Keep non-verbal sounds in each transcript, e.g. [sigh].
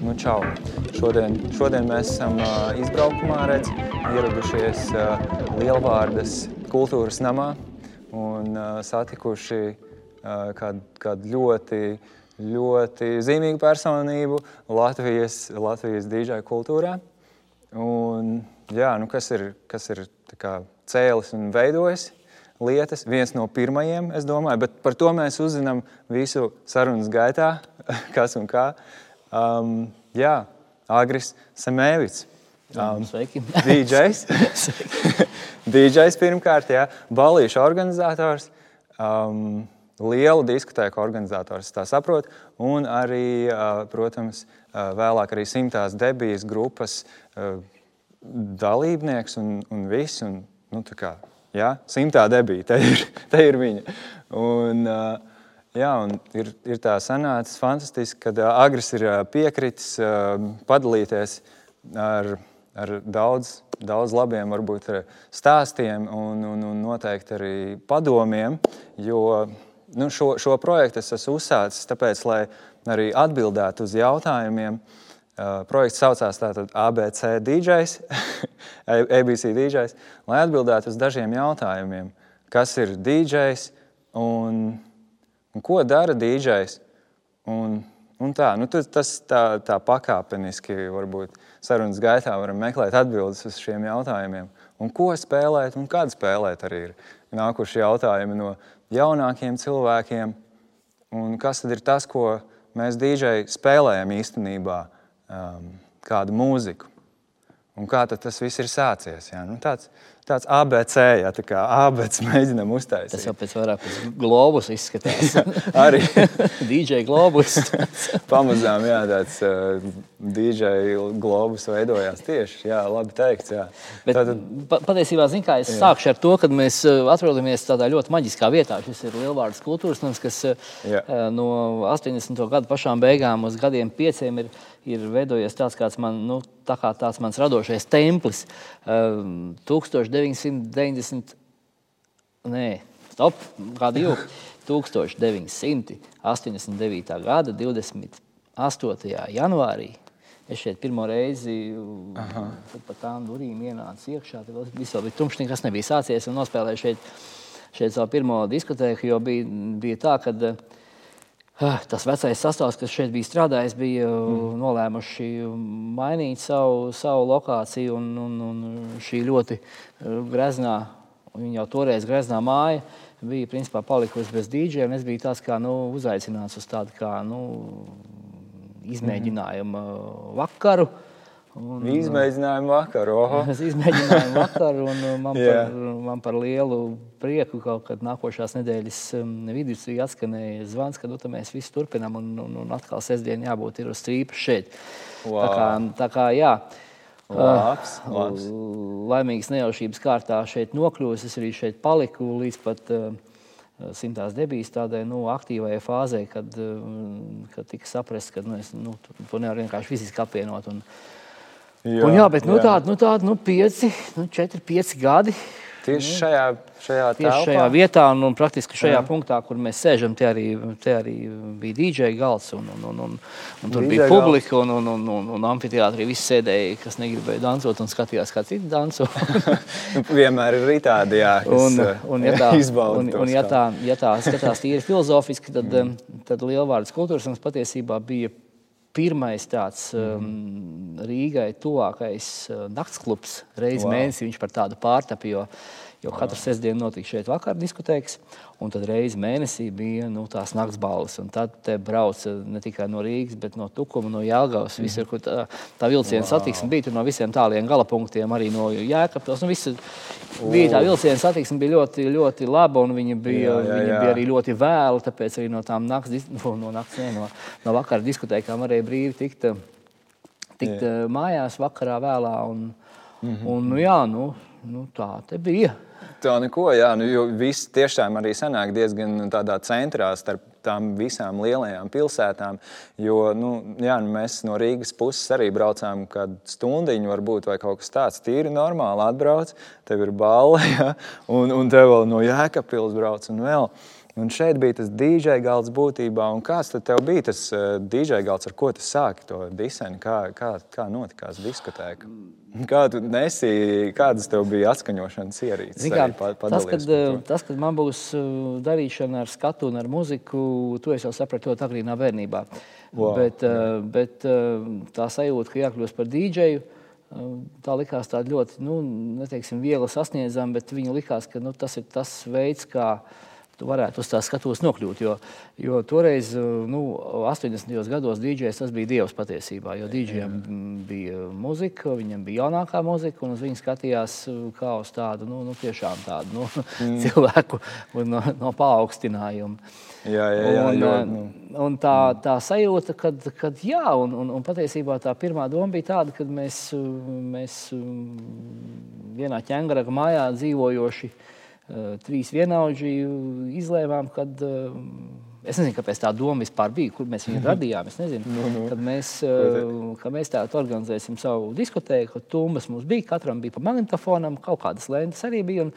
nu, čau. Šodien, šodien mēs esam uh, izbraukumā, redz, ieradušies uh, Lielvārdas kultūras namā un uh, satikuši uh, kādu, kādu ļoti, ļoti zīmīgu personību Latvijas, Latvijas dīdžai kultūrā. Un, jā, nu, kas ir, kas ir kā, cēlis un veidojis lietas. Viens no pirmajiem, es domāju, bet par to mēs uzzinām visu sarunas gaitā, [laughs] kas un kā. Um, jā, Agris Semēvits. Um, Sveiki. [laughs] DJs. [laughs] DJs pirmkārt, jā, balīšu organizators. Um, lielu diskotēku organizators, tā saprotu, un arī, uh, protams, uh, vēlāk arī simtās debijas grupas uh, dalībnieks un, un viss. Un, nu, kā, jā, simtā debija, te ir, te ir viņa. Un, uh, jā, ir, ir tā sanācis fantastiski, ka Agris ir piekritis padalīties ar, ar daudz, daudz labiem varbūt, stāstiem un, un, un noteikti arī padomiem, jo nu, šo, šo projektu es esmu uzsācis tāpēc, lai arī atbildētu uz jautājumiem, projekts saucās tātad ABC DJs, ABC [laughs] DJs, lai atbildētu uz dažiem jautājumiem, kas ir DJs un, un ko dara DJs. Un, un tā, nu, tas tā, tā pakāpeniski varbūt sarunas gaitā varam meklēt atbildes uz šiem jautājumiem. Un ko spēlēt un kad spēlēt arī ir nākuši jautājumi no jaunākiem cilvēkiem. Un kas tad ir tas, ko mēs DJai spēlējam īstenībā? um, kādu mūziku. Un kā tas viss ir sācies? Jā? Nu, tāds, tāds ABC, ja tā kā ABC mēģinām uztaisīt. Tas jau pēc vairāk pēc globus izskatās. [laughs] arī [laughs] DJ globus. [laughs] Pamazām, jā, tāds uh, DJ globus veidojās tieši, jā, labi teikts, jā. Bet Tātad... pa, patiesībā, zin kā, es jā. sākšu ar to, kad mēs uh, atrodamies tādā ļoti maģiskā vietā. Šis ir Lielvārdas kultūras nams, kas uh, jā. no 80. gadu pašām beigām uz gadiem pieciem ir ir veidojies tāds, kāds man, nu, tā kā tāds mans radošais templis. Uh, 1990, nē, stop, kādu jau 1989. gada 28. janvārī. Es šeit pirmo reizi pa tām durvīm ienācu iekšā. Tad viss vēl bija tumšs, nekas nebija sācies. Un nospēlēju šeit, šeit savu pirmo diskotēku, jo bija, bija tā, ka uh, tas vecais sastāvs, kas šeit bija strādājis, bija mm. nolēmuši mainīt savu, savu lokāciju. Un, un, un šī ļoti eh, greznā, viņa jau toreiz greznā māja, bija principā palikusi bez dīdžiem. Es biju tāds kā nu, uzaicināts uz tādu kā nu, izmēģinājumu mm. vakaru. Uh, Un, izmēģinājumu vakaru. [laughs] Es izmēģināju vakaru, un uh, man, [laughs] par, man par lielu prieku kaut kad nākošās nedēļas um, vidū atskanēja zvans, ka nu, mēs visi turpinām, un, un, un atkal sestdien jābūt uz strīpas šeit. Wow. Tā kā, tā kā jā. Labs, uh, labs. Laimīgas nejaušības kārtā šeit nokļuvis. Es arī šeit paliku līdz pat uh, simtās debijas tādai nu, aktīvai fāzē, kad, uh, kad tika saprasts, ka nu, es, nu, to nevar vienkārši fiziski apvienot. Un, uh, Jā, un, jā bet nu, tādi nu, tād, nu, pieci, nu, četri, pieci gadi. Tieši šajā, šajā, tieši šajā vietā, un, un praktiski šajā jā. punktā, kur mēs sēžam, te arī, te arī bija DJ galds, un, un, un, un, un tur DJ bija publika, un, un, un, un, un amfiteātrī viss sēdēja, kas negribēja dansot, un skatījās, kā citi danco. [laughs] Vienmēr ir tādi, jā, un, un, ja tā, un, un, ja tā, ja tā skatās tīri filozofiski, tad, mm. tad Lielvārdas kultūras patiesībā bija pirmais tāds um, Rīgai tuvākais uh, naktsklubs reizes wow. mēnesī. Viņš par tādu pārtapu, jo, jo katru sestdienu notika šeit vakar diskotēks, un tad reizes mēnesī bija nu, tās nakts balvas. Tad te brauca ne tikai no Rīgas, bet no Tukuma, no Jālgavas, mm. visur, kur tā, tā vilciena wow. satiksme bija no visiem tāliem galapunktiem, arī no Jēkabpils. Nu, visu, bija tā vilciena satiksme bija ļoti, ļoti laba, un viņa bija, jā, jā, jā. viņa bija arī ļoti vēla, tāpēc arī no tām nakts, no, no, nakts, ne, no, no vakara diskotēkām varēja brīvi tikt, tikt jā. mājās vakarā vēlā. Un, mm -hmm. un, nu, jā, nu, nu, tā bija. Tā neko, jā, nu, jo viss tiešām arī sanāk diezgan tādā centrā starp tām visām lielajām pilsētām. Jo nu, jā, nu, mēs no Rīgas puses arī braucām kādu stundiņu, varbūt, vai kaut kas tāds. Tīri normāli atbrauc, tev ir balva, [laughs] ja, un, un tev vēl no Jēkabpils brauc un vēl. Un šeit bija tas dīdžeja galds būtībā. Un kāds tad bija tas uh, dīdžeja galds, ar ko tu sāki to diseni? Kā, kā, kā notikās diskotēka? Kā tu nesīji, kādas tev bija atskaņošanas ierīces? Kā, tas, kad, tas, kad man būs darīšana ar skatu un ar muziku, to es jau sapratu ļoti agrīnā bērnībā. Wow. Bet, uh, bet tā sajūta, ka jākļūst par dīdžeju, Tā likās tāda ļoti, nu, neteiksim, viegli sasniedzama, bet viņa likās, ka nu, tas ir tas veids, kā tu varētu uz tā skatuves nokļūt. Jo, jo toreiz, nu, 80. gados, DJs tas bija dievs patiesībā. Jo DJam bija muzika, viņam bija jaunākā muzika, un uz viņu skatījās kā uz tādu nu, nu, tiešām tādu nu, mm. [laughs] cilvēku no, no paaugstinājumu. Jā, jā, jā, un, jo, nu. un tā, tā sajūta, kad, kad jā, un, un, un patiesībā tā pirmā doma bija tāda, ka mēs, mēs vienā ķēngaraga mājā dzīvojoši uh, trīs vienaudži izlēmām, kad eh, es nezinu, kāpēc tā doma vispār bija, kur mēs viņu mhm. radījām. Es nezinu, nu, nu. kad mēs, eh, kad mēs tādu organizēsim savu diskotēku, tumbas mums bija, katram bija pa magnetofonam, kaut kādas lentes arī bija.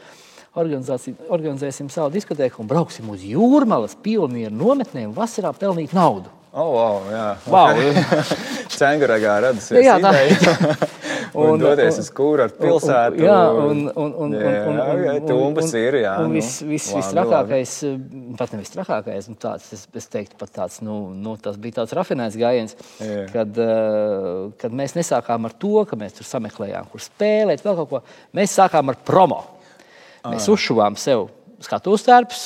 Organizēsim savu diskotēku un brauksim uz jūrmālas pionieru nometnēm vasarā pelnīt naudu. Oh, wow, jā, wow. [laughs] Cenguragā radusies jā, tā, ideja. [laughs] un, un doties uz kūru ar pilsētu. Jā, un, un, un, jā, un, un, jā, tumbas ir, jā. Un viss nu, vis, vis trakākais, pat nevis trakākais, nu tāds, es, es teiktu pat tāds, nu, nu tas bija tāds rafinēts gājiens, jā. kad, uh, kad mēs nesākām ar to, ka mēs tur sameklējām, kur spēlēt, vēl kaut ko. Mēs sākām ar promo. Mēs ah. uzšuvām sev skatuves tērpus,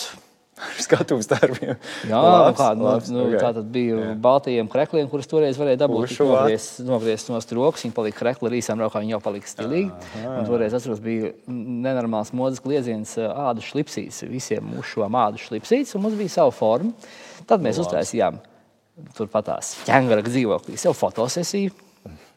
[laughs] skatuves darbiem. Jā, labs, kā, nu, labs, nu, okay. tā tad bija jā. baltajiem krekliem, kurus toreiz varēja dabūt. Nogriezt, nogriezt no strokas, viņi palika krekli, arī īsām raukām, viņi jau palika stilīgi. Un toreiz, atceros, bija nenormāls modes kliedziens ādu šlipsīs. Visiem uzšuvām ādu šlipsītes, un mums bija sava forma. Tad mēs labs. uztaisījām turpatās ķēngara dzīvoklī, sev fotosesiju.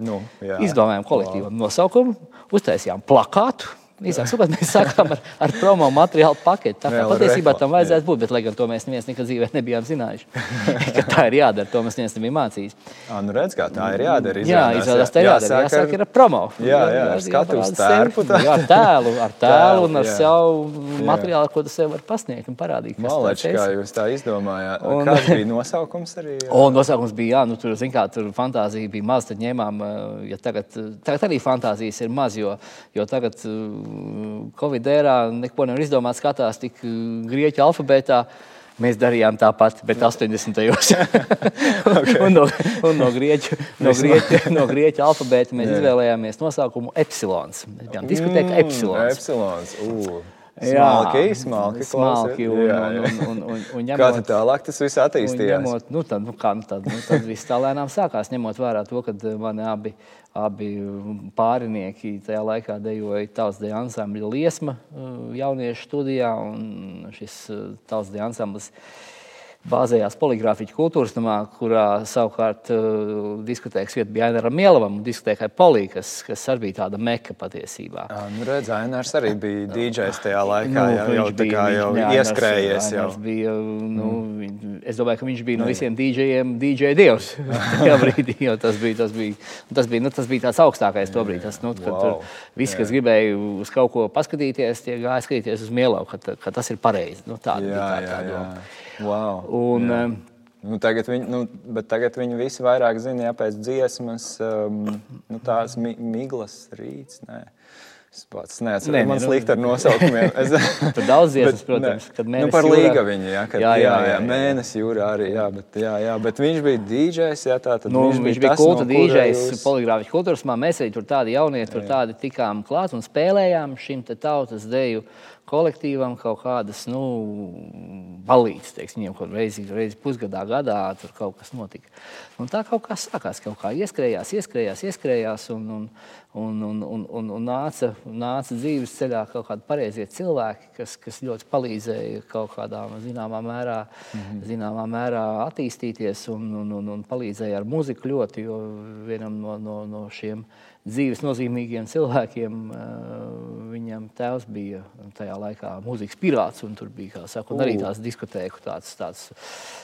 Nu, jā. Izdomājām kolektīvam nosaukumu, uztaisījām plakātu Sakot, mēs sākām ar, ar promo materiālu paketi. Tā kā patiesībā tam vajadzētu būt, bet, lai gan to mēs neviens nekad dzīvē nebijām zinājuši, [laughs] ka tā ir jādara. To mēs neviens nebija mācījis. À, nu redz, kā tā ir jādara. Jā, izrādās, tā ir jādara. Jāsāk ar, promo. Jā, jā, ar skatu uz tērpu. Jā, ar tēlu, ar [laughs] tēlu un ar savu materiālu, ko tu sev var pasniegt un parādīt. Malači, kā jūs tā izdomājāt. Un, Kāds bija nosaukums arī? [laughs] Un nosaukums bija, jā, nu tur, zin kā, tur fantāzija bija maz, tad ņēmām, ja tagad, tagad arī fantāzijas ir maz, jo, jo tagad Covid ērā neko nevar izdomāt, skatās tik uh, grieķu alfabētā. Mēs darījām tāpat, bet 80. gados. [laughs] okay. un no, un no, grieķu, no, grieķu, no grieķu alfabēta mēs Jā. izvēlējāmies nosaukumu Epsilons. Mēs bijām diskutējuši mm, Epsilons. Epsilons. Uh. Smalki, smalki, smalki un, jā, jā. Un, un, un, un ņemot, kā tālāk tas viss attīstījās? Ņemot, nu, tad, nu, kā, nu, tad, nu, tad viss tā lēnām sākās, ņemot vērā to, ka mani abi uh, abi pārinieki tajā laikā dejoja tautas deja ansambļa liesma uh, jauniešu studijā, šis uh, tautas deja ansamblis bāzējās poligrāfiķu kultūras namā, kurā savukārt uh, diskotēkas vieta bija Ainaram Mielavam un diskotēkai Polī, kas, kas arī bija tāda meka patiesībā. Jā, nu redz, Ainars arī bija [laughs] DJs tajā laikā, nu, jau, jau, bija, jau jā, ieskrējies. Ainars, jau. Ainars bija, nu, mm. Es domāju, ka viņš bija no visiem DJiem DJ dievs [laughs] tajā brīdī, jo tas bija, tas bija, tas bija, nu, tas bija tāds augstākais to brīdi. Tas, nu, kad wow. visi, kas gribēja uz kaut ko paskatīties, tie gāja skatīties uz Mielavu, ka, ka tas ir pareizi. Nu, tāda jā, bija tā, tā jā, doma. Jā. Wow, un, jā. Nu, tagad, viņi, nu, tagad viņi visi vairāk zina, ja pēc dziesmas, um, nu, tās mi miglas rīts. Nē. Es pats neatceros, ne, man nu, slikti ar [laughs] nosaukumiem. Es... [laughs] Tur daudz dziesmas, protams, kad nu, par līga viņa, jā, kad, jā, jā, jā, jā, mēnesi jūrā arī, jā, bet, jā, jā, bet viņš bija DJs, jā, tā tad nu, viņš viņš bija kulta no DJs, jūs... poligrāfiķu kultūras, mēs arī tur tādi jaunieši, tur tādi tikām klāt un spēlējām šim te tautas deju kolektīvam kaut kādas nu, balīdzes, teiksim, viņiem kaut reizi, reizi pusgadā, gadā tur kaut kas notika. Un tā kaut kā sākās, kaut kā ieskrējās, ieskrējās, ieskrējās un, un, un, un, un, un, un nāca, nāca dzīves ceļā kaut kādi pareizie cilvēki, kas, kas ļoti palīdzēja kaut kādā zināmā mērā, mm -hmm. zināmā mērā attīstīties un, un, un, un palīdzēja ar muziku ļoti, jo vienam no, no, no šiem dzīves nozīmīgiem cilvēkiem. Viņam tēvs bija tajā laikā mūzikas pirāts, un tur bija saka, un arī tās diskotēku tāds, tāds,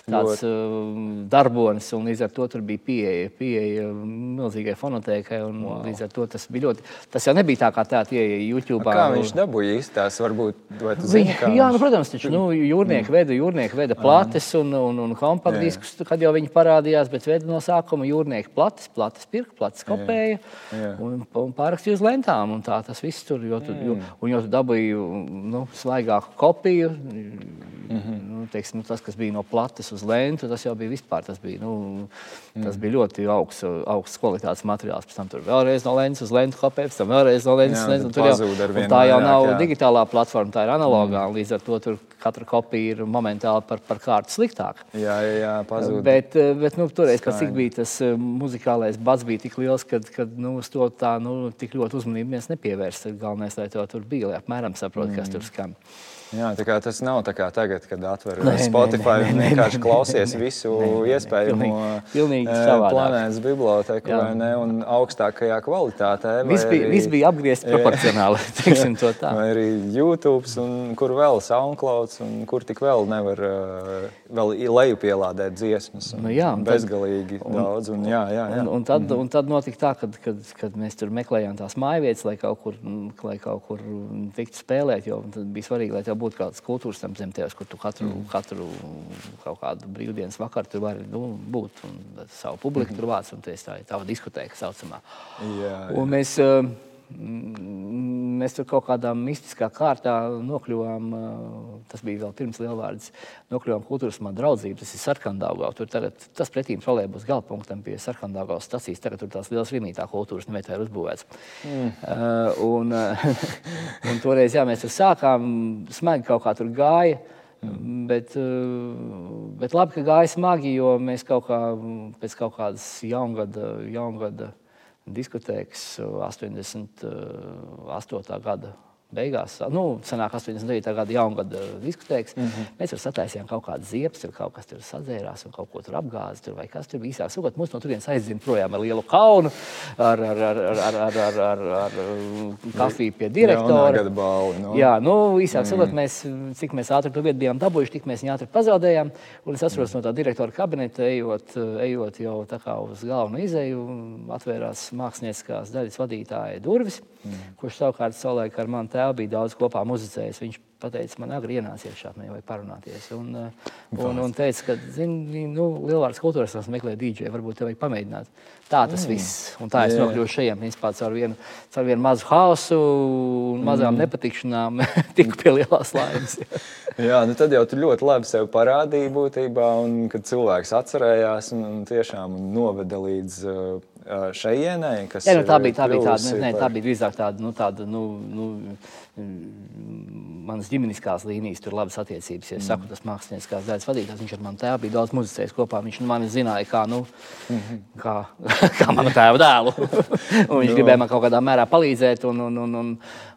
tāds uh, darbonis, un līdz ar to tur bija pieeja, pieeja milzīgai fonotēkai, un wow. līdz ar to tas bija ļoti, tas jau nebija tā kā tā tie YouTube. Kā viņš dabūja īstās, varbūt, zini, kā Jā, nu, protams, taču, nu, jūrnieki mm. veda, jūrnieki veda plates un, un, un kompaktdiskus, kad jau viņi parādījās, bet veda no sākuma jūrnieki plates, plates pirka, plates kopēja jā. Jā. Un, un pārakstīja uz lentām, un tā tas viss tur, jo tu, mm. jo, un jo tu dabūji, nu, svaigāku kopiju, mm -hmm. nu, teiksim, nu, tas, kas bija no plates uz lentu, tas jau bija vispār, tas bija, nu, tas bija ļoti augsts, augsts kvalitātes materiāls, pēc tam tur vēlreiz no lentes uz lentu kopēja, pēc tam vēlreiz no lentes uz lentu, tur jau, tā jau nav jā. digitālā platforma, tā ir analogā, mm. līdz ar to tur katra kopija ir momentāli par, par kārtu sliktāk. Jā, jā, jā pazūd. Bet, bet nu, toreiz, kad bija tas eh, muzikālais bats, bija tik liels, ka nu, uz to tā nu, tik ļoti uzmanību mēs nepievērsim. Galvenais, lai to tur bija, lai apmēram saprotu, mm. kas tur skan. Jā, tas nav tā kā tagad, kad atver nē, Spotify nē, nē, un vienkārši klausies nē, visu nē, nē, iespējamo pilnīgi, pilnīgi eh, planētas biblioteku jā. vai ne, un augstākajā kvalitātē. Viss bija, vis bija apgriezts [laughs] proporcionāli, teiksim to tā. Vai arī YouTube, un kur vēl SoundCloud, un kur tik vēl nevar uh, vēl lejupielādēt dziesmas. Nu, jā, bezgalīgi tad, daudz. Un, jā, jā, jā. Un, un, tad, un tad notika tā, kad, kad, kad mēs tur meklējām tās mājvietas, lai kaut kur, lai kaut kur tiktu spēlēt, jo bija svarīgi, lai tev būtu kāds kultūras tam zem tevis, kur tu katru, mm. katru kaut kādu brīvdienas vakaru tur vari nu, būt un savu publiku mm. tur vāc, un tas tā ir tava diskotēka saucamā. Jā, jā. Un mēs, mēs tur kaut kādā mistiskā kārtā nokļuvām. Tas bija vēl pirms lielvārdas. Nokļuvām kultūras man draudzību. Tas ir Sarkandāgā. Tur tagad tas pretīm trolēbus galpunktam pie Sarkandāgās stacijas. Tagad tur tās liels rīmītā kultūras nevietā ir uzbūvēts. Mm. Uh, un, [laughs] un toreiz, jā, mēs tur sākām, smagi kaut kā tur gāja. Mm. Bet, bet labi, ka gāja smagi, jo mēs kaut kā pēc kaut kādas jaungada, jaungada diskotēkas 88. gada beigās, nu, senāk 89. gada jaungada diskotēkas, mm -hmm. mēs tur sataisījām kaut kādas ziepes, tur kaut kas tur sadzērās un kaut ko tur apgāzi, tur vai kas tur bija īsāk. Sakot, mums no turienes aizdzina projām ar lielu kaunu, ar, ar, ar, ar, ar, ar, ar, ar, ar kafiju pie direktora. Balli, no. Jā, nu, īsāk mm. sakot, mēs, cik mēs ātri to vietu bijām dabūjuši, tik mēs viņu ātri pazaudējām. Un es atceros mm. no tā direktora kabineta, ejot, ejot jau tā kā uz galveno izeju, atvērās mākslinieckās daļas vadītāja durvis, mm. kurš savukārt savulaik ar mani tēvu bija daudz kopā muzicējis. Viņš teica, man agri ienācies šādi, man vajag parunāties. Un, eh, un, un teica, ka, zini, nu, lielvārds kultūras tas meklē dīdžeju, varbūt te vajag pamēģināt. Tā tas mm. viss. Un tā es nokļuvu šajiem, principā, caur vienu, caur vienu mazu hausu un mazām mm. nepatikšanām [laughs] tiku pie lielās laimes. Jā, nu tad jau tu ļoti labi sev parādīji būtībā, un kad cilvēks atcerējās un, un tiešām noveda līdz uh, šejienei, kas Jā, nu, tā, bija, tā, bija tāda, ne, ne, tā bija drīzāk tāda, nu, tāda nu, nu, manas ģimeniskās līnijas, tur labas attiecības. Ja es mm. saku, tas mākslinieckās daļas vadītājs, viņš ar mani tēvu bija daudz muzicējis kopā. Viņš nu, mani zināja kā, nu, mm -hmm. kā, [laughs] kā mana tēva dēlu. [laughs] un viņš no. gribēja man kaut kādā mērā palīdzēt. Un, un, un, un,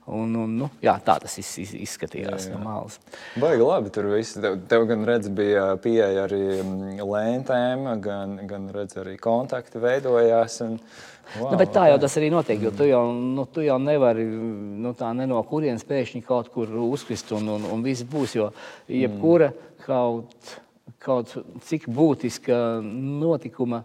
Un, un, nu, jā, tā tas iz, iz, izskatījās jā, jā. no malas. Baigi labi. Tur viss tev, tev gan redz, bija pieeja arī mm, lēntēm, gan, gan redz, arī kontakti veidojās. Un, Wow, nu, bet tā jau tas arī notiek, jo tu jau, nu, tu jau nevari nu, no kurienes pēkšņi kaut kur uzkrist un, un, un viss būs. Jo jebkura kaut, kaut cik būtiska notikuma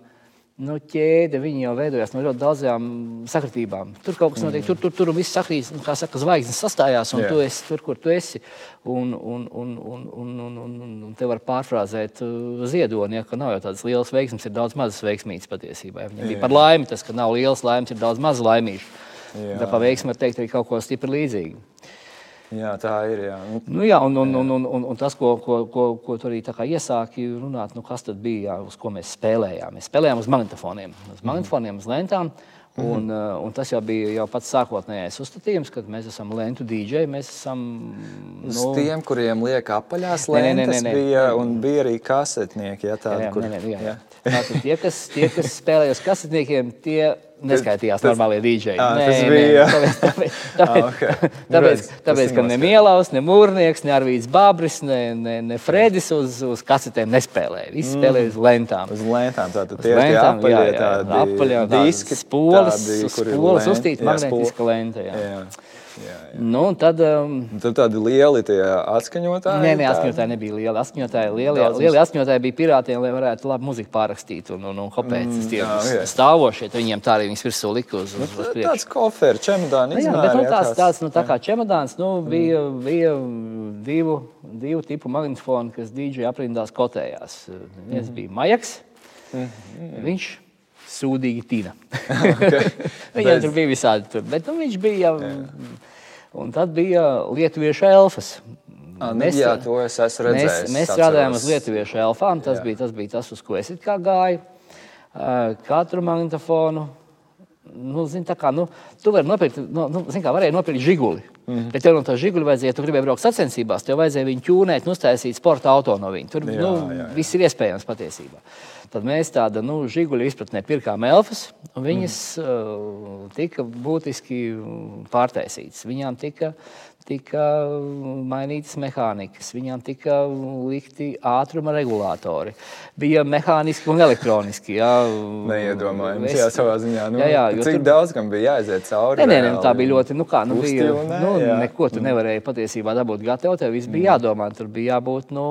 nu, ķēde jau veidojas no ļoti daudzām sakritībām. Tur kaut kas notiek, mm. tur, tur, tur viss sakrīt, nu, kā saka, zvaigznes sastājās, un yeah. tu esi tur, kur tu esi. Un, un, un, un, un, un, un, un te var pārfrāzēt uh, ziedoni, ja, ka nav jau tādas lielas veiksmes, ir daudz mazas veiksmītas patiesībā. Viņam bija par laimi tas, ka nav lielas laimes, ir daudz maz laimīšu. Yeah. Tā pa veiksmi var teikt arī kaut ko stipri līdzīgu. Jā, tā ir. Jā, nu, nu, jā un, un, un, un, un, un tas, ko, ko, ko, ko tu arī iesāki runāt, nu, kas tad bija, jā, uz ko mēs spēlējām. Mēs spēlējām uz magnetofoniem, uz mhm. magnetofoniem, uz lentām. Mm -hmm. un, uh, un tas jau bija jau pats sākotnējais uzstādījums, kad mēs esam lentu dīdžeji. Mēs esam nu... uz tiem, kuriem liek apaļās lentes, nē, nē, nē, nē, bija, un bija arī kasetnieki. Jā, tādi, jā, jā, kur... nē, nē, jā, jā. Tātad tie, kas, tie, kas spēlēja uz kasetniekiem, tie neskaitījās tas, normālie dīdžeji. Nē, tas bija. Nē, tāpēc, tāpēc, tāpēc, [laughs] ah, okay. tāpēc, tāpēc ka ne Mielaus, ne Mūrnieks, ne Arvīts Babris, ne, ne, ne Fredis uz, uz kasetēm nespēlēja. Visi mm. spēlēja uz lentām. Uz lentām, tātad tie ir apaļie tādi diski. Spoles, spoles, uztīta magnetiska lente. Jā. Jā. Jā, jā. Nu, tad, um, tad tādi lieli atskaņotāji. Nē, nē atskaņotāji nebija lieli. Atskaņotāji, lielie, lielie atskaņotāji bija pirātiem, lai varētu labi muziku pārrakstīt un, un, un hopēt. Mm, tie jā, stāvošie, viņiem tā arī viņas virsū lika uz, uz, uz priekšu. Tāds koferi, čemodāni. Jā, bet nu, tāds, tāds, nu, tā kā čemodāns, nu, bija, mm. bija divu, divu tipu magnetofoni, kas DJ aprindās kotējās. Viens mm. bija Majaks. Mm. Viņš sūdīgi tina. [laughs] okay. [laughs] Viņam tur bija visādi. Tur. Bet nu, viņš bija. Jā. Un tad bija lietuviešu elfas. À, nu, mēs, jā, to es esmu redzējis. Mēs, mēs strādājām uz lietuviešu elfām. Tas, jā. bija, tas bija tas, uz ko es gāju. Katru magnetofonu. Nu, zin, kā, nu, tu vari nopirkt, nu, nu, zin, kā, varēja nopirkt žiguli. Mm -hmm. Bet tev no tā žiguli vajadzēja, ja tu gribēji braukt sacensībās, tev vajadzēja viņu ķūnēt, uztaisīt sporta auto no viņa. Tur jā, nu, jā, jā. viss ir iespējams patiesībā. Tad mēs tādu nu, žiguļu izpratnē pirkām elfas, un viņas mm. uh, tika būtiski pārtaisītas. Viņām tika tika mainītas mehānikas, viņām tika likti ātruma regulātori. Bija mehāniski un elektroniski. Jā, Neiedomājams, es... jā, savā ziņā. Nu, jā, jā, cik tur... daudz gan bija jāiziet cauri? Nē, nē, nē tā bija ļoti, nu kā, nu bija, nē, nu, jā. neko tu nevarēji patiesībā dabūt gatavu, tev viss bija mm. jādomā, tur bija jābūt, nu,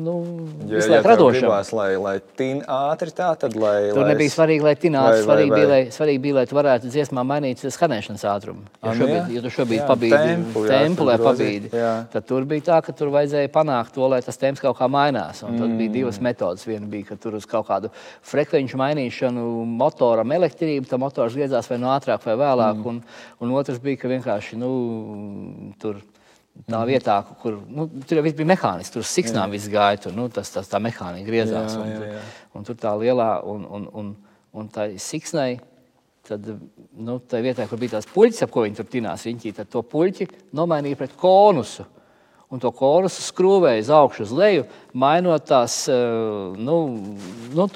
nu visu laiku radošam. Gribās, lai, lai tin ātri tā, tad lai... Tur lai nebija svarīgi, lai tin ātri, svarīgi, vai, vai... Bija, lai, svarīgi bija, lai tu varētu dziesmā mainīt skanēšanas ātrumu. Jo, šobrīd, jo tu šobrīd pabīdi tempu, lai pabīdi. Tad tur bija tā, ka tur vajadzēja panākt to, lai tas temps kaut kā mainās. Un tad mm. bija divas metodas. Viena bija, ka tur uz kaut kādu frekvenču mainīšanu motoram elektrību, tad motors griezās vai no ātrāk vai vēlāk. Mm. Un, un otrs bija, ka vienkārši nu, tur Tā mm. vietā, kur nu, tur jau bija mehānisms, tur siksnām viss gāja, tur nu, tas, tas tā mehānika griezās. Jā, jā, jā. Un, un tur tā lielā, un, un, un, un tā siksnai Tad, nu, tā vietā, kur bija tās puķis, ap ko viņi tur tinās, viņi to puķi nomainīja pret konusu. Un to konusu skrūvēja uz augšu, uz leju, mainot tās eh, nu, nu,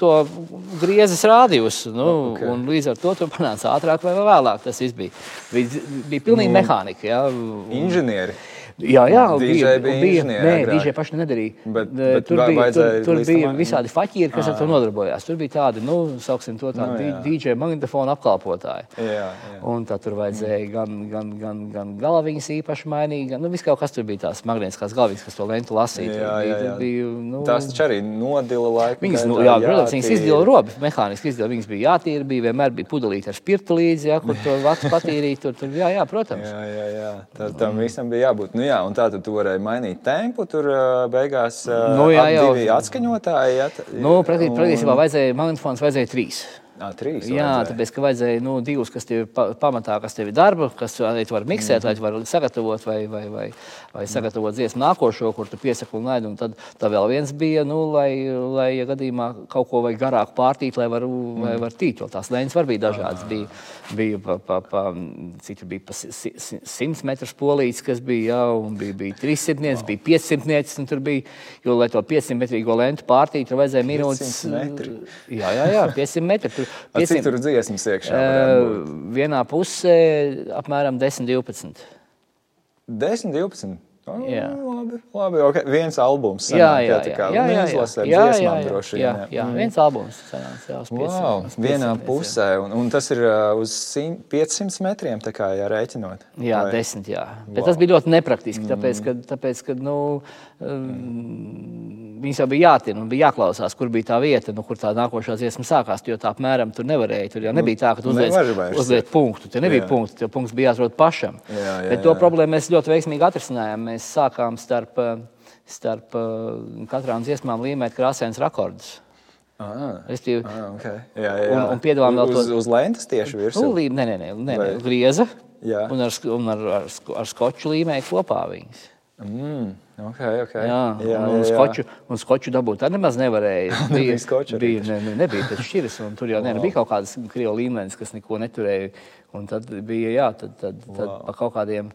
griezes rādījus. Nu, okay. Līdz ar to tur panāca ātrāk vai vēlāk. Tas bija. Bija, bija pilnīgi nu, mehānika. Ja. Inženieri. Jā, jā bija, bija, bija nē, DJ paši nedarīja. Bet, bet tur bija, tur, tur bija visādi faķieri, kas ar to nodarbojās. Tur bija tādi, nu, sauksim to tādu no, nu, DJ magnetofonu apkalpotāji. Jā, jā. Un tā tur vajadzēja gan, gan, gan, gan galviņas īpaši mainīt, gan, nu, viss kaut kas tur bija tās magnētiskās galviņas, kas to lentu lasīja. Jā, jā, jā. Bija, nu, tās taču arī nodila laiku. Viņas, nu, jā, protams, viņas izdila robi, mehāniski izdila. Viņas bija jātīra, bija vienmēr bija pudelīte ar spirtu līdzi, jā, kur to vats patīrīt. Tur, tur, jā, jā, protams. Jā, jā, jā. Tā, tam visam bija jābūt. Nu, jā, un tā tad tu varēji mainīt tempu. Tur beigās nu, jā, jau bija atskaņotāji. Ja, nu, praktiski, un... Praktiski vajadzēja magnetofons, vajadzēja trīs. À, trīs, Jā, vajadzēja. tāpēc, ka vajadzēja nu, divus, kas tev ir pamatā, kas tev ir darba, kas arī tu vari miksēt, mm. vai tu vari sagatavot, vai, vai, vai, vai sagatavot dziesmu nākošo, kur tu piesaki un laidi. Un tad tā vēl viens bija, nu, lai, lai ja gadījumā kaut ko vajag garāk pārtīt, lai var, mm. vai var tīt. Tās lēņas var būt dažādas. Bija, bija pa, pa, pa, cik tur bija pa 100 metrus polīts, kas bija, jā, un bija, bija 300 nieces, wow. bija 500 nieces, un tur bija, jo, lai to 500 metrīgo lentu pārtīt, tur vajadzēja minūtes. Jā, jā, jā, 500 metri. Tur, 500. Cik tur dziesmas iekšā? Uh, vienā pusē apmēram 10-12. 10-12. Oh, labi, labi. Okay. Viens albums. Sanāk, jā, jā, jā, jā, jā, izlasē, jā, jā, jā, droši, jā, jā, jā. Mm. viens albums. Sanāc, jā, pieciem, wow, 500, vienā 500, pusē, un, un tas ir uh, uz 500 metriem, tā kā jā, rēķinot. Jā, vai? desmit, jā. Wow. Bet tas bija ļoti nepraktiski, tāpēc, mhm. ka, tāpēc, ka nu, um, mm viņas jau bija jātina un bija jāklausās, kur bija tā vieta, nu, kur tā nākošā dziesma sākās. Jo tā apmēram tur nevarēja. Tur jau nebija tā, ka tu uzliec, uzliec punktu. Tur nebija jā. punktu, tur punkts bija jāatrod pašam. Jā, jā, Bet to jā. problēmu mēs ļoti veiksmīgi atrisinājām. Mēs sākām starp, starp katrām dziesmām līmēt krāsainas rekordus. Ah, Restīvi, ah, okay. jā, jā. Un, un piedāvājam vēl to uz, uz lentes tieši virsū. Nu, nē, nē, nē, nē, nē grieza. Jā. Un ar, un ar, ar, ar skoču līmēja kopā viņas. Mm. Okay, okay. Jā, jā, un, un, jā, skoču, un skoču dabūt. Tā nemaz nevarēja. [laughs] Bija, skoču, bija, ne, ne, nebija tas šķiras, un tur jau wow. ne, bija kaut kādas krievu līmenis, kas neko neturēja. Un tad bija, jā, tad, tad, tad wow. pa kaut kādiem.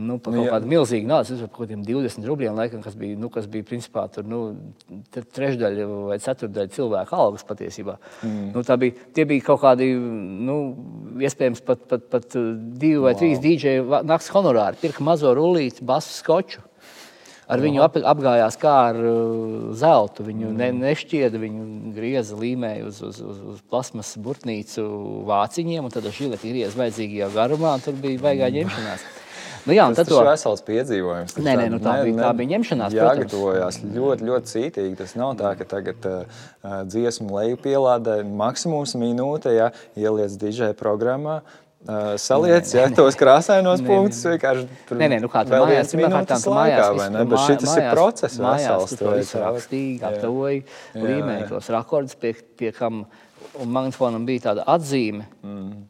Nu, par kaut nu, kādu milzīgu naudu, par kaut kādiem 20 rubļiem, laikam, kas bija, nu, kas bija principā tur, nu, trešdaļa vai ceturdaļa cilvēka algas patiesībā. Mm. Nu, bija, tie bija kaut kādi, nu, iespējams, pat, pat, pat divi vai wow. trīs dīdžeju nakts honorāri. Pirka mazo rullīti, basu skoču. ar viņu ap, apgājās kā ar uh, zeltu. Viņu ne, nešķieda, viņu grieza līmēja uz, uz, uz, uz plasmas burtnīcu vāciņiem, un tad ar žileti grieza vajadzīgajā garumā, un tur bija baigā ņemšanās. Nu, jā, tas ir vesels piedzīvojums. Nē, nē, nu, tā, ne, bija, tā bija ņemšanās. Jā, gatavojās ļoti, ļoti cītīgi. Tas nav tā, ka tagad uh, dziesmu leju pielādē maksimums minūte, ja ieliec DJ programmā. Uh, saliec, ja tos krāsainos punktus vienkārši tur nē, nē, nu kā tur mājās, minūtes laikā, vai ne? Bet šis ir process vesels. Tu to visu rakstīji, gatavoji, līmēji tos rakordus, pie, pie kam magnetofonam bija tāda atzīme. Mm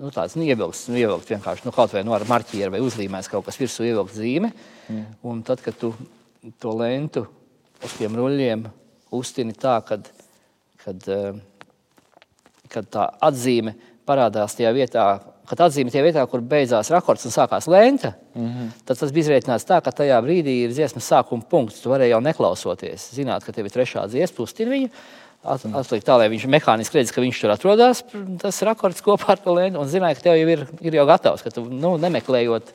nu, tāds nu, ievilkts, nu, ievilkts vienkārši nu, kaut vai nu, ar marķieru vai uzlīmēs kaut kas virsū ievilkt zīme. Mm. Un tad, kad tu to lentu uz tiem ruļļiem uztini tā, kad, kad, eh, kad tā atzīme parādās tajā vietā, kad atzīme tajā vietā, kur beidzās rakords un sākās lenta, mm -hmm. tad tas bija izreikināts tā, ka tajā brīdī ir dziesmas sākuma punkts. Tu varēji jau neklausoties, zināt, ka tev ir trešā dziesma, uztini viņu atlikt tā, lai viņš mehāniski redz, ka viņš tur atrodas, tas rakords kopā ar lēnu, un zināja, ka tev jau ir, ir jau gatavs, ka tu nu, nemeklējot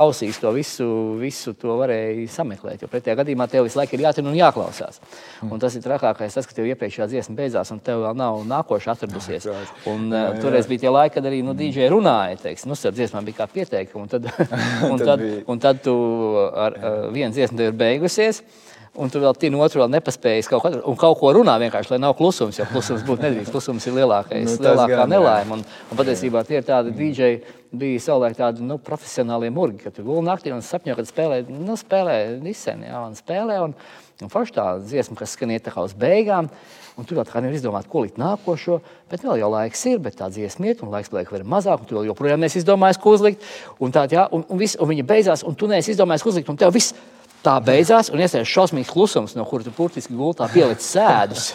ausīs to visu, visu to varēji sameklēt, jo pretējā gadījumā tev visu laiku ir jātur un jāklausās. Un tas ir trakākais, tas, ka tev iepriekšējā dziesma beidzās, un tev vēl nav nākoša atradusies. Un jā, jā. toreiz bija tie laiki, kad arī nu, DJ runāja, teiksim, nu, starp dziesmām bija kā pieteikumi, un tad, [laughs] un tad, un tad tu ar, ar vienu dziesmu tev ir beigusies, un tu vēl tini otru vēl nepaspējis kaut ko, un kaut ko runā vienkārši, lai nav klusums, jo klusums būtu nedrīkst. Klusums ir lielākais, nu, lielākā nelaime. Un, un patiesībā tie ir tādi DJ, bija savulaik tādi nu, profesionāli murgi, ka tu guli naktī un sapņo, kad spēlē, nu, spēlē disen, jā, un spēlē, un, un forši tā dziesma, kas skan iet uz beigām. Un tur vēl tā kā nevar izdomāt, ko likt nākošo, bet vēl jau laiks ir, bet tā dziesma iet, un laiks paliek vēl mazāk, un tu joprojām neesi izdomājis, ko uzlikt. Un tā, jā, un, un, viss, un viņa beidzās, un tu neesi izdomājis, ko uzlikt, un tev viss Tā beidzās, un iestājas šausmīgs klusums, no kuras tu burtiski gultā pielici sēdus.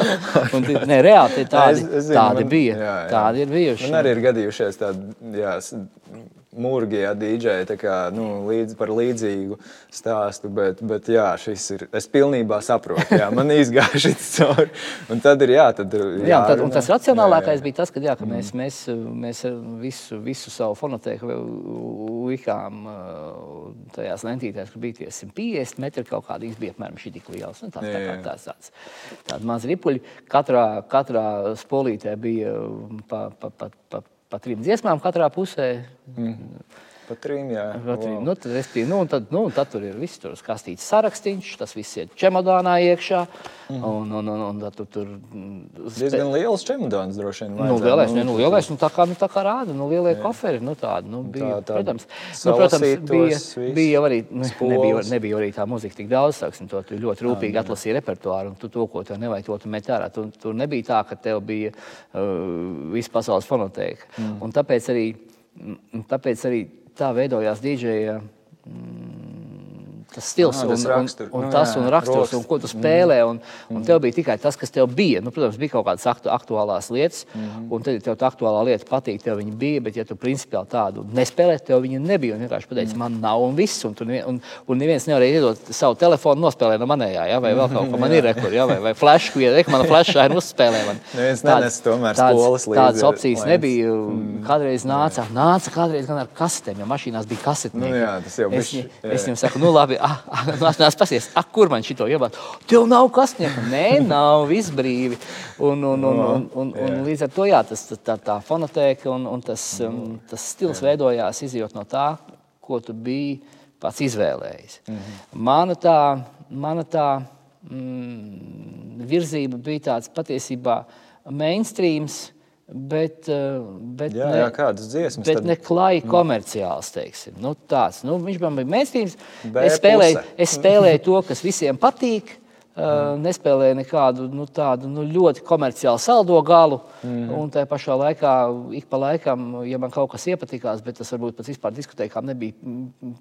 [laughs] un, ne, reāli tādi, es, es zinu, tādi man, bija. Jā, jā. Tādi ir bijuši. Man arī ir gadījušies tādi murgi, ja dīdžeji nu, līdz, par līdzīgu stāstu. Bet, bet jā, šis ir. Es pilnībā saprotu, jā, man izgāja [laughs] šis cauri. Un tad ir jā, tad. Jā, jā tad, un tas racionālākais jā, jā. bija tas, ka, jā, ka mm. mēs, mēs, mēs visu, visu savu fonotēku likām tajās lentītēs, kur bija tie 150 metri kaut kādi bija apmēram šī tik liels. Nu, tāds, tā kā tāds, tāds, tāds maz ripuļi. Katrā, katrā spolītē bija pa, pa, pa, pa pa trim dziesmām katrā pusē. Mm. Pa trim, jā. Pa trim. Wow. Nu, tad, es, nu, tad, nu, tad tur ir viss tur kastīts sarakstīns, tas viss ir čemodānā iekšā. Mm. Un, un, un, un tad tu tur... Diezgan liels čemodāns droši vien. Nu, lielais, nu, nu, lielais, nu, tā kā, nu, tā kā rāda, nu, lielie jā. koferi, nu, tādi, nu, bija, tā, tā, protams, nu, protams, bija, bija arī, nu, nebija, nebija arī tā muzika tik daudz, saksim, to tu ļoti rūpīgi jā, atlasīji repertuāru, un tu to, ko tev nevajag, to tu met ārā. Tu, tur nebija tā, ka tev bija uh, viss pasaules fonotēka. Mm. Un tāpēc arī, tāpēc arī tā veidojās dīdžeja. Mm, tas stils ah, un, rakstur. un, un nu, tas jā, un raksturs, un ko tu spēlē. Un, mm. un tev bija tikai tas, kas tev bija. Nu, protams, bija kaut kādas aktu, aktuālās lietas, mm. un tad, ja tev tā aktuālā lieta patīk, tev viņa bija, bet ja tu principiāli tādu nespēlē, tev viņa nebija. Un vienkārši pateici, mm. man nav un viss, un, tu, un, un neviens nevarēja iedot savu telefonu nospēlēt no manējā, ja? vai vēl kaut ko [laughs] man ir rekur, ja? vai, vai flashu, ja mana flasha ir uzspēlē. Man. [laughs] Neviens nenes tomēr līdzi. Tādas opcijas lēns. nebija. Mm. Kādreiz nāca, nāca kādreiz gan ar kasetēm, jo mašīnās bija kasetēm. Nu, jā, tas jau bija. Es, es viņam saku, nu labi, nāc pasies, ak, kur man šito iebāt? Tev nav kastnieka. Nē, nav, viss brīvi. Un, un, un, un, un, un līdz ar to jā, tas, tā, tā fonotēka un, un tas, um, tas stils veidojās izjūt no tā, ko tu biji pats izvēlējies. Mm -hmm. Mana tā, mana tā mm, virzība bija tāds patiesībā mainstreams Bet, eh, bet, jā, ne, jā, kādas dziesmas? Bet tad... ne klāji mm. komerciāls, teiksim. Nu, tāds, nu, viņš man bija mēstības. Es spēlēju, es spēlēju [laughs] to, kas visiem patīk. Uh, nespēlēja nekādu nu, tādu nu, ļoti komerciālu saldo galu. Mm. Un tā pašā laikā, ik pa laikam, ja man kaut kas iepatikās, bet tas varbūt pēc vispār diskutējām, nebija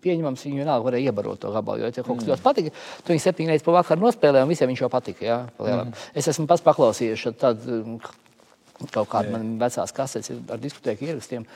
pieņemams, viņi vienalga varēja iebarot to gabalu. Jo, ja kaut kas mm. ļoti patika, tu viņu septiņas reizes pa vakaru nospēlēji, un visiem viņš jau patika. Jā, mm. Es esmu pats paklausījies tādu kaut kāda man vecās kasetes ar diskotēku ierakstiem.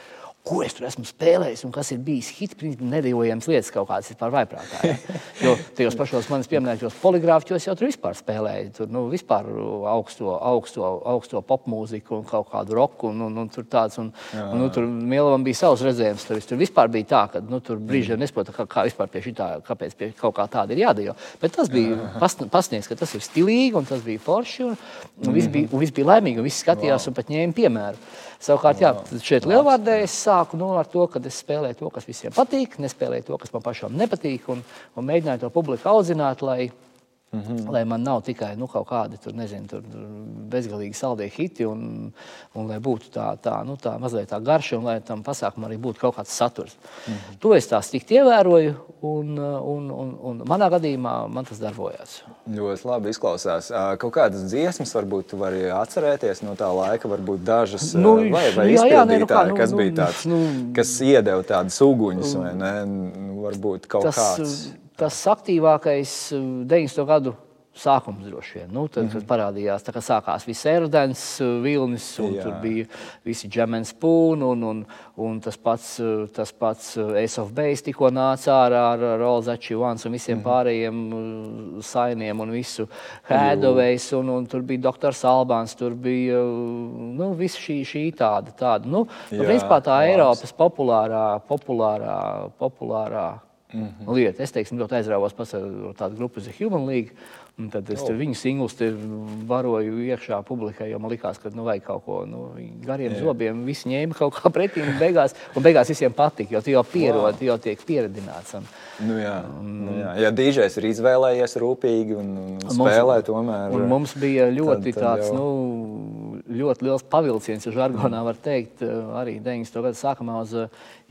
Ko es tur esmu spēlējis un kas ir bijis hits, nedēļojams lietas kaut kādas vispār vaiprātā. Ja? [laughs] Jo tajos pašos manis pieminētos poligrāfos jau tur vispār spēlēja. Tur nu, vispār augsto, augsto, augsto popmūziku un kaut kādu roku. Un, un, un, tur tāds, un, jā, jā. un, nu, tur Mielavam bija savs redzējums. Tur, tur vispār bija tā, ka nu, tur brīžiem mm. nesaprota, kā, kā vispār pie šitā, kāpēc pie kaut kā tāda ir jādara. Bet tas bija pasniegts, ka tas ir stilīgi un tas bija forši. Un, un, viss, bija, un viss bija laimīgi un viss skatījās wow. un pat ņēma piemēru. Savukārt, jā, šeit lielvārdē es sāku nu, ar to, ka es spēlēju to, kas visiem patīk, nespēlēju to, kas man pašam nepatīk, un, un mēģināju to publiku audzināt, lai, Mm -hmm. Lai man nav tikai nu, kaut kādi tur, nezinu, tur bezgalīgi saldie hiti, un, un lai būtu tā, tā, nu, tā mazliet tā garša, un lai tam pasākumam arī būtu kaut kāds saturs. Mm -hmm. To es tā stikti ievēroju, un, un, un, un manā gadījumā man tas darbojās. Ļoti labi izklausās. Kaut kādas dziesmas varbūt tu vari atcerēties no tā laika, varbūt dažas nu, vai, vai jā, jā, nē, nu kā, nu, kas nu, bija tāds, nu, kas iedeva tādas uguņus, vai ne? Nu, varbūt kaut tas, kāds tas aktīvākais 90. Eh, gadu sākums droši vien. Nu, tad, mm -hmm. kad parādījās, kā sākās viss erdens, eh, vilnis, un Jā. tur bija visi džemens spūni, un, un, un tas pats, eh, tas pats Ace of Base tikko nāca ārā ar Rolzači Vans un visiem mm -hmm. pārējiem sainiem un visu Hēdovejs, un, un tur bija doktors Albāns, tur bija, nu, viss šī, šī tāda, tāda, nu, nu principā tā Eiropas populārā, populārā, populārā Mm -hmm. lieta. Es teiksim, ļoti aizrāvos par tādu grupu The Human League. Un tad es oh. viņu singlus varoju iekšā publikai, jo man likās, ka nu, vajag kaut ko nu, gariem yeah. zobiem. Visi ņēma kaut kā pretī un beigās, un beigās visiem patika, jo tu jau pierod, wow. jau tiek pieredināts. Un, nu jā, un, nu jā. Ja DJs ir izvēlējies rūpīgi un, un, spēlē mums, tomēr. Un mums bija ļoti tad, tad tāds, jau... nu, ļoti liels pavilciens, ja žargonā var teikt, arī 90. gadu sākumā uz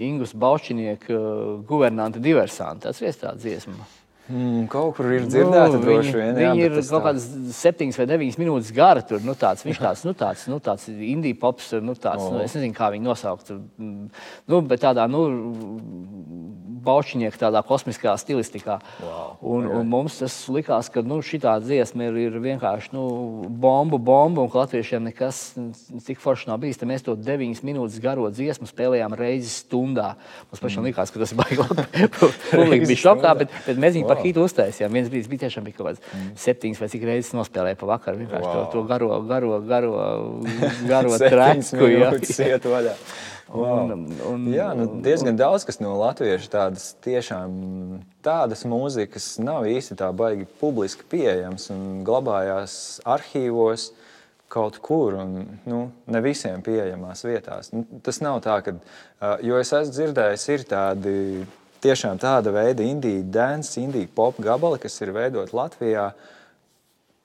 Ingus Baušķinieku guvernanta diversantu. Tas ir tāds dziesma. Mm, kaut kur ir dzirdēta, nu, droši vien. Jā, viņi ir kaut kādas septiņas vai deviņas minūtes gara. Tur, nu, tāds, viņš tāds, nu, tāds, nu, tāds indie pops, nu, tāds, oh. nu, es nezinu, kā viņu nosaukt. Nu, bet tādā, nu, baušķinieka tādā kosmiskā stilistikā. Wow. Un, okay. un mums tas likās, ka nu, šī dziesma ir, ir vienkārši nu, bomba, bomba, un latviešiem nekas tik forši nav bijis. Tad mēs to 9 minūtes garo dziesmu spēlējām reizes stundā. Mums pašam mm. likās, ka tas ir baigi. [laughs] Publika bija šokā, bet, bet mēs viņu par hitu uztaisījām. Viens brīdis bija tiešām bija kaut kāds mm. septiņas vai cik reizes nospēlēja pa vakaru. Vienkārši wow. to, to garo, garo, garo, [laughs] garo trēku. Jā, Wow. Un, un, Jā, nu, diezgan un, daudz kas no latviešu tādas tiešām tādas mūzikas nav īsti tā baigi publiski pieejams un glabājās arhīvos kaut kur un nu, ne visiem pieejamās vietās. Nu, tas nav tā, ka, jo es esmu dzirdējis, ir tādi tiešām tāda veida indīgi dance, indīgi pop gabali, kas ir veidot Latvijā.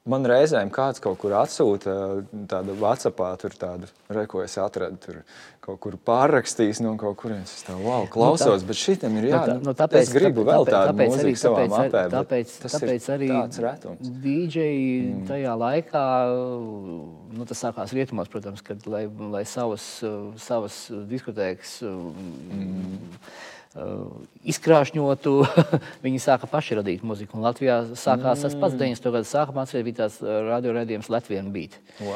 Man reizēm kāds kaut kur atsūta tādu Vācijā, tur tādu reku es atradu, tur kaut kur pārrakstījis no kaut kurienes. Es tam wow, klausos, nu, tā, bet šitam ir jā, nu, nu, tāpēc, es gribu tāpēc, vēl tādu tāpēc, mūziku arī, savā tāpēc, mapē. Tāpēc, tāpēc arī DJ mm. tajā laikā, nu tas sākās rietumos, protams, kad, lai, lai savas, savas diskotēkas mm. Uh, izkrāšņotu, [laughs] viņi sāka paši radīt muziku. Un Latvijā sākās mm. tas pats 90. gada sākumā, tas bija tāds uh, radioredzējums Latvijas beat. Wow.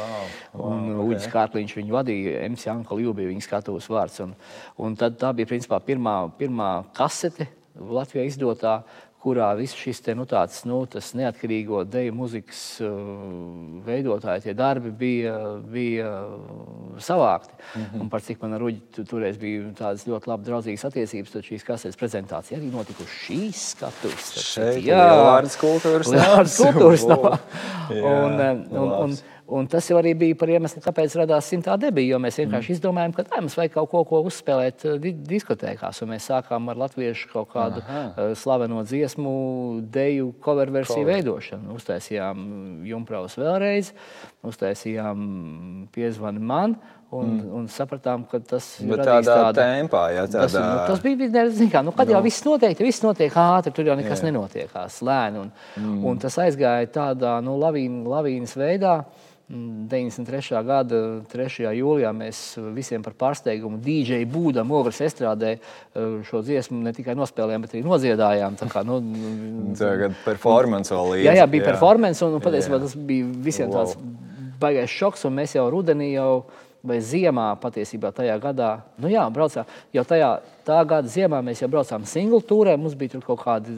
wow, un okay. Uģis Kārkliņš viņu vadīja, MC Anka Līja bija viņa skatuves vārds. Un, un tad tā bija principā pirmā, pirmā kasete Latvijā izdotā, kurā viss šis te, nu, tāds, nu, neatkarīgo deju mūzikas uh, veidotāji, tie darbi bija, bija savākti. Mm -hmm. Un par cik man ar Uģi toreiz bija tādas ļoti labi draudzīgas attiecības, tad šīs kasetes prezentācija arī notika uz šīs skatuves. Šeit, jā, Lielvārdas kultūras Lielvārdas kultūras nav. [laughs] un, un, un, un, Un tas jau arī bija par iemeslu, kāpēc radās simtā debija. Mēs vienkārši mm. izdomājām, ka tā, mums vajag kaut ko, ko uzspēlēt uh, di diskotēkās. Un mēs sākām ar latviešu kaut kādu Aha. uh, slaveno dziesmu, deju cover versiju Cover. veidošanu. Uztaisījām Junkraus vēlreiz, uztaisījām Piezvani man. Un, mm. un sapratām, ka tas ir tādā tādu, tempā, ja tādā... tas, nu, tas bija. Kā, nu, kad no. jau viss notiek, viss notiek ātri, tur jau nekas yeah. nenotiekās lēni. Un, mm. un tas aizgāja tādā nu, lavīn, lavīnas veidā. 93. gada 3. jūlijā mēs visiem par pārsteigumu DJ Būdam Ogres estrādē eh, šo dziesmu ne tikai nospēlējām, bet arī nodziedājām. Tā kā, nu, [laughs] Tagad performance vēl līdzi. Jā, jā, bija jā. performance un, un patiesībā tas bija visiem wow. tāds baigais šoks un mēs jau rudenī jau vai ziemā patiesībā tajā gadā, nu jā, braucām jau tajā tā gada ziemā mēs jau braucām single tūrē. Mums bija tur kaut kādi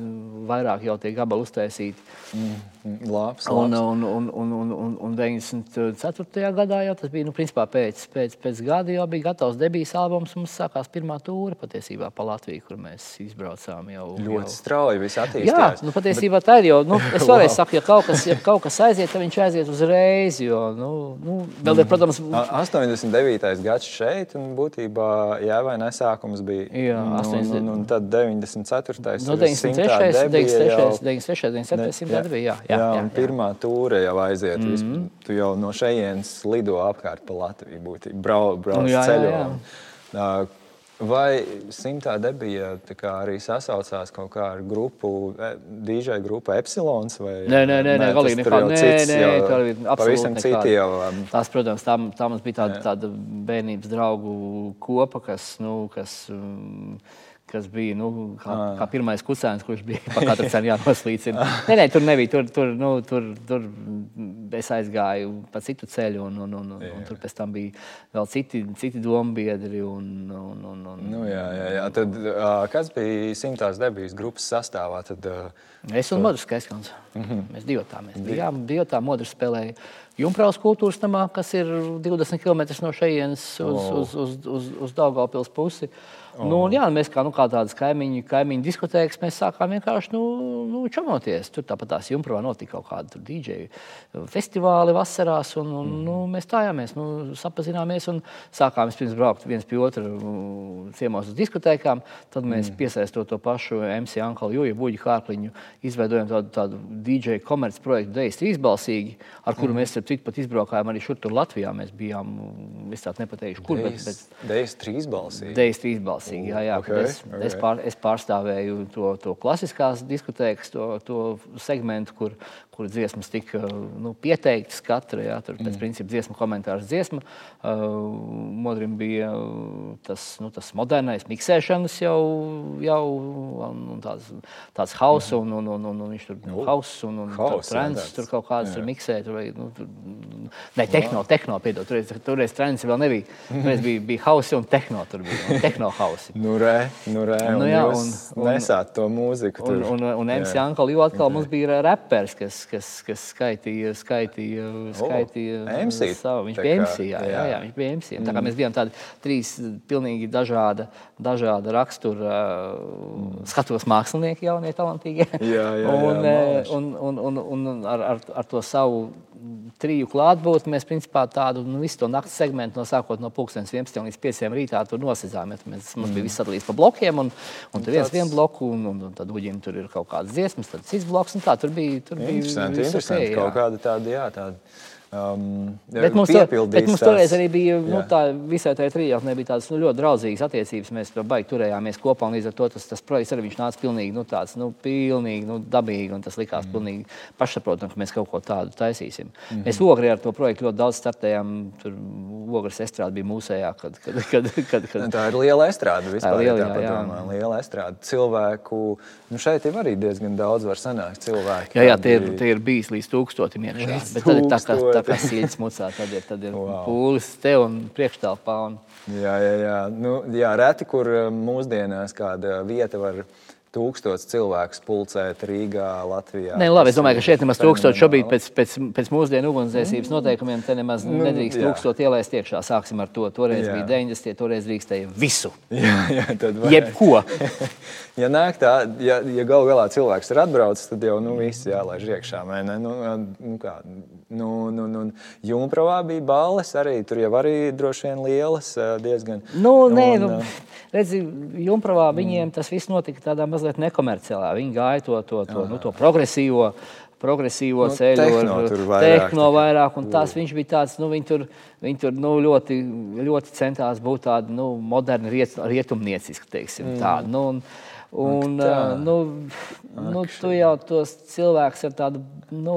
vairāk jau tie gabali uztaisīti. Mm, mm labs, labs. Un, un, un, un, un, un, un 94. gadā jau tas bija nu, principā pēc, pēc, pēc gada jau bija gatavs debijas albums. Mums sākās pirmā tūra patiesībā pa Latviju, kur mēs izbraucām jau. Ļoti jau... strauji viss attīstījās. Jā, nu, patiesībā Bet... tā ir jau, nu, [laughs] es vēlreiz wow. saku, ja kaut, kas, ja kaut kas aiziet, tad viņš aiziet uzreiz, jo, nu, nu vēl ir, protams... 89. gads šeit un būtībā, jā, vai nesākums bija Jā, 80. Un, un, un tad 94. No 93. 96. 96. 97. gada bija. Jā, jā, jā, jā, pirmā tūre jau aiziet. Mm -hmm. Tu jau no šejienes lido apkārt pa Latviju, būtībā brauc brau, nu, ceļojumā. Vai simtā debija arī sasaucās kaut kā ar grupu, e, DJ grupu Epsilons? Vai, nē, nē, nē, nē galīgi nekā. Nē, nē, tā bija pavisam citi jau. Um, Tās, protams, tā, tā mums bija tāda, tāda bērnības draugu kopa, kas, nu, kas um, kas bija nu, kā, kā pirmais kusēns, kurš bija pa katru cenu jānoslīcina. nē, nē, tur nebija. Tur, tur, nu, tur, tur es aizgāju pa citu ceļu, un, un, un, un, un tur pēc tam bija vēl citi, citi dombiedri. Un, un, un, un, nu, jā, jā, jā. Tad, kas bija simtās debijas grupas sastāvā? Tad, uh, es un Modrs Kaiskons. Mm -hmm. Mēs divotā mēs bijām. Divotā Modrs spēlēja Jumprāvas kultūras namā, kas ir 20 km no šejienes uz, oh. uz, uz, uz, uz Daugavpils pusi. Oh. Nu, jā, mēs kā, nu, kā tādas kaimiņu, kaimiņu diskotēkas, mēs sākām vienkārši nu, nu, čamoties. Tur tāpat tās jumprā notika kaut kāda dīdžeju festivāli vasarās, un, un mm. nu, mēs stājāmies, nu, sapazināmies un sākām pirms braukt viens pie otra nu, ciemos uz diskotēkām. Tad mēs mm. piesaistot to pašu MC Anklu Jūju Buļģu Kārkliņu, izveidojam tādu, tādu dīdžeju komerces projektu Dejas trīsbalsīgi, ar kuru mm. mēs citu pat izbraukājām arī šur tur Latvijā. Mēs bijām, es tādu nepateikšu, kur, Dejas, bet, bet Dejas trīsbalsīgi. Dejas trīsbalsīgi. Jā, jā, okay, es, okay. es, pār, es pārstāvēju to, to klasiskās diskotēkas, to, to segmentu, kur, kur dziesmas tika nu, pieteiktas katra. Jā, tur pēc mm. principa dziesmu komentārs dziesma. Uh, Modrim bija tas, nu, tas modernais miksēšanas jau, jau un tāds, tāds hauss, un, un, un, un, un viņš tur nu, hauss un, un house, trends, jā, tur kaut kādas tur miksē. Tur, vai, nu, tur, ne, tehno, tehno, piedod, toreiz, toreiz trends vēl nebija. Toreiz bija, bija hauss un tehno, tur bija tehno hausi. Nu, re, nu, re, nu, jā, un, un, nesāt to mūziku. Tur. Un, un, un MC Ankal, jo atkal okay. mums bija reperis, kas, kas, kas skaitīja, skaitīja, skaitīja oh, MC. savu. Viņš bija MC, jā, jā, jā, viņš bija MC. Tā kā mm. mēs bijām tādi trīs pilnīgi dažāda, dažāda rakstura mm. skatos mākslinieki, jaunie, talantīgie. Jā, jā, un, jā, un, un, un, un, un ar, ar, ar to savu triju klātbūtni mēs principā tādu nu, visu to naktas segmentu no sākot no 11 līdz 5 rītā tur nosizām. Mēs, mums mm. bija viss sadalīts pa blokiem, un, un tur viens vienu bloku, un, un, un tad uģim tur ir kaut kādas dziesmas, tad cits bloks, un tā tur bija. Tur bija interesanti, interesanti. Okay, kaut kāda tāda, jā, tāda Um, bet mums, to, bet mums toreiz arī bija nu, tā, visai tajā trijotnē bija tādas nu, ļoti draudzīgas attiecības. Mēs tur baigi turējāmies kopā, un līdz ar to tas, tas projekts arī nāca pilnīgi, nu, tāds, nu, pilnīgi nu, dabīgi, un tas likās mm. pilnīgi pašsaprotami, ka mēs kaut ko tādu taisīsim. Mm -hmm. Mēs ogri ar to projektu ļoti daudz startējām. Tur ogres estrāde bija mūsējā. Kad, kad, kad, kad, kad... Tā ir liela estrāde vispār. Tā ir liela, jā, jā. liela estrāde. Cilvēku, nu šeit ir arī diezgan daudz var sanākt cilvēki. Jā, jā tie, ir, tie ir bijis līdz tūkstotim iekšā. Bet tad ir tā, tā, tā tā kā sīļas mucā, tad ir, tad ir wow. pūlis te un priekštelpā. Un... Jā, jā, jā. Nu, jā, reti, kur um, mūsdienās kāda vieta var tūkstots cilvēku pulcēt Rīgā, Latvijā. Nē, labi, es domāju, ka šeit nemaz tūkstoši šobrīd pēc, pēc, pēc mūsdienu ugunsdzēsības mm. noteikumiem te nemaz nu, nedrīkst jā. tūkstot ielaist iekšā. Sāksim ar to. Toreiz jā. bija 90, toreiz drīkstēja visu. [laughs] Jā, jā, tad var... Jebko. [laughs] ja nāk tā, ja, ja gal galā cilvēks ir atbraucis, tad jau nu, viss jālaiž iekšā. Nu, nu, kā, nu, nu, nu, Junpravā bija balles arī, tur jau arī droši vien lielas diezgan. Nu, nē, un, nu, redzi, Junpravā viņiem mm. tas viss notika tādā mazliet nekomerciālā. Viņi gāja to, to, to, nu, to progresīvo, progresīvo nu, ceļu, tehno, ar vairāk, tehno vairāk. Un tas viņš bija tāds, nu, viņi tur, viņi tur nu, ļoti, ļoti centās būt tādi nu, moderni riet, rietumnieciski, teiksim, mm. tādi. Nu, un, Un, uh, nu, nu, tu jau tos cilvēkus ar tādu nu,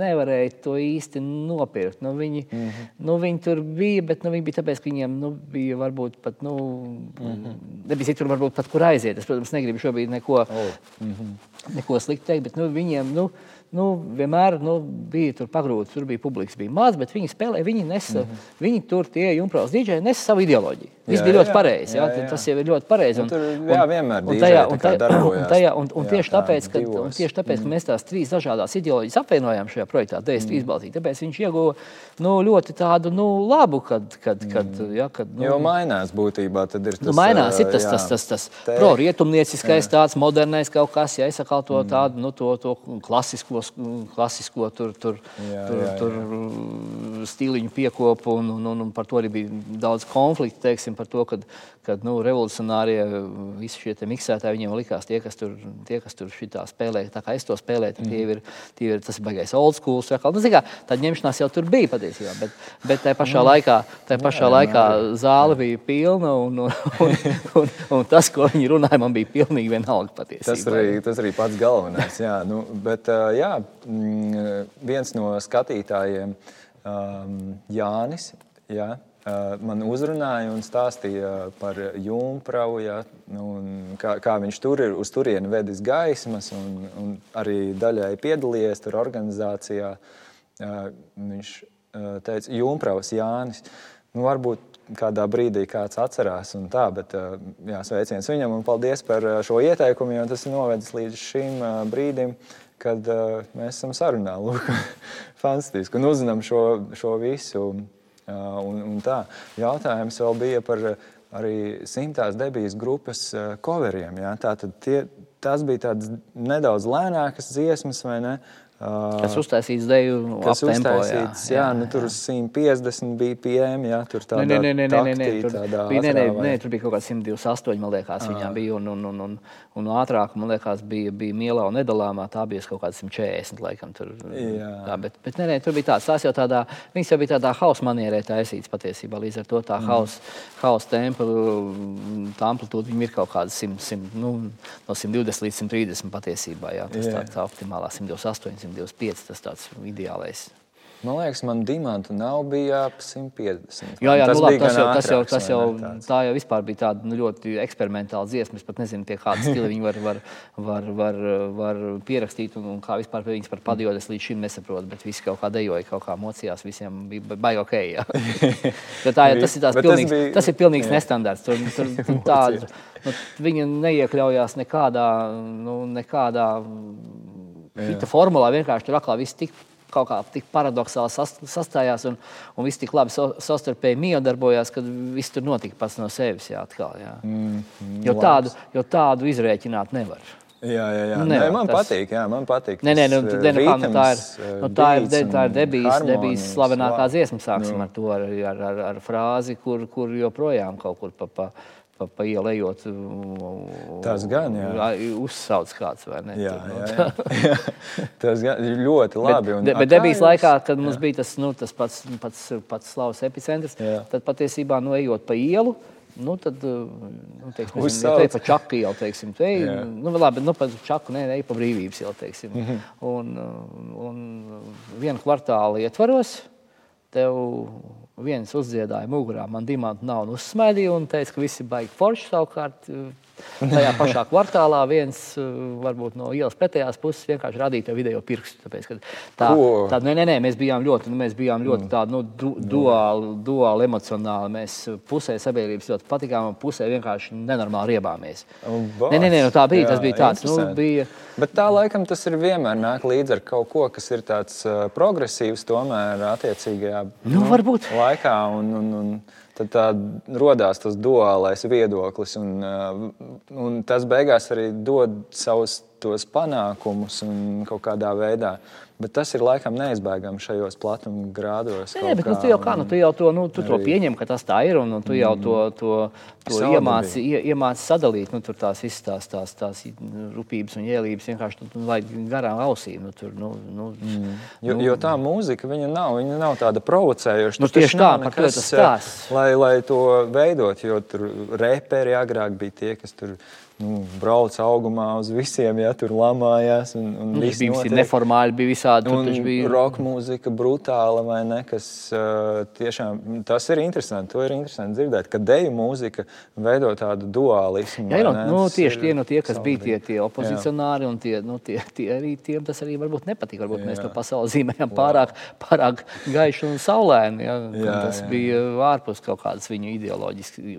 nevarēji to īsti nopirkt. Nu, viņi, mm -hmm. nu, viņi tur bija, bet nu, viņi bija tāpēc, ka viņiem nu, bija varbūt pat, nu, mm -hmm. nebija citur, varbūt pat kur aiziet. Es, protams, negribu šobrīd neko, oh. mm -hmm. neko sliktu teikt, bet nu, viņiem. Nu, nu, vienmēr nu, bija tur pagrūti, tur bija publikas, bija maz, bet viņi spēlēja, viņi nesa, mm -hmm. viņi tur tie jumprāts dīdžeji nesa savu ideoloģiju. Viss bija ļoti pareizi. Jā, jā, jā. Tas jau ir ļoti pareizi. Un, un, tur, jā, vienmēr un, tajā, un, tajā, un, tajā, un, un tieši tāpēc, ka, un tieši tāpēc, mm. mēs tās trīs dažādas ideoloģijas apvienojām šajā projektā, DS3 mm. Baltija, tāpēc viņš ieguva nu, ļoti tādu nu, labu, kad, kad, kad, mm. ja, kad nu, jo mainās būtībā. Tad ir tas, nu, mainās, ir tas, jā, tas, tas, tas, tas pro-rietumnieciskais, tāds modernais kaut kas, ja es atkal to tādu, nu, to, to klasisko, klasisko tur, tur, jā, tur, jā, jā. tur stiliņu piekopu, un, un, un, un par to arī bija daudz konfliktu, teiksim, par to, kad, kad nu, revolucionārie visi šie miksētāji, viņiem likās tie, kas tur, tie, kas tur šitā spēlē, tā kā es to spēlēju, mm. tie ir, tie ir tas baigais old school, nu, kā, tad ņemšanās jau tur bija patiesībā, bet, bet tajā pašā mm. laikā, tajā pašā jā, laikā jā, zāle bija pilna, un, un, un, un, un tas, ko viņi runāja, man bija pilnīgi vienalga patiesībā. Tas arī, tas arī pats galvenais, jā, nu, bet jā, mm, viens no skatītājiem, um, Jānis, jā, man uzrunāja un stāstīja par Junkravu, ja, nu, kā, kā viņš tur ir uz turieni vedis gaismas un, un arī daļai piedalījies tur organizācijā. Viņš teica, Junkravs Jānis. Nu, varbūt kādā brīdī kāds atcerās, tā, bet jā, sveiciens viņam un paldies par šo ieteikumu, jo tas ir novedis līdz šim brīdim, kad mēs esam sarunā. [laughs] Lūk, fantastiski un uzzinām šo, šo visu. Un, un tā. Jautājums vēl bija par arī simtās debijas grupas coveriem. Ja? Tātad tie, tas bija tāds nedaudz lēnākas dziesmas, vai ne? Kas uztaisīts deju kas uztaisīts, jā, jā, jā, nu, tur uz 150 BPM, jā, tur tādā nē, nē, nē, nē, nē, tur, bija, nē, nē, nē, tur bija kaut kāds 128, man liekas, à. viņām bija, un, un, un, un, un ātrāk, man liekas, bija, bija mielā un nedalāmā, tā bija kaut kāds 140, laikam, tur, jā. tā, bet, bet nē, nē, tur bija tāds, tās jau tādā, viņas jau bija tādā hausa manierē taisīts patiesībā, līdz ar to tā mm. hausa, hausa tempa, tā amplitūda, viņam ir kaut kāda 100, 100, nu, no 120 līdz 130 patiesībā, jā, tas jā. tā, tā optimālā 128, 125. Tas tāds ideālais. Man liekas, man dimanta nav bija ap 150. Jā, jā tas, nu, labi, tas, jau, tas, jau, tas jau, tā jau vispār bija tāda nu, ļoti eksperimentāla dziesma. Es pat nezinu, pie kāda stila viņi var, var, var, var, var pierakstīt un, un kā vispār viņas par padiodas līdz šim nesaprotu. Bet visi kaut kā dejoja, kaut kā mocījās, visiem bija baigi ok. [laughs] tā, tas ir, pilnīgs, bija, tas ir pilnīgs jā. nestandarts. Tur, tur, tur [laughs] tāda, nu, viņa neiekļaujās nekādā, nu, nekādā Šita formulā vienkārši tur atkal viss tik kaut kā tik paradoxāli sastājās un, un viss tik labi savstarpēji miedarbojās, ka viss tur notika pats no sevis. Jā, atkal, jā. Mm, mm, jo, tādu, jo tādu izrēķināt nevar. Jā, jā, jā. Nevar, nē, man tas... patīk. Jā, man patīk nē, nē, nu, nē, nu, kā, nu, tā ir, nu, tā ir, de, tā ir debijas, debijas slavenākā dziesma. Sāksim nu. ar to ar, ar, ar, ar frāzi, kur, kur joprojām kaut kur pa. pa pa, pa ielu ejot. Tas gan ir. Uzsauc kāds vai ne? Jā, jā, jā. [laughs] tas ir ļoti labi. Bet, bet debijas laikā, kad mums jā. bija tas, nu, tas pats, pats, pats slavas epicentrs, jā. tad patiesībā nu, ejot pa ielu. Nu, tad, nu, teiksim, ja te pa čaku jau, teiksim, te, nu, labi, nu, pa čaku, nē, ej pa brīvības jau, teiksim. Mm -hmm. un, un vienu kvartālu ietvaros, tev viens uzdziedāja mugurā, man dimanta nav un uzsmaidīja un teica, ka visi baigi forši savukārt. Tajā pašā kvartālā viens varbūt no ielas pretējās puses vienkārši radīja to video pirkstu. Tāpēc, tā, tā, nē, nē, nē, mēs bijām ļoti, nu, mēs bijām ļoti mm. tādi nu, du, duāli, duāli emocionāli. Mēs pusē sabiedrības ļoti patikām un pusē vienkārši nenormāli riebāmies. Nē, nē, nē, nu, tā bija. Jā, tas bija tāds. Nu, bija, Bet tā laikam tas ir vienmēr nāk līdzi ar kaut ko, kas ir tāds uh, progresīvs tomēr attiecīgajā nu, nu, laikā. Un, un, un, tad tā radās tas duālais viedoklis. Un, uh, un tas beigās arī dod savus panākumus un kaut kādā veidā. Bet tas ir laikam neizbēgami šajos platuma grādos. Nē, bet kā, nu, tu jau, kā, nu, tu jau to, nu, tu arī... to pieņem, ka tas tā ir, un, un tu jau to, mm. to, to iemāci, iemāci sadalīt. Nu, tur tās visas tās, tās, tās rūpības un ielības vienkārši nu, laid garām ausīm. Nu, tur, nu, nu, mm. jo, nu, jo tā mūzika, viņa nav, viņa nav tāda provocējoša. Nu, tieši tā, par to tas stāsts. Lai, lai to veidot, jo tur reperi agrāk bija tie, kas tur nu, brauc augumā uz visiem, ja tur lamājās. Un, un nu, bija visi neformāli, bija visādi. Un bija roka mūzika, brutāla vai ne, kas uh, tiešām tas ir interesanti. To ir interesanti dzirdēt, ka deju mūzika veido tādu dualismu. Jā, no, nu, tieši tie no tie, kas bija tie, tie opozicionāri, jā. un tie, nu, tie, tie arī tiem tas arī varbūt nepatīk. Varbūt jā. mēs to pasauli zīmējam pārāk, pārāk gaišu un saulēnu. Ja? Jā, tas jā. bija ārpus kaut kādas viņu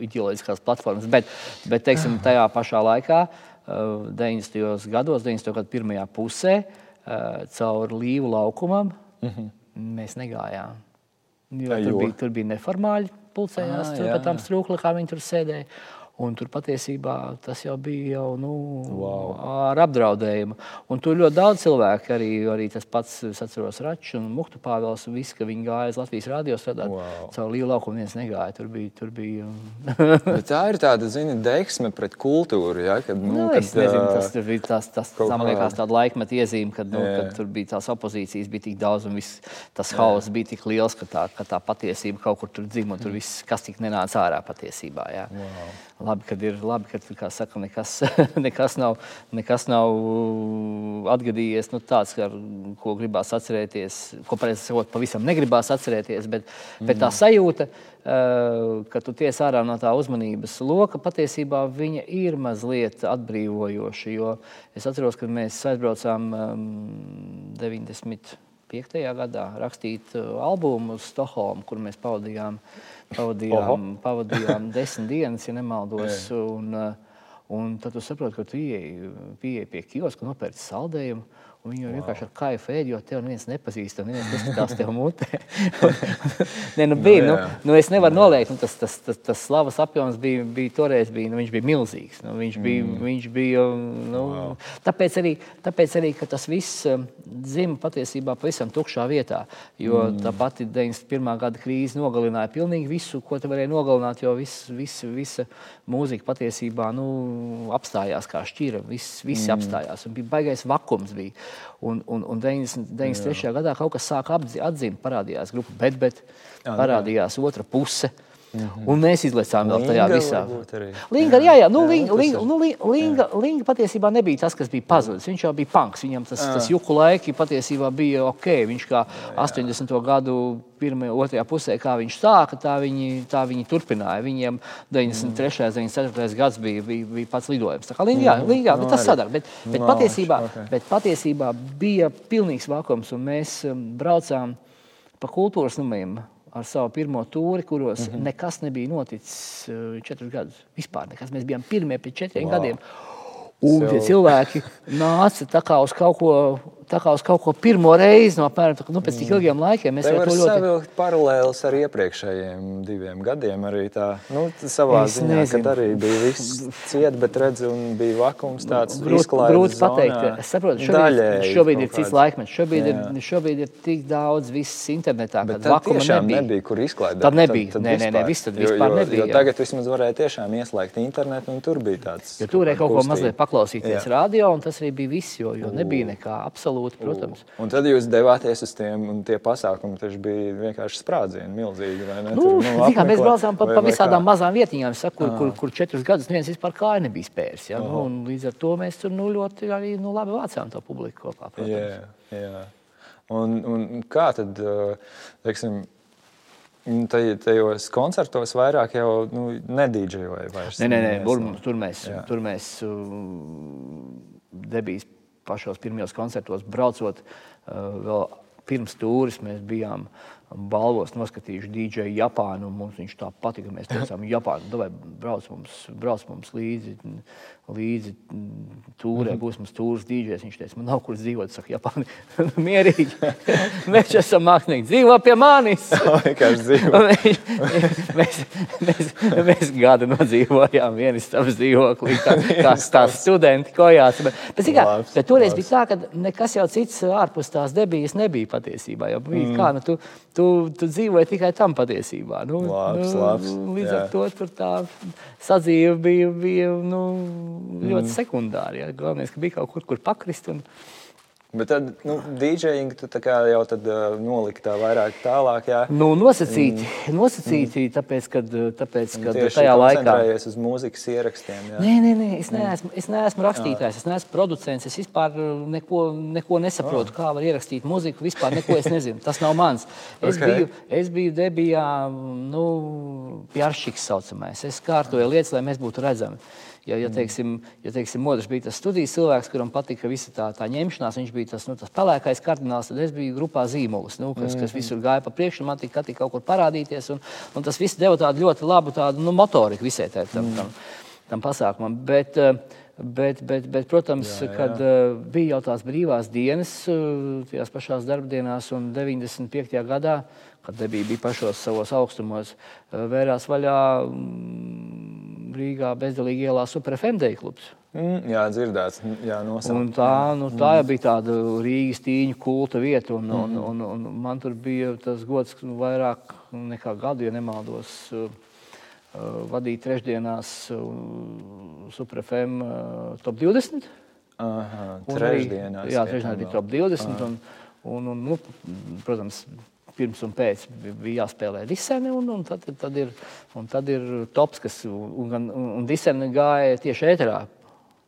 ideoloģiskās platformas. Bet, bet teiksim, tajā pašā laikā laikā, 90. Uh, gados, 90. gadu pirmajā pusē, uh, caur līvu laukumam, mm -hmm. mēs negājām. Jo, tur, bija, tur bija neformāli pulcējās, ah, tur pēc tam strūkli, kā viņi tur sēdēja. Un tur patiesībā tas jau bija jau, nu, wow. ar apdraudējumu. Un tur ļoti daudz cilvēku, arī, arī tas pats, es atceros, Račs un Muhtu Pāvils, un visi, ka viņi gāja uz Latvijas radio strādāt. Wow. Caur lielu laukumu viens negāja. Tur bija. Tur bija [laughs] tā ir tāda, zini, deksme pret kultūru. Ja? Kad, nu, nu, kad, nezinu, tas bija tas, tas man liekas, tāda laikmeta iezīme, kad, nu, kad tur bija tās opozīcijas bija tik daudz un viss, tas hauss bija tik liels, ka tā, ka tā patiesība kaut kur tur dzima un tur viss, kas tik nenāca ārā patiesībā. Ja? Wow labi, kad ir labi, ka saka, nekas, [laughs] nekas, nav, nekas nav atgadījies nu, tāds, ar, ko gribās atcerēties, ko sakot, pavisam negribās atcerēties. Bet, mm. bet tā mm. sajūta, ka tu tiec ārā no tā uzmanības loka, patiesībā ir mazliet atbrīvojoša. Jo es atceros, kad mēs aizbraucām um, 90. 5. gadā rakstīt albumu uz Stokholmu, kur mēs pavadījām uh, Pavadījām, pavadījām [laughs] desmit dienas, ja nemaldos. Un, uh, un tad tu saproti, ka tu ieeji pie kioska, nopērci saldējumu. Un viņi wow. vienkārši ar kaifu ēd, jo tev neviens nepazīst, neviens neskatās tev mutē. [laughs] Nē, nu bija, nu, nu, es nevaru noliegt, nu, tas, tas, tas, tas slavas apjoms bija, bija toreiz, bija, nu, viņš bija milzīgs. Nu, viņš bija, mm. viņš bija nu, wow. tāpēc, arī, tāpēc arī, ka tas viss um, dzima patiesībā pavisam tukšā vietā, jo mm. tā pati 91. gada krīze nogalināja pilnīgi visu, ko te varēja nogalināt, jo viss, viss, visa mūzika patiesībā nu, apstājās kā šķira, viss, viss mm. apstājās, un bija baigais vakums bija. Un, un, un 90, 93. Jā. gadā kaut kas sāka atzīmēt, parādījās grupa, bet, bet parādījās otra puse. Mm -hmm. Un mēs izlecām vēl tajā visā. Linga, jā, jā, nu, jā, Linga, Linga, nu, Linga, Linga patiesībā nebija tas, kas bija pazudis. Viņš jau bija punks. Viņam tas, tas juku laiki patiesībā bija ok. Viņš kā jā. 80. gadu pirmajā, otrajā pusē, kā viņš sāka, tā viņi, tā viņi turpināja. Viņiem 93. un 94. gads bija, bija, bija pats lidojums. Tā kā Linga, jā, Linga, jā, bet tas sadara. Bet, bet, patiesībā, bet patiesībā bija pilnīgs vakums, un mēs um, braucām pa kultūras numiem ar savu pirmo tūri, kuros mm -hmm. nekas nebija noticis uh, četrus gadus. Vispār nekas. Mēs bijām pirmie pēc četriem wow. gadiem. Un tie cilvēki nāca uz kaut ko tā kā uz kaut ko pirmo reizi no apmēram tā, nu, pēc tik mm. ilgiem laikiem. Mēs varam ļoti... savilkt paralēlus ar iepriekšējiem diviem gadiem. Arī tā, nu, savā es ziņā, nezinu. kad arī bija viss ciet, bet redz, un bija vakums tāds grūti, grūti pateikt. Es saprotu, šobrīd, Daļēji, šobrīd ir cits laikmets. Šobrīd ir, šobrīd ir tik daudz viss internetā, bet vakuma nebija. nebija, kur izklaidēt. Tad nebija. Tad, tad nē, nē, nē, viss tad vispār jo, jo, nebija. Jo tagad vismaz varēja tiešām ieslēgt internetu, un tur bija tāds. Jo tur varēja kaut ko mazliet paklausīties radio, un tas arī bija viss, jo nebija nekā absolūti, protams. Un tad jūs devāties uz tiem, un tie pasākumi taču bija vienkārši sprādzieni, milzīgi. Nu, nu, nu, kā, mēs braucām pa, pa visādām mazām vietiņām, saku, kur, kur, kur četrus gadus neviens vispār kāju nebija spēris. Ja? Nu, līdz ar to mēs tur nu, ļoti arī, nu, labi vācām to publiku kopā. Protams. Jā, jā. Un, un kā tad, teiksim, Tajos koncertos vairāk jau nu, nedīdžejoja. Nē, nē, nē, tur, tur mēs, jā. tur mēs debijas pašos pirmajos koncertos braucot uh, vēl pirms tūris mēs bijām balvos noskatījuši dīdžeju Japānu. Mums viņš tā patika. Mēs teicām, Japāna, vai brauc mums, brauc mums līdzi, līdzi tūrē, būs mums tūris dīdžers. Viņš teica, man nav kur dzīvot. Saka, Japāni, [laughs] mierīgi. mēs esam mākslinieki, dzīvo pie manis. [laughs] [laughs] mēs, mēs, mēs, mēs gadu nodzīvojām vienistabas dzīvoklī, kā, kā, kā studenti kojās. Bet, bet, kā, labs, bet toreiz labs. bija tā, ka nekas jau cits ārpus tās debijas nebija patiesībā. Jo, mm. kā, nu, tu, tu, tu dzīvoji tikai tam patiesībā. Nu, labs, nu, labs, līdz jā. ar to tur tā sadzīve bija, bija nu, ļoti mm. sekundāra. Ja. Galvenais, ka bija kaut kur, kur pakrist. Un, Bet tad, nu, DJing tu jau tad uh, noliki tā vairāk tālāk, jā? Nu, nosacīti, mm. [laughs] nosacīti mm. tāpēc, kad, tāpēc, kad Tieši tajā laikā... uz mūzikas ierakstiem, jā? Nē, nē, nē, es neesmu, es neesmu rakstītājs, es neesmu producents, es vispār neko, neko nesaprotu, oh. kā var ierakstīt muziku, vispār neko es nezinu, tas nav mans. Es okay. biju, es biju debijā, nu, pjaršiks saucamais, es kārtoju lietas, lai mēs būtu redzami. Ja, ja, teiksim, ja teiksim, Modrs bija tas studijas cilvēks, kuram patika visa tā, tā ņemšanās, viņš bija tas, nu, tas pelēkais kardināls, tad es biju grupā zīmols, nu, kas, kas visur gāja pa priekšu, man tika, tika kaut kur parādīties, un, un tas viss deva tādu ļoti labu tādu, nu, motoriku visai tam, tam, tam, tam pasākumam. Bet, Bet, bet, bet, protams, jā, jā. kad uh, bija jau tās brīvās dienas, uh, tajās pašās darbdienās, un 95. gadā, kad debija bija pašos savos augstumos, uh, vērās vaļā um, Rīgā bezdalīgi ielā superfemdeja klubs. Mm, jā, dzirdēts. Jā, un tā, nu, tā jau bija tāda Rīgas tīņu kulta vieta. Un, un, mm. un, un, man tur bija tas gods nu, vairāk nekā gadu, ja nemaldos. Uh, uh, vadīt trešdienās uh, Superfem uh, top 20. Aha, trešdienās. Jā, trešdienās bija top 20. Aha. Un, un, un, nu, protams, pirms un pēc bija jāspēlē diseni, un, un, tad, tad ir, un tad ir tops, kas un, un, un diseni gāja tieši ēterā.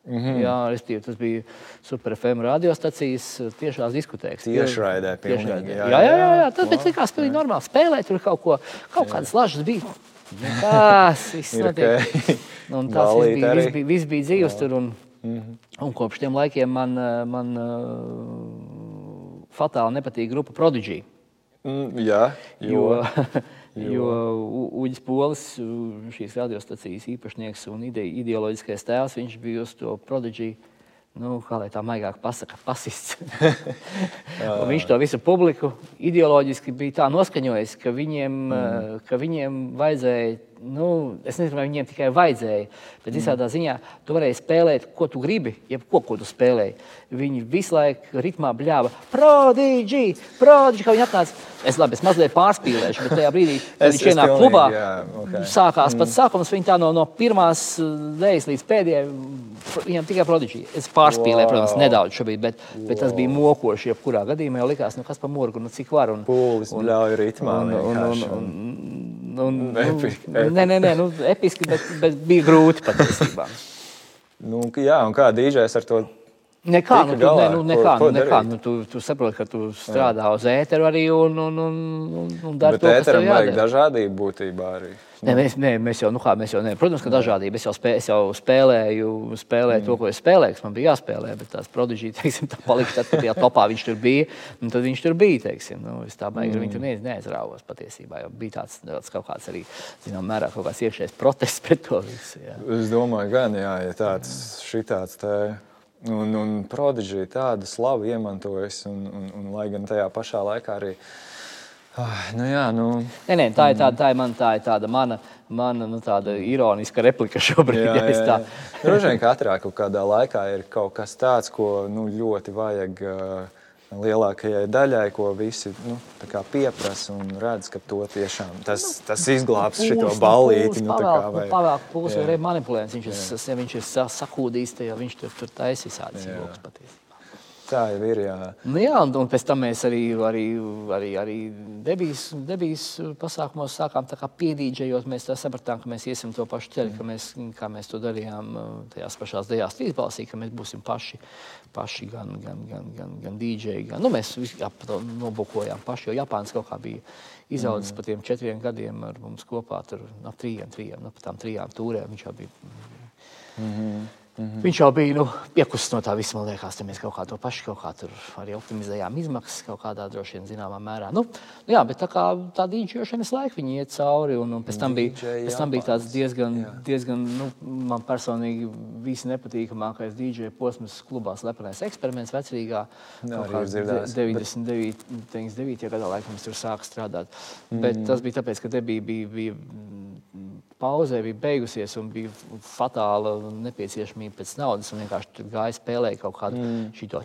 Mm -hmm. Jā, restīvi, tas bija superFM radiostacijas tiešās diskotēkas. Tieši raidē, pilnīgi. Jā, jā, jā, jā, jā. tas bija likās pilnīgi normāli. Spēlēt tur kaut ko, kaut kādas lažas bija. [laughs] Tas viss notiek. [laughs] Un tas viss bija, viss bija, viss bija dzīves tur. Un, mm -hmm. un kopš tiem laikiem man, man uh, fatāli nepatīk grupa Prodigy. Mm, jā, jo, jo, jo Uģis Polis, šīs radiostacijas īpašnieks un ide, ideoloģiskais tēls, viņš bija uz to prodigiju. Nu, kā lai tā maigāk pasakā, pasists. [laughs] viņš to visu publiku ideoloģiski bija tā noskaņojis, ka viņiem, mm. ka viņiem vajadzēja nu, es nezinu, vai viņiem tikai vajadzēja, bet mm. visādā ziņā tu varēji spēlēt, ko tu gribi, jebko, ko tu spēlēji. Viņi visu laiku ritmā bļāva, prodiģi, prodiģi, kā viņi atnāca. Es labi, es mazliet pārspīlēšu, bet tajā brīdī, [laughs] kad viņš ienāk klubā, jā, okay. sākās mm. pats sākums, viņi tā no, no pirmās dēļas līdz pēdējai, viņam tikai prodiģi. Es pārspīlēju, wow. protams, nedaudz šobrīd, bet, wow. bet tas bija mokoši, jebkurā gadījumā jau likās, nu kas pa morgu, nu cik var. Un, Pūlis un, bļauj ritmā. Un, un, un, un, un, un, episki, nu, nē, nē, nē, nu, episki, bet, bet bija grūti patiesībā. nu, jā, un kā dīdžers ar to Nekā, nu, tu, ne, nu, nekā, ko, ko nu, nekā. Nu, tu, tu saproti, ka tu strādā Jā. uz ēteru arī un, un, un, un, un dari to, kas tev jādara. vajag dažādību būtībā arī. Ne, mēs, ne, mēs jau, nu kā, mēs jau, ne, protams, ka dažādība. Es jau, spē, es jau spēlēju, spēlēju mm. to, ko es spēlēju, kas man bija jāspēlē, bet tās prodiģija, [laughs] teiksim, tā palika tad, kad tajā topā viņš tur bija, un tad viņš tur bija, teiksim. Nu, es tā baigi mm. viņu tur neiz, neaizrāvos patiesībā, jo bija tāds, tāds kaut kāds arī, zinām, mērā kaut kāds iekšējs protests pret to visu. Jā. Es domāju, gan, jā, ja tāds, šitāds tā. Un, un Prodigy tādu slavu iemantojas, un, un, un lai gan tajā pašā laikā arī. Oh, nu jā, nu, nē, nē, tā, ir tāda, tā, ir man, tā ir tāda mana, mana nu, tāda ironiska replika šobrīd. Jā, jā, jā. Droši vien katrā kaut kādā laikā ir kaut kas tāds, ko nu, ļoti vajag. Uh, lielākajai daļai, ko visi nu, pieprasa un redz, ka to tiešām tas, nu, tas izglābs šo ballīti. Nu, vai... Pavēlk pūles vai arī manipulējums. Viņš, ir, viņš ir sakūdījis, tad viņš tur, tur taisa visādas ilgas patiesībā. Tā jau ir. Jā, nu, jā un, un pēc tam mēs arī, arī, arī, arī debijas, debijas pasākumos sākām piedīdžējot. Mēs sapratām, ka mēs iesim to pašu ceļu, ka mēs, kā mēs to darījām uh, tajās pašās dejās, trīsbalsī, ka mēs būsim paši, paši gan, gan, gan, gan, gan dīdžeji. Gan, nu, mēs nobukojām paši, jo Japāns kaut kā bija izaudzis mm. pa tiem četriem gadiem ar mums kopā, tur no trījiem, trījiem, no tām trijām tūrēm. Viņš jau bija. Mm -hmm. Mm -hmm. Viņš jau bija nu, piekusis no tā visa. Man liekas, mēs kaut kā to pašu kaut kā arī optimizējām izmaksas kaut kādā droši vien zināmā mērā. Nu, nu jā, bet tā kā tā dīdžošanas laika viņi iet cauri. Un, un pēc, tam bija, pēc tam bija tāds diezgan, jā. diezgan nu, man personīgi visi nepatīkamākais dīdžoja posms klubā Slepenais eksperiments vecrīgā. Jā, 99. Bet... 99. gadā laikam es tur sāku strādāt. Mm -hmm. Bet tas bija tāpēc, ka te bija, bija, bija pauzē bija beigusies un bija fatāla nepieciešamība pēc naudas. Un vienkārši gāja spēlēja kaut kādu mm. šito.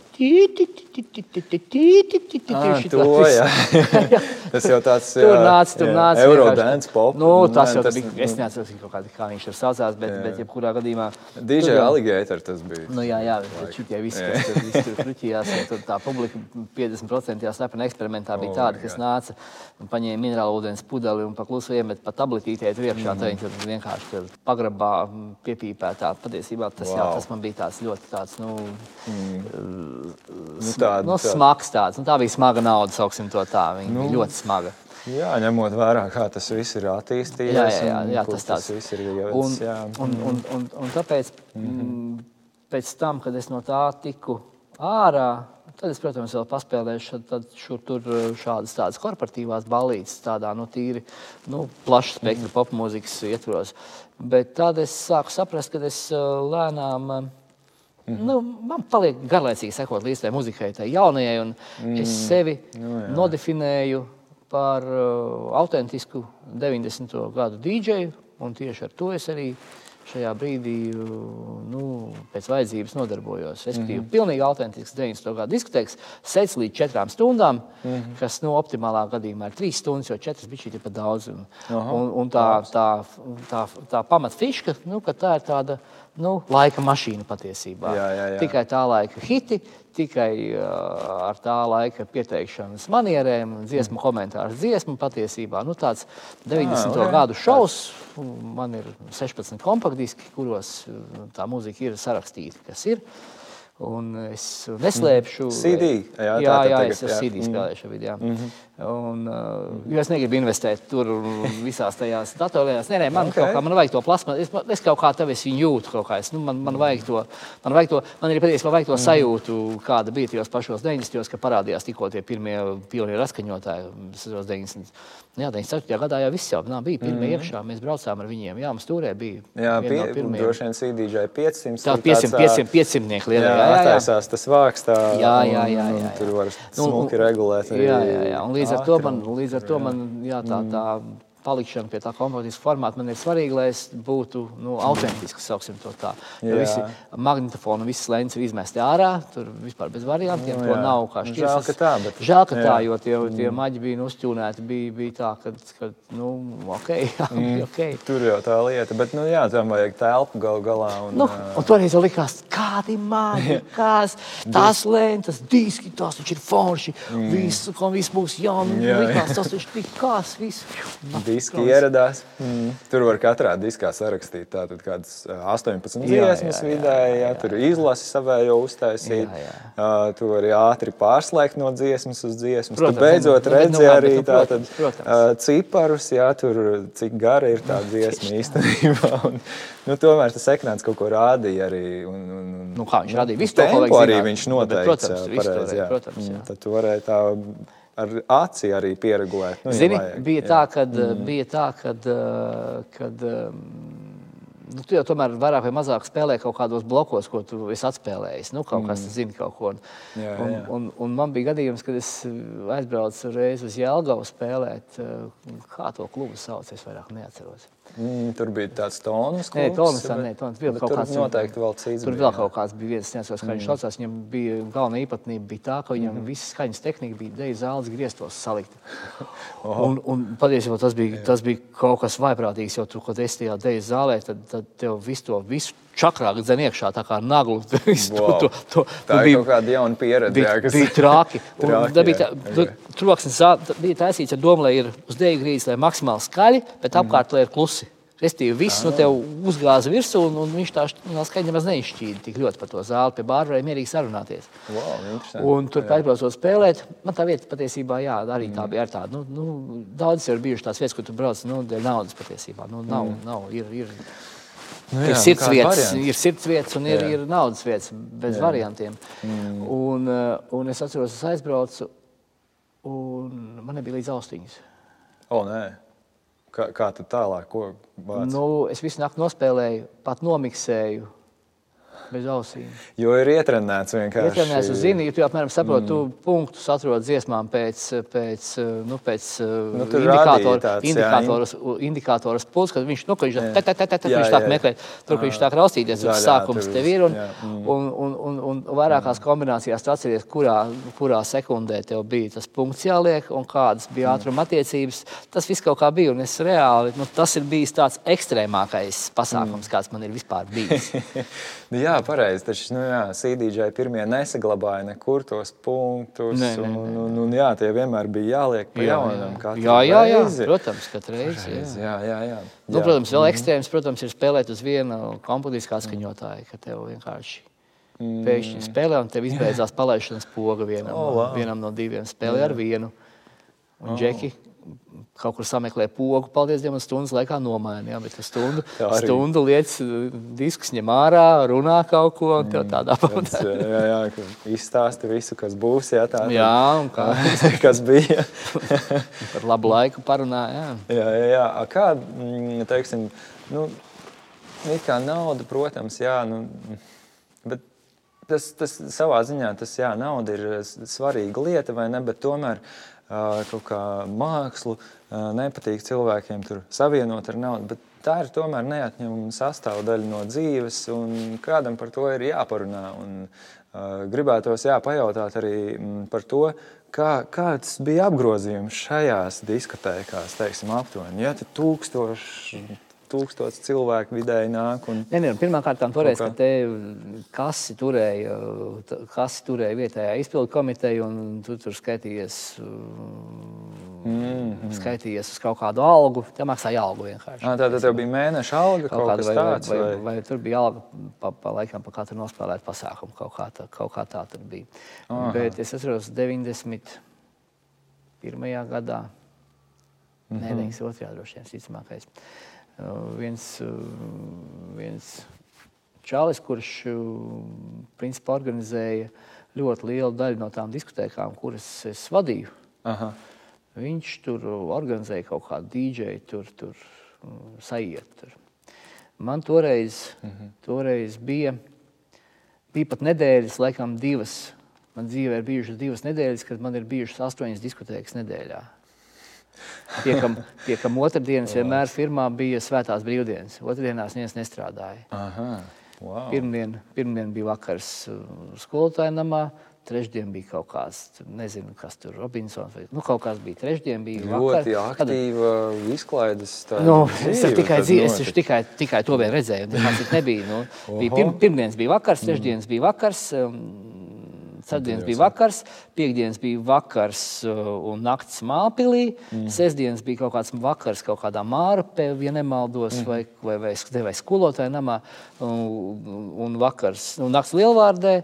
Tas jau tāds - tur nāca, tur nāca. Eurodance pop. Nu, tas jau bija, es neatceros, kā viņš tur saucās, bet, bet jebkurā gadījumā. DJ Alligator tas bija. Nu, jā, jā, čutie visi, kas tur, fruķījās. Tur tā publika 50% jā, slepena eksperimentā bija tāda, kas nāca un paņēma minerālu ūdens pudeli un paklusu iemet pa tablitītē tur iekšā. Mm. Tur vienkārši pagrabā piepīpētā. Patiesībā tas, wow. jā, tas man bija tāds ļoti tāds, nu, mm. nu, tāda, nu, smags tāds. Nu, tā bija smaga nauda, sauksim to tā. Viņa nu. bija ļoti smaga. Jā, ņemot vērā, kā tas viss ir attīstījies. Jā, jā, jā, jā tas, tas viss ir jau un. Un, un, un, un tāpēc, mm -hmm. pēc tam, kad es no tā tiku ārā, tad es, protams, vēl paspēlēšu tad, šur, tur šādas tādas korporatīvās balītas, tādā nu, tīri nu, plaša spektra mm popmūzikas ietvaros. Bet tad es sāku saprast, ka es lēnām. Mm -hmm. Nu, man paliek garlaicīgi sekot līdzi tai muzikai, tai jaunajai, un mm -hmm. es sevi nu, jā. nodefinēju par uh, autentisku 90. gadu dīdžeju, un tieši ar to es arī šajā brīdī nu, pēc vajadzības nodarbojos. Respektīvi, mm -hmm. pilnīgi autentisks 90. gada diskoteks, sēdz līdz četrām stundām, mm -hmm. kas nu, optimālā gadījumā ir trīs stundas, jo četras bija šī pat daudz. Un, un, un tā, tā, tā, tā pamatfiška, nu, ka tā ir tāda nu, laika mašīna patiesībā. Jā, jā, jā. Tikai tā laika hiti, tikai uh, ar tā laika pieteikšanas manierēm, dziesmu mm. komentārs dziesmu patiesībā. Nu, tāds 90. Jā, gadu šovs, man ir 16 kompaktdiski, kuros tā mūzika ir sarakstīta, kas ir. Un es neslēpšu, mm. CD. Jā, jā, jā es ar CD spēlēju šobrīd. Jā. Mm -hmm. Un, uh, jo es negribu investēt tur visās tajās datorlietās. Nē, nē, man okay. kaut kā man vajag to plasmu. Es, es kaut kā tev viņu jūtu. Kaut kā. Es, nu, man, man vajag to, man vajag to, man ir patiesībā vajag to mm. sajūtu, kāda bija tajos pašos 90. kad parādījās tikko tie pirmie pionieru atskaņotāji. 90. Nu, jā, 94. gadā jau viss jau nā, bija pirmie mm. iekšā. Mēs braucām ar viņiem. Jā, mums turē bija. Jā, pie, no droši vien CDJ 500. Tā 500, 500, 500 nieki lielā. Jā, jā, jā. tas vāks tā. Jā, jā, jā. jā, jā. Tur var smuki nu, regulēt. Jā, jā, jā. Un līdz ar to man, līdz ar to man jā, tā, tā palikšana pie tā kompaktiska formāta man ir svarīga, lai es būtu nu, autentisks, sauksim to tā. Jo visi magnetofoni, visas lēns ir izmesti ārā, tur vispār bez variantiem, nu, to nav kā šķirs. Žēl, ka tā, bet... Žēl, ka tā, jo tie, tie mm. maģi bija uzķūnēti, bija, bija tā, ka, ka nu, ok, [laughs] jā, mm. ok. Tur jau tā lieta, bet, nu jā, tam vajag telpu gal galā. Un, nu, un toreiz jau likās, kādi maģi, [laughs] kās, tās lēntas, diski, tās taču ir forši, mm. viss, ko viss būs jauni, likās, tas taču tik kās, viss [laughs] diski ieradās. Mm. Tur var katrā diskā sarakstīt tātad kādas 18 dziesmas vidēji, ja tur izlasi savējo uztaisīt. Jā, jā. Uh, tu vari ātri pārslēgt no dziesmas uz dziesmas. Protams, tu beidzot redzi nu, arī tātad uh, ciparus, jā, tur cik gara ir tā [laughs] dziesma īstenībā. [laughs] Un, nu, tomēr tas ekrāns kaut ko rādīja arī. Un, un, un, nu, kā viņš rādīja? Visu to, ko vajag zināt. Arī viņš noteikti. Protams, pareiz, jā. Protams, jā. Tad tu varēji tā ar aci arī pieregulēt. Nu, Zini, ja bija, tā, kad, mm. bija tā, kad, kad nu, tu jau tomēr vairāk vai mazāk spēlē kaut kādos blokos, ko tu esi atspēlējis. Nu, kaut mm. kas zina kaut ko. Jā, un, jā. Un, un man bija gadījums, kad es aizbraucu reiz uz Jelgavu spēlēt. Kā to klubu sauc, es vairāk neatceros. Mm, tur bija tāds tonis. Bet, nē, tonis bija kaut kāds. Noteikti vēl cits. Tur bija, vēl kaut kāds bija viens, neatceros, kā viņš mm. saucās. Viņam bija galvenā īpatnība bija tā, ka viņam mm. viss skaņas tehnika bija deju zāles griestos salikt. [laughs] un, un patiesībā tas bija, tas bija kaut kas vaiprātīgs, jo tu, kad esi tajā deju zālē, tad, tad tev visu to visu čakrā dzen iekšā, tā kā naglu. [laughs] wow. to, to, tā bija kaut kāda jauna pieredze. Bija, jā, kas... bija trāki. [laughs] trāki bija, tā, troksnis bija taisīts ar domu, lai ir uz dēļa grīdas, lai maksimāli skaļi, bet mm. apkārt, lai ir klusi. Restīvi, viss no nu, tev uzgāza virsū, un, un viņš tā skaņa nemaz neizšķīda tik ļoti par to zāli. Pie bāra varēja mierīgi sarunāties. Wow, un tur aizbraucot spēlēt, man tā vieta patiesībā, jā, arī tā mm. bija ar tādu. Nu, nu, daudz ir bijušas tās vietas, kur tu brauc nu, dēļ naudas patiesībā. Nu, nav, mm. nav, ir, ir, Nu, jā, ir sirds vietas, ir sirds vietas un ir, jā. ir naudas vietas, bez jā. variantiem. Mm. Un, uh, un es atceros, es aizbraucu, un man nebija līdz austiņas. O, nē. Kā, kā tad tālāk? Ko bāc? nu, es visu nakti nospēlēju, pat nomiksēju. Bez ausīm. Jo ir ietrenēts vienkārši. Ietrenēts zini, ja tu apmēram saproti, mm. tu punktus atrod dziesmām pēc, pēc, nu, pēc nu, indikātora, indikātoras, indikātoras puses, kad viņš, nu, ka viņš, tā, tā, tā, tā, tā, viņš tā meklē, tur, ka viņš tā raustīties, tas sākums tev ir, un, mm. un, un, un, un vairākās kombinācijās tu atceries, kurā, kurā sekundē tev bija tas punkts jāliek, un kādas bija mm. ātruma attiecības. Tas viss kaut kā bija, un es reāli, nu, tas ir bijis tāds ekstrēmākais pasākums, kāds man ir vispār bijis. [laughs] jā, pareizi. Taču nu, jā, CDJ pirmie nesaglabāja nekur tos punktus. Ne, ne. Un, un, un, jā, tie vienmēr bija jāliek pa jā, jaunam. Jā, jā, jā, jā, protams, katru reizi. Jā, jā, jā. Nu, protams, vēl mm. ekstrēms, protams, ir spēlēt uz viena komponiskā skaņotāja, ka tev vienkārši mm. pēkšņi spēlē un tev izbeidzās palaišanas poga vienam, oh, wow. vienam no diviem. Spēlē ar vienu. Un oh. Džeki kaut kur sameklē pogu, paldies Dievam, stundas laikā nomainīja. Ja, bet stundu, stundu lietas, disks ņem ārā, runā kaut ko un tev tādā pamatā. jā, jā, izstāsti visu, kas būs, jā, tā, jā un kā. [laughs] kas bija. [laughs] Par labu laiku parunā, jā. Jā, jā, jā. Kā, mm, teiksim, nu, it kā nauda, protams, jā, nu, bet tas, tas savā ziņā, tas, jā, nauda ir svarīga lieta, vai ne, bet tomēr kaut kā mākslu, nepatīk cilvēkiem tur savienot ar naudu. Bet tā ir tomēr neatņemama sastāvdaļa no dzīves, un kādam par to ir jāparunā. Un, uh, gribētos jā, pajautāt arī par to, kā, kāds bija apgrozījums šajās diskotēkās, teiksim, aptuveni ja, - 1000 tūkstots cilvēku vidēji nāk. Un... Ne, ne, nu, pirmkārt, toreiz, kad eh, kasi turēja, kasi turēja vietējā izpildu komiteju, un tu tur skaitījies, mm -hmm. skaitījies uz kaut kādu algu. Tā maksāja algu vienkārši. Ah, à, tā tad bija mēneša alga kaut, kaut kāda vai, tāds, vai, vai, vai? vai tur bija alga pa, pa laikam pa katru nospēlētu pasākumu. Kaut kā tā, kaut kā tā tur bija. Aha. Bet es atceros 91. gadā. Mm -hmm. Nē, mhm. 92. droši vien, visticamākais. Uh, viens, uh, viens čalis, kurš uh, principā organizēja ļoti lielu daļu no tām diskotēkām, kuras es vadīju. Aha. Viņš tur organizēja kaut kādu dīdžeju, tur, tur sajiet. Tur. Man toreiz, uh mhm. -huh. toreiz bija, bija pat nedēļas, laikam divas. Man dzīvē ir bijušas divas nedēļas, kad man ir bijušas astoņas diskotēkas nedēļā. Piekam, piekam otrdienas vienmēr firmā bija svētās brīvdienas. Otrdienās neviens nestrādāja. Aha, wow. pirmdien, pirmdien bija vakars uh, skolotāja namā. Trešdien bija kaut kāds, nezinu, kas tur Robinsons vai nu, kaut kas bija. Trešdien bija ļoti vakar. aktīva Tad... izklaides. Nu, es tikai, dzīvi, es tikai, tikai to vien redzēju. Tas nebija. Nu, bija pirm, pirmdienas bija vakars, trešdienas mm. bija vakars. Um, Ceturtdienas bija vakars, piekdienas bija vakars uh, un naktis Mālpilī, mm. sestdienas bija kaut kāds vakars kaut kādā mārupē, ja nemaldos, mm. vai, vai, vai, vai skolotāja namā, un, un vakars, un naktis Lielvārdē,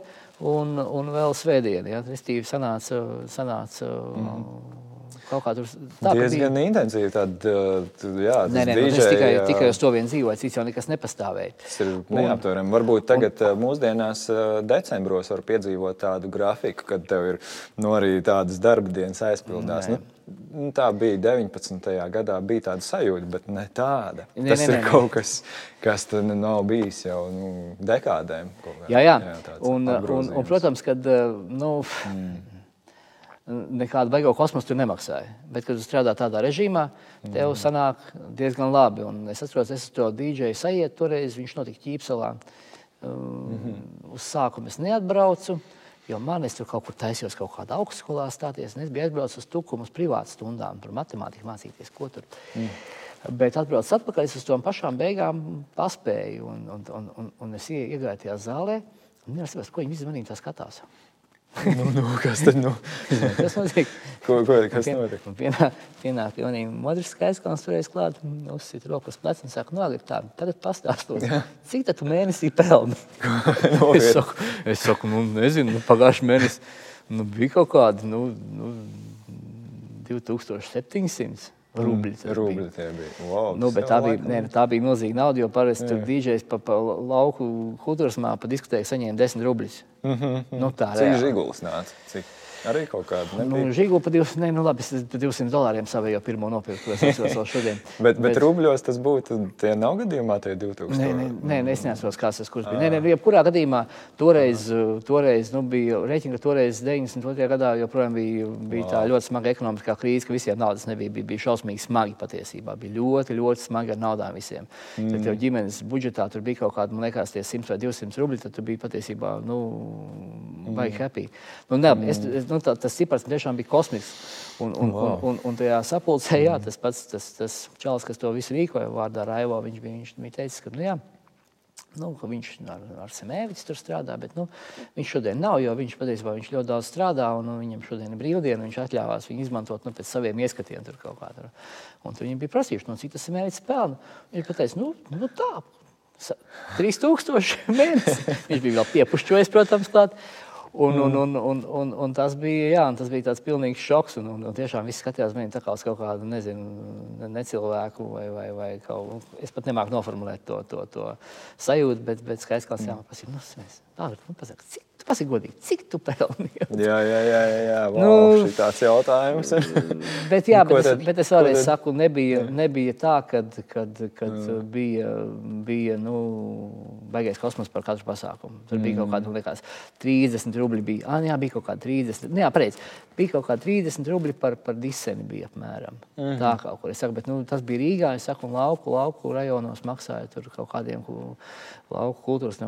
un, un vēl svētdiena. Ja? Restīvi sanāca, sanāca mm kaut kā tur diezgan bija... intensīvi. Tad, jā, nē, nē, DJ, nu, es tikai, jā. tikai uz to vien dzīvoju, cits jau nekas nepastāvēja. Tas ir neaptverami. Varbūt tagad un... mūsdienās decembros var piedzīvot tādu grafiku, kad tev ir nu, arī tādas darba dienas aizpildās. Nē. Nu, tā bija 19. gadā, bija tāda sajūta, bet ne tāda. Ne, Tas ne, ir kaut kas, kas tur nav bijis jau nu, dekādēm. Jā, jā. jā un, un, un, protams, kad nu, mm nekādu baigo kosmosu tur nemaksāja. Bet, kad strādā tādā režīmā, tev mm. sanāk diezgan labi. Un es atceros, es to dīdžeju sajiet toreiz, viņš notika ķīpselā. Um, mm -hmm. Uz sākumu es neatbraucu, jo man es tur kaut kur taisījos kaut kādā augstskolā stāties. Es biju aizbraucis uz Tukumu uz privātu stundām par matemātiku mācīties, ko tur. Mm. Bet atbraucis atpakaļ, es uz tām pašām beigām paspēju. Un, un, un, un, un es iegāju tajā zālē, un es saprotu, ko viņi manī tā skatās nu, nu, kas tad nu? [laughs] kas notiek? Ko, ko, kas pien, notiek? Pienāk, pienāk pilnīgi modrs skaits, kā turēs klāt, uzsit rokas plec un saka, nu, agri tā, tagad pastāstot, cik tad tu mēnesī pelni? [laughs] es saku, es saku, nu, nezinu, nu, pagājuši mēnesi, nu, bija kaut kādi, nu, nu 2700 rubļi. Rubļi tie bija. Wow, nu, tā, bija nē, tā bija milzīga nauda, jo parasti tur DJs pa, pa lauku kultūras māpu diskutēja, saņēma 10 rubļus. Mm -hmm. nu, tā, Cik žigulis nāca? Cik? Arī kaut kāda. Nu, Žigula par 200, ne, nu, labi, 200 dolāriem savējo pirmo nopirku. Es atceros vēl šodien. [laughs] bet, bet, bet rubļos tas būtu, tie nav gadījumā tie 2000. Nē, nē, nē, nē es neatceros, kas tas kurš bija. Nē, nē, nu, jebkurā gadījumā toreiz, toreiz nu, bija rēķina, ka toreiz 92. gadā joprojām bija, bija tā ļoti smaga ekonomiskā krīze, ka visiem naudas nebija, bija, bija šausmīgi smagi patiesībā. Bija ļoti, ļoti smagi ar naudām visiem. Mm. Tad tev ģimenes budžetā tur bija kaut kāda, man liekas, tie 100 vai 200 rubļi, tad tu biji patiesībā, nu, baigi mm. happy. Nu, ne, mm. es, es, nu, tā, tas cipars tiešām bija kosmisks. Un, un, wow. un, un, un tajā sapulcē, jā, tas pats tas, tas čalis, kas to visu rīkoja, vārdā Raivo, viņš bija, viņš bija teicis, ka, nu, jā, nu, ka viņš ar, ar Semēvicu tur strādā, bet nu, viņš šodien nav, jo viņš patiesībā viņš ļoti daudz strādā, un nu, viņam šodien ir brīvdiena, viņš atļāvās viņu izmantot nu, pēc saviem ieskatiem tur kaut kā tur. Un viņi bija prasījuši, no cik tas Semēvics pelna. Viņš pateica, nu, nu tā, 3000 [laughs] mēnesi. Viņš bija vēl piepušķojis, protams, klāt. Un, un, un, un, un, un tas bija, jā, tas bija tāds pilnīgs šoks. Un, un, un tiešām viss skatījās manī kā uz kaut kādu, nezinu, necilvēku vai, vai, vai kaut ko. Es pat nemāku noformulēt to, to, to sajūtu, bet, bet skaidrs, ka tas jāpasaka. Nu, tā, nu, pasaka, cik Pasaki godīgi, cik tu pelni? jā, jā, jā, jā. Wow, nu, tāds jautājums. bet, jā, [laughs] bet, es, bet es vēlreiz tad... saku, nebija, nebija tā, kad, kad, kad mm. bija, bija nu, baigais kosmos par katru pasākumu. Tur bija mm. kaut kāda, liekas, 30 rubļi. Bija, ah, jā, bija kaut kāda 30. Nu, jā, pareizi. Bija kaut kāda 30 rubļi par, par diseni bija apmēram. Mm. Tā kaut kur. Es saku, bet nu, tas bija Rīgā, es saku, un lauku, lauku rajonos maksāja tur kaut kādiem lauku kultūras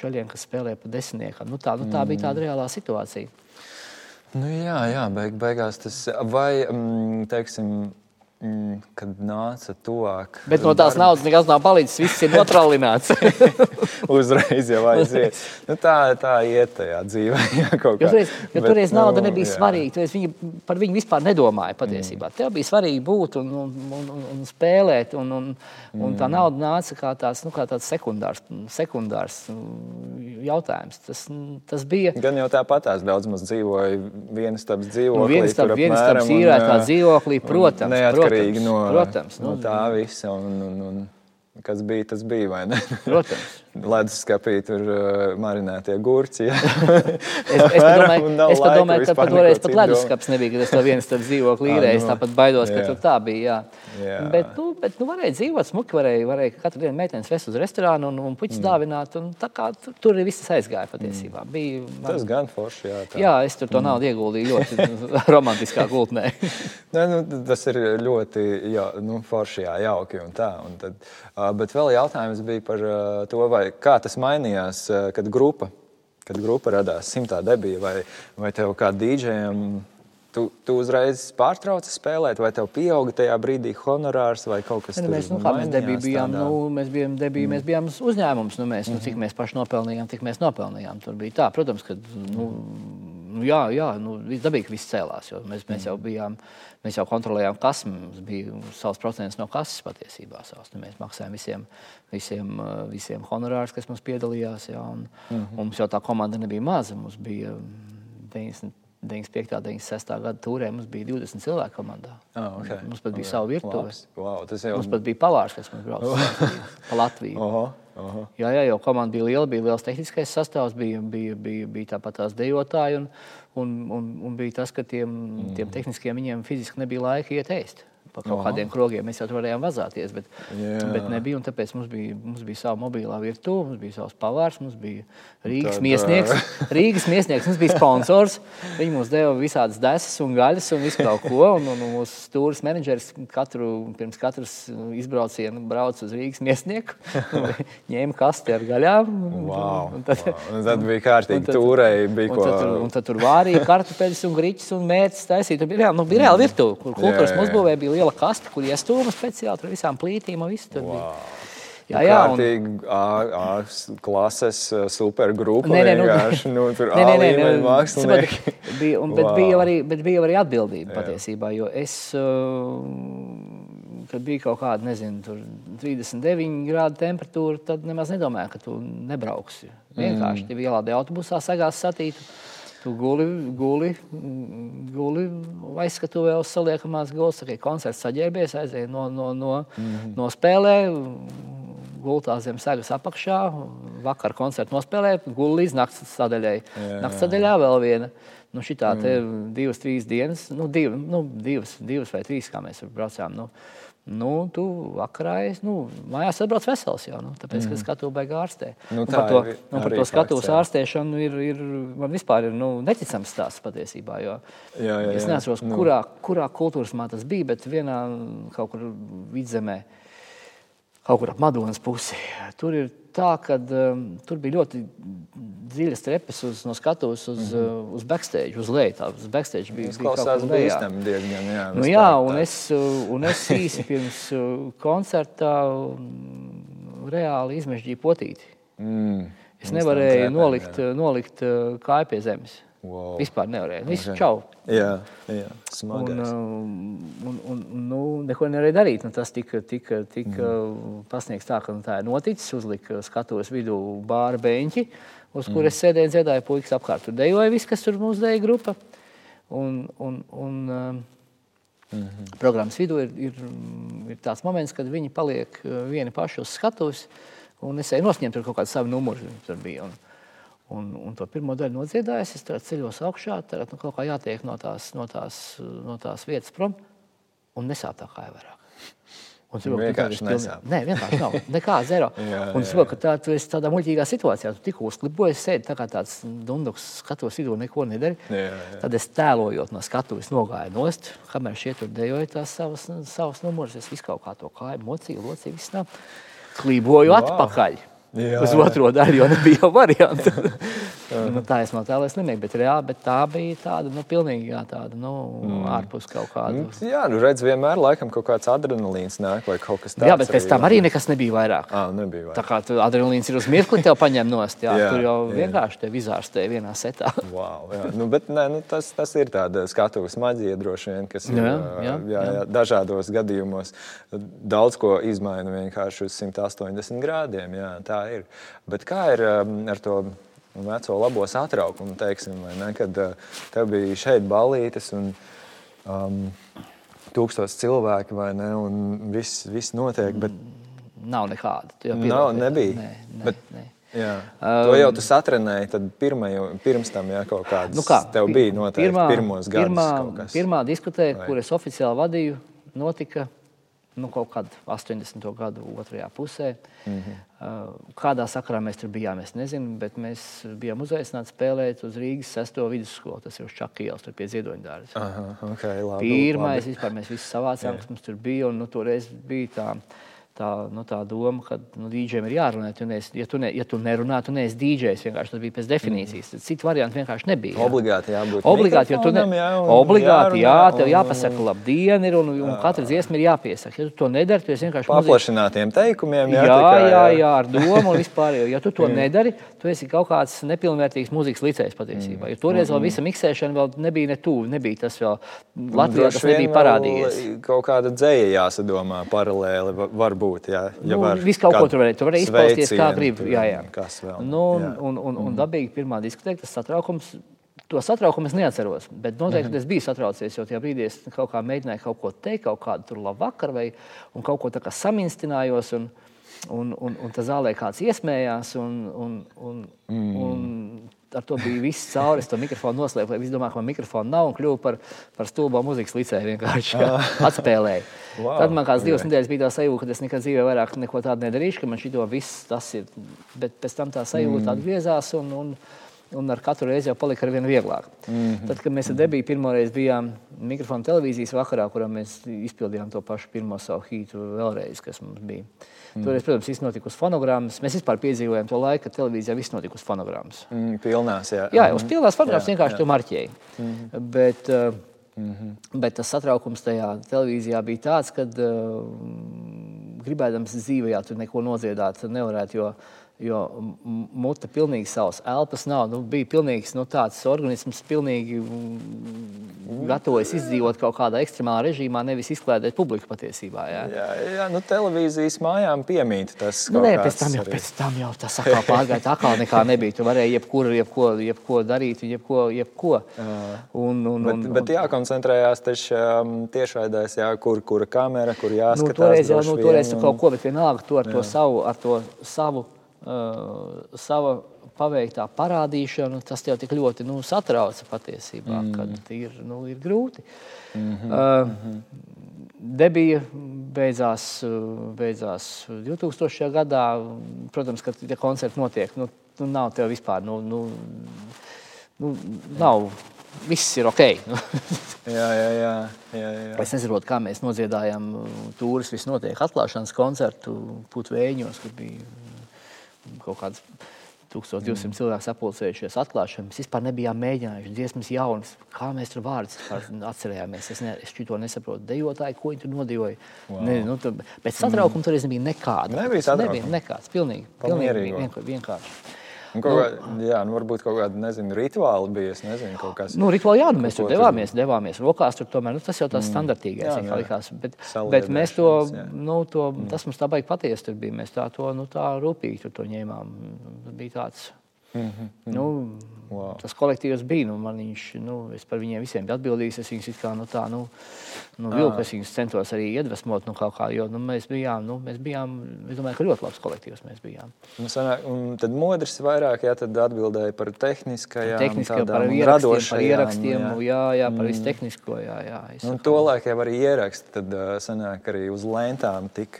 čaļiem, kas spēlē pa desmitniekam. Nu, tā, nu, tā bija tāda reālā situācija. Nu, jā, jā beig, beigās tas vai, mm, teiksim, Mm, kad nāca tuvāk. Bet no tās darba. naudas nekas nav palicis. Viss ir notrālināts. [laughs] Uzreiz jau aiziet. [laughs] Nu, tā, tā iet tajā dzīvē. [laughs] Jā, jo toreiz, jo toreiz nu, nauda nebija jā. svarīga. Toreiz viņi par viņu vispār nedomāja patiesībā. Mm. Tev bija svarīgi būt un, un, un, un, un spēlēt. Un, un, un mm. tā nauda nāca kā tāds, nu, kā tāds sekundārs, sekundārs jautājums. Tas, tas bija. Gan jau tāpatās daudz maz dzīvoja vienas tādas dzīvoklī. Nu, vienas tādas īrētā dzīvoklī, protams. protams atkarīgi no, Protams, no, nu, tā visa. Un, un, un, kas bija, tas bija. Protams. [laughs] Leduskapī tur uh, marinētie gurķi. [laughs] Es, es domāju, es domāju ka pat toreiz pat leduskaps nebija, kad es to viens dzīvokli [laughs] īrēju. Es nu, tāpat baidos, ka jā. tur tā bija. Jā. Jā. Bet, nu, bet nu, varēja dzīvot smuki, varēja, varēja katru dienu meitenes vest uz restorānu un, un puķis mm. dāvināt. Un kā tur, tur arī viss aizgāja patiesībā. Mm. Bija, man... Tas gan forši, jā. Tā. Jā, es tur to mm. naudu ieguldīju ļoti [laughs] romantiskā gultnē. [laughs] ne, nu, tas ir ļoti jā, nu, forši, jā, jauki un tā. Un tad, uh, bet vēl jautājums bija par uh, to, vai kā tas mainījās, eh, kad grupa, kad grupa radās simtā debija, vai, vai tev kā dīdžejam Tu, tu uzreiz pārtrauci spēlēt, vai tev pieauga tajā brīdī honorārs vai kaut kas tāds? Mēs, nu, mēs, bijām, nu, mēs bijām, debija, mm. mēs bijām uzņēmums. Nu, mēs, mm -hmm. nu, cik mhm. mēs paši nopelnījām, tik mēs nopelnījām. Tur bija tā, protams, ka nu, nu, jā, jā nu, dabīgi, ka viss cēlās. Mēs, mēs jau bijām, mēs jau kontrolējām kasu. Mums bija savs procents no kases patiesībā. Savs. Nu, mēs maksājām visiem, visiem, visiem honorārus, kas mums piedalījās. Jā, un, mm -hmm. un mums jau tā komanda nebija maza. Mums bija 90 95. un 96. gada tūrē mums bija 20 cilvēku komandā. Oh, okay. Mums pat bija okay. sava virtuve. Wow, jau... Mums pat bija pavārs, kas mums brauca [laughs] pa Latviju. Oho, oho. Jā, jā, jau komanda bija liela, bija liels tehniskais sastāvs, bija, bija, bija, bija tāpat tās dejotāji. Un, un, un, un bija tas, ka tiem, mm. tiem tehniskiem viņiem fiziski nebija laika iet ēst pa kaut Aha. kādiem krogiem mēs jau tur varējām vazāties. Bet, Jā. bet nebija. Tāpēc mums bija, mums bija sava mobilā virtuve, mums bija savs pavārs, mums bija Rīgas Tad, miesnieks. [laughs] Rīgas miesnieks mums bija sponsors. Viņi mums deva visādas desas un gaļas un visu kaut ko. Un, un, un mūsu stūris menedžeris katru, pirms katras izbrauciena brauca uz Rīgas miesnieku. ņēma kasti ar gaļām. Wow, un tad, wow. Un tad bija kārtīgi tūrei. Bija un, tad, tur, un tad tur vārīja kartupeļus un griķus un mērķus taisīt. Tur bija reāli, nu, bija reāli virtuve, kur kultūras mums būvēja bija liela kasta, kur iestūma speciāli ar visām plītīm un visu. Wow. Jā, jā, un... A, A klases supergrupa. Nē, nē, nu, nu, tur nē, nē, nē, nē, mākslinieki. Bija, un, bet, wow. bija arī, bet bija arī atbildība jā. patiesībā, jo es, kad bija kaut kāda, nezinu, 39 grādu temperatūra, tad nemaz nedomāju, ka tu nebrauksi. Vienkārši mm. tev ielādē autobusā sagās satītu. Tu guli, guli, guli aizskatuvē uz saliekamās gulas, koncerts saģērbies, aizēja no, no, no, mm -hmm. no spēlē, gultā zem segas apakšā, vakar koncertu nospēlēja, gulēja līdz naktas sadaļai. Naktas sadaļā vēl viena. Nu, šitā mm. divas, trīs dienas, nu, div, nu, divas, divas vai trīs, kā mēs braucām. Nu, Nu, tu vakarā esi nu, mājās atbrauc vesels jau, nu, tāpēc, mm. ka skatu beigā ārstē. Nu, par to, ir, nu, par to skatuves ārstēšanu ir, ir, man vispār ir nu, neticams stāsts patiesībā. Jo, jā, jā, jā. Es neatceros, nu. kurā, kurā kultūras mā tas bija, bet vienā kaut kur vidzemē, kaut kur ap Madonas pusi. Tur ir tā, ka um, tur bija ļoti dziļas trepes uz, no skatuves uz, mm -hmm. uz backstage, uz leju. Tā uz backstage bija, bija kaut kas tāds diezgan. Jā, nu, jā tā, un, es, uh, un es īsi pirms uh, koncerta um, reāli izmežģīju potīti. Mm. Es nevarēju nolikt, nolikt kāju pie zemes. Wow. Vispār nevarēja. Viss okay. čau. Jā, jā smagais. Un, uh, un, un, un nu, neko nevarēja darīt. Nu, tas tika, tika, tika mm. pasniegts tā, ka nu, tā ir noticis. Uzlika skatos vidū bāra beņķi, uz mm. kuras sēdēja dziedāja puikas apkārt. Tur dejoja viss, kas tur mums deja grupa. Un, un, un, mm -hmm. Programmas vidū ir, ir, ir tāds moments, kad viņi paliek vieni paši uz skatuves. Un es eju nosņemt tur kaut kādu savu numuru. Tur bija. Un, Un, un to pirmo daļu nodziedājis, es ceļos augšā, tagad nu, kaut kā jātiek no tās, no tās, no tās vietas prom un nesāp tā kā vairāk. Un ka tas nesāp. Nē, vienkārši nav. Nekā zero. [laughs] jā, un es saprotu, ka tā, tu esi tādā muļķīgā situācijā. Tu tikko uzklipojies, sēdi tā kā tāds dunduks, skatos vidū, neko nedari. Jā, jā. Tad es tēlojot no skatuves nogāju nost, kamēr šie tur dejoja tās savas, savas numurus. Es visu kaut kā to kāju, mocīju, locīju, viss nav. Klīboju wow. atpakaļ. Jā, uz otro daļu, jo nebija jau variantu. [laughs] nu, tā es no tēlēs nemēģināju, bet, reāli, bet tā bija tāda nu, pilnīgi jā, tāda, nu, mm. ārpus kaut kāda. Nu, jā, nu redz, vienmēr laikam kaut kāds adrenalīns nāk vai kaut kas tāds. Jā, bet pēc tam arī nekas nebija vairāk. À, nebija vairāk. Tā kā tu, adrenalīns ir uz mirkli tev paņem nost, jā, [laughs] jā, tur jau jā. vienkārši tev izārstē vienā setā. [laughs] wow, jā. Nu, bet nē, nu, tas, tas ir tāda skatuves maģija droši vien, kas ir jā, jā, jā, jā, dažādos gadījumos daudz ko izmaina vienkārši uz 180 grādiem. Jā, tā ir. Bet kā ir um, ar to veco labo satraukumu, teiksim, ne, kad uh, tev bija šeit balītes un um, tūkstoši cilvēki, vai ne, un viss, viss notiek, bet... Nav nekāda. Nav, nebija. Nē, nē, bet, nē. Jā. Um, to jau tu satrenēji pirmaju, pirms tam, ja kaut kādas nu kā, tev bija noteikti pirmā, pirmos gadus. Pirmā, pirmā diskutēja, kur es oficiāli vadīju, notika nu, kaut kad 80. gadu otrajā pusē. Mm -hmm. Kādā sakarā mēs tur bijām, es nezinu, bet mēs bijām uzaicināti spēlēt uz Rīgas 6. vidusskolu. Tas ir uz Čakijas, tur pie Ziedoņa dārza. Okay, Pirmais, labi. vispār mēs visi savācām, kas mums tur bija, un nu, toreiz bija tā tā, nu, tā doma, ka nu, dīdžiem ir jārunā. Tu neesi, ja, tu ne, ja tu nerunā, tu neesi dīdžers. Tas bija pēc definīcijas. Mm. Citu variantu vienkārši nebija. Jā. Obligāti jābūt. Obligāti, jo tu ne, jā, obligāti, jārunā, jā, tev un, jāpasaka labdien, ir, un, un katra dziesma ir jāpiesaka. Ja tu to nedari, tu vienkārši. Paplašinātiem teikumiem. Jā, jā, tikai, jā, jā, ar domu un vispār. Ja tu to nedari, tu esi kaut kāds nepilnvērtīgs mūzikas licējs patiesībā. Mm. Jo toreiz vēl visa miksēšana vēl nebija ne tuvu, nebija tas vēl Latvijā, tas nebija parādījies. Kaut kāda dzēja jāsadomā paralēli varbūt. Jā, ja nu, visu kaut ko tur varēja, tur varēja izpausties kā grib. Jā, jā. Kas vēl? Nu, un, jā. un, un, un mm. dabīgi pirmā diskoteka, tas satraukums. To satraukumu es neatceros, bet noteikti mm -hmm. es biju satraucies, jo tajā brīdī es kaut kā mēģināju kaut ko teikt, kaut kādu tur labu vakaru vai kaut ko tā kā saminstinājos. Un, un, un, un tā zālē kāds iesmējās. Un, un, un, mm. un ar to bija viss cauri. Es to mikrofonu noslēpu, lai visi domātu, ka man mikrofona nav un kļuvu par, par stulbo mūzikas licēju. Vienkārši [laughs] atspēlēju. Wow. Tad man kāds divas nedēļas bija tā sajūta, ka es nekad dzīvē vairāk neko tādu nedarīšu, ka man šī to viss tas ir. Bet pēc tam tā sajūta mm. atgriezās. Un, un, un ar katru reizi jau palika ar vien vieglāk. Mm -hmm. Tad, kad mēs ar Debiju pirmo reizi bijām mikrofona televīzijas vakarā, kurā mēs izpildījām to pašu pirmo savu hītu vēlreiz, kas mums bija. Mm. Toreiz, protams, viss notika uz fonogrammas. Mēs vispār piedzīvojām to laiku, kad televīzijā viss notika uz fonogrammas. Mm, pilnās, jā. jā, uz pilnās fonogrammas vienkārši to marķēja. Mm -hmm. Bet, uh, Mm -hmm. Bet tas satraukums tajā televīzijā bija tāds, ka uh, gribēdams dzīvē, tu neko nodziedāt nevarētu. Jo jo mute pilnīgi savs elpas nav. Nu, bija pilnīgs nu, tāds organisms, pilnīgi mm, gatavojas izdzīvot kaut kādā ekstremālā režīmā, nevis izklaidēt publiku patiesībā. Jā, jā, jā nu, televīzijas mājām piemīt tas. Nu, nē, pēc tam, jau, arī. pēc tam jau tas atkal pārgāja, tā kā nekā nebija. Tu varēji jebkur, jebko, jebko darīt, jebko. jebko. Un, un, bet, un, bet jākoncentrējās um, tiešraidēs, jā, kur, kura kamera, kur jāskatās. Nu, toreiz jau, nu, toreiz tu kaut ko, bet vienalga tu ar to savu, ar to savu sava paveiktā parādīšana, tas tev tik ļoti nu, satrauca patiesībā, mm. kad ir, nu, ir grūti. Mm -hmm. uh, Debija beidzās, beidzās 2000. gadā. Protams, ka tie koncerti notiek. Nu, nu, nav tev vispār, nu, nu, nu, nav viss ir ok. [laughs] jā, jā, jā, jā, jā. Es nesaprotu, kā mēs nodziedājām tūris, viss notiek atklāšanas koncertu putvēņos, kur bija kaut kāds 1200 mm. cilvēku sapulcējušies atklāšanā. Mēs vispār nebijām mēģinājuši dziesmas jaunas. Kā mēs tur vārdus atcerējāmies, es, ne, es to nesaprotu. Dejotāji, ko viņi tur nodejoja. Wow. Ne, nu, tur, bet satraukuma mm. tur nebija nekāda. Nebija satraukuma. Nebija nekāds, pilnīgi, pilnīgi vienkārši. Un kaut kā, nu, jā, nu varbūt kaut kāda, nezinu, rituāli bija, es nezinu, kaut kas. Nu, rituāli, jā, nu mēs tur devāmies, devāmies rokās, tur tomēr, nu, tas jau tas mm. standartīgais, jā, jā. likās, bet, bet mēs to, jā. nu, to, mm. tas mums tā baigi patiesi tur bija, mēs tā to, nu, tā rūpīgi tur to ņēmām. Bija tāds, mm -hmm. nu, Wow. Tas kolektīvs bija. Nu, viņš, nu, es par viņiem visiem biju atbildīgs. Es viņus kā, nu, tā, nu, nu, vilku, es viņus centos arī iedvesmot. Nu, kā, jo nu, mēs bijām, nu, mēs bijām, es domāju, ka ļoti labs kolektīvs mēs bijām. Nu, sanāk, un tad modrs vairāk jā, tad atbildēja par tehniskajām, tehniskajām par ierakstiem, par ierakstiem jā. jā, jā, par mm. visu tehnisko. Jā, jā, un to laiku jau arī ieraksti, tad sanāk arī uz lentām tik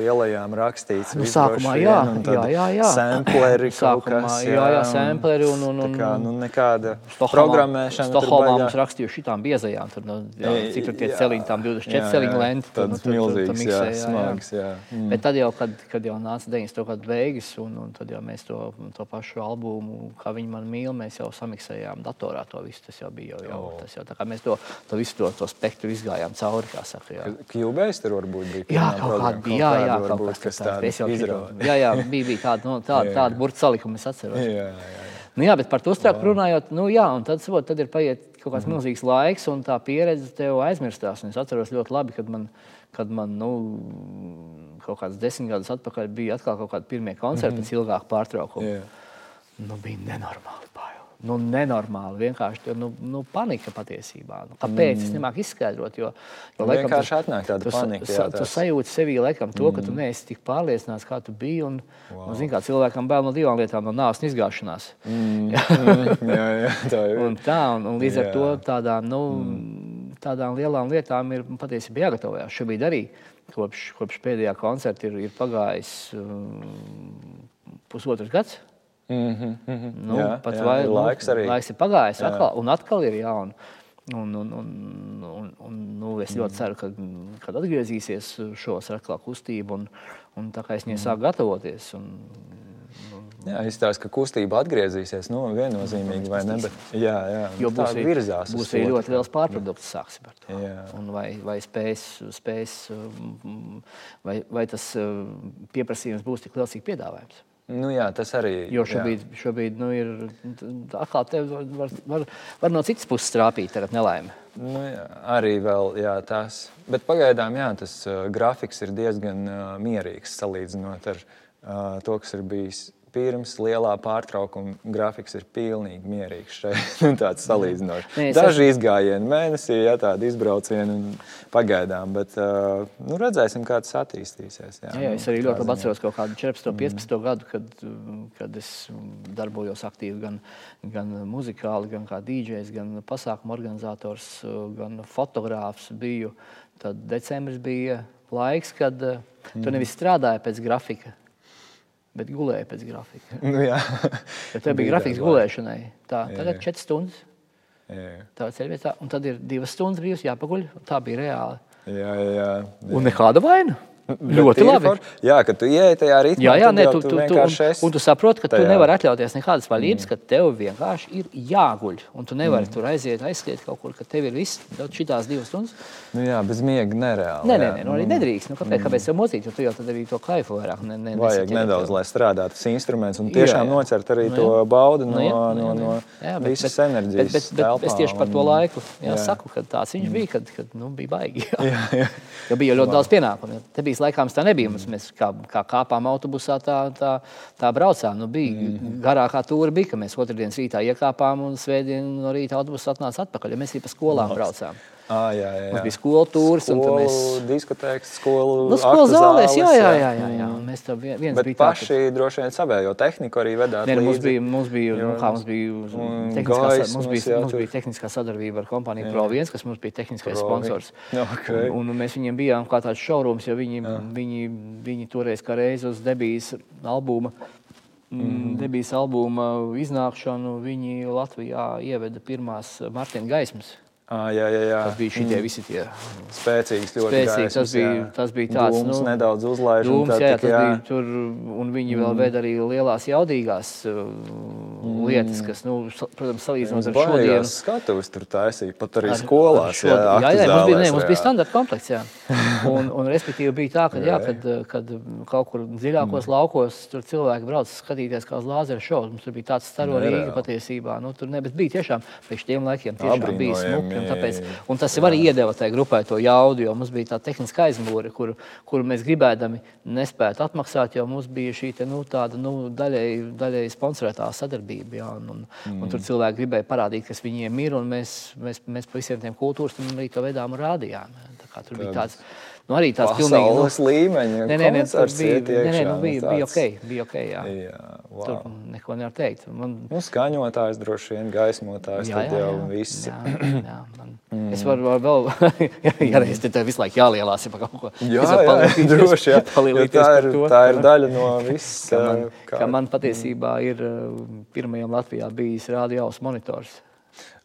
lielajām rakstīts. Nu, sākumā, jā, jā, jā, jā. Sampleri kaut kas. Jā, jā, sampleri un, un, un, kā, nu, nekāda Stokholmā, programmēšana. Stokholmā mums rakstīja šitām biezajām, tur, nu, jā, cik tur tie celiņi, tām 24 celiņu lenti. Tad nu, milzīgs, tur, tur, jā, jā, smags, jā. Mm. Bet tad jau, kad, kad jau nāca 90. gadu beigas, un, un tad jau mēs to, to pašu albumu, kā viņi man mīl, mēs jau samiksējām datorā to visu. Tas jau bija jau, jau oh. tas jau tā kā mēs to, to visu to, to spektru izgājām cauri, kā saka. Jā. Cubase tur varbūt bija. Jā, kaut kāda bija, jā, jā, kaut kas tāds. Jā, jā, bija, bija tāda, no, tāda, [laughs] tāda burta salikuma, es atceros. Jā, jā, jā. Nu, jā, bet par to strāku runājot, nu, jā, tad, sabot, tad ir paiet kaut kāds mm. milzīgs laiks, un tā pieredze tev aizmirstās. Un es atceros ļoti labi, kad man, kad man nu, kaut kāds desmit gadus atpakaļ bija atkal kaut kādi pirmie koncerti mm -hmm. pēc ilgāka pārtraukuma. Yeah. Nu, bija nenormāli bail nu, nenormāli. Vienkārši nu, nu, panika patiesībā. Nu, kāpēc? Mm. Es nemāku izskaidrot. Jo, jo nu, laikam, vienkārši atnāk tāda tu, panika. Jā, tu sajūti sevī laikam, to, mm. ka tu mm. neesi tik pārliecināts, kā tu biji. Un, wow. un, zin, kā, cilvēkam bail no divām lietām, no nāves un izgāšanās. Mm. [laughs] jā, jā, tā ir. un tā, un, un līdz jā. ar to tādām, nu, mm. tādām lielām lietām ir patiesībā jāgatavojas. Šobrīd arī kopš, kopš pēdējā koncerta ir, ir pagājis um, pusotrs gads. Mm -hmm, mm -hmm. Nu, jā, pat jā, vai, nu, laiks arī. Laiks ir pagājis, jā. atkal, un atkal ir jauna. Un, un, un, un, un, nu, es ļoti ceru, ka kad atgriezīsies šos atkal kustību, un, un tā kā es viņai mm. sāku gatavoties. Un, Jā, izstāsta, ka kustība atgriezīsies. Nu, viennozīmīgi, vai ne? Bet, jā, jā, jo būs arī, virzās būs arī ļoti liels pārprodukts, sāksim ar to. Un vai, vai spēs, spēs vai, vai tas pieprasījums būs tik liels, cik piedāvājums? Nu, jā, tas arī. Jo šobrīd, jā. šobrīd nu, ir atkal te var, var, var no citas puses trāpīt ar nelaimi. Nu, jā, arī vēl, jā, tas. Bet pagaidām jā, tas uh, grafiks ir diezgan uh, mierīgs salīdzinot ar uh, to, kas ir bijis pirms lielā pārtraukuma grafiks ir pilnīgi mierīgs. Šeit, [laughs] nu, tāds salīdzinošs. Daži es... izgājieni mēnesī, ja tādi izbraucieni pagaidām, bet uh, nu, redzēsim, kā tas attīstīsies. Jā, jā, jā es arī ļoti labi atceros kaut kādu 14, 15 mm. gadu, kad, kad es darbojos aktīvi gan, gan muzikāli, gan kā DJs, gan pasākumu organizators, gan fotogrāfs biju. Tad decembris bija laiks, kad mm. tu nevis strādāji pēc grafika, bet gulēja pēc grafika. [laughs] Nu, jā, tā bija grafiks gulēšanai. Tā, tagad ir 4 stundas. Tā ceļvietā, un tad ir 2 stundas brīvs jāpaguļ. Tā bija reāli. Jā, jā, jā. Un nekāda vaina. Ļoti labi. For, jā, ka tu ieej tajā ritmā. Jā, jā, nē, tu, tu, tu, un, un tu saproti, ka tajā. tu nevari atļauties nekādas vaļības, mm. ka tev vienkārši ir jāguļ. Un tu nevari mm. tur aiziet, aizskriet kaut kur, ka tev ir viss šitās divas stundas. Nu jā, bez miega nereāli. Nē, nē, nē, nu arī mm. nedrīkst. Nu, kāpēc, mm. kāpēc tev mocīt, jo tu jau tad arī to kaifu vairāk ne, ne, Vajag nedaudz, lai strādātu tas instruments un tiešām jā, jā. nocert arī nu, to baudu no, nu, jā, no, no, no visas enerģijas. Bet, bet, bet es tieši par to laiku jā, saku, ka tāds viņš bija, kad, kad nu, bija baigi. [laughs] Jā, jā. Jo bija ļoti daudz pienākumu. Te bija laikams tā nebija mums. Mēs kā, kā kāpām autobusā, tā, tā, tā braucām. Nu, bija mm -hmm. garākā tūra, bija, ka mēs otrdienas rītā iekāpām un svētdien no rīta autobusā atnāca atpakaļ. Ja mēs arī pa skolām Labs. braucām. Ah, jā, jā, jā. Mums bija skolu tūris. Skolu, mēs... diskotēks, skolu nu, skolu zālēs. Jā, jā, jā. jā, jā. Mm. Mēs tam viens Bet bija paši tā, droši vien savējo tehniku arī vedāt. Nē, nu, mums bija, mums bija, jo, nu, kā mums bija, tehniskā, gaismas, mums bija, jā, mums bija tehniskā sadarbība ar kompāniju Pro 1, kas mums bija tehniskais Pro sponsors. [laughs] Okay. Un, un mēs viņiem bijām kā tāds šaurums, jo viņi, viņi, viņi toreiz kā reiz uz debijas albuma. Mm. Debijas albuma iznākšanu viņi Latvijā ieveda pirmās Martina gaismas. Ah, jā, jā, jā. Tas bija šie mm. visi tie spēcīgs, ļoti spēcīgs. Tas bija, jā. tas bija tāds dūms, nu, nedaudz uzlaižams. Jā, jā. bija tur, un viņi mm. vēl veda arī lielās jaudīgās uh, mm. lietas, kas, nu, protams, salīdzinot ar šodienu. Skatuves tur taisīja, pat arī ar, skolās. Ar jā, jā, jā, mums bija, ne, mums bija standarta komplekts, jā. [laughs] Un, un respektīvi bija tā, ka, jā, kad, kad kaut kur dziļākos mm. laukos tur cilvēki brauc skatīties kā uz lāzeru šovu. Mums tur bija tāds staro Rīga patiesībā. Nu, tur ne, bet bija tiešām, priekš tiem laikiem tiešām bija smuki. Un, tāpēc, un tas arī iedeva tai grupai to jaudu, jo mums bija tā tehniska aizmūre, kuru, kuru mēs gribēdami nespētu atmaksāt, jo mums bija šī te, nu, tāda nu, daļēji, daļēji sponsorētā sadarbība. Jā, un, un, mm. un tur cilvēki gribēja parādīt, kas viņiem ir, un mēs, mēs, mēs pa visiem tiem kultūras tam arī to vedām un rādījām. Tā kā tur bija tāds Nu, arī tāds pilnīgi nu, līmeņa. Nē, nē, nē, bija, nē, nē, nu, bija, tāds... bija ok. Bija okay jā. Jā, wow. Tur neko nevar teikt. Man... Nu, skaņotājs droši vien, gaismotājs, jā, jā, tad jau jā, viss. Jā, jā, man... mm. Es varu var vēl, [laughs] ja reiz te visu laiku jālielās ja par kaut ko. Jā, jā, [laughs] droši, jā. tā, ir, tā ir daļa no viss. Ka man, kā... ka man patiesībā ir pirmajam Latvijā bijis rādījās monitors.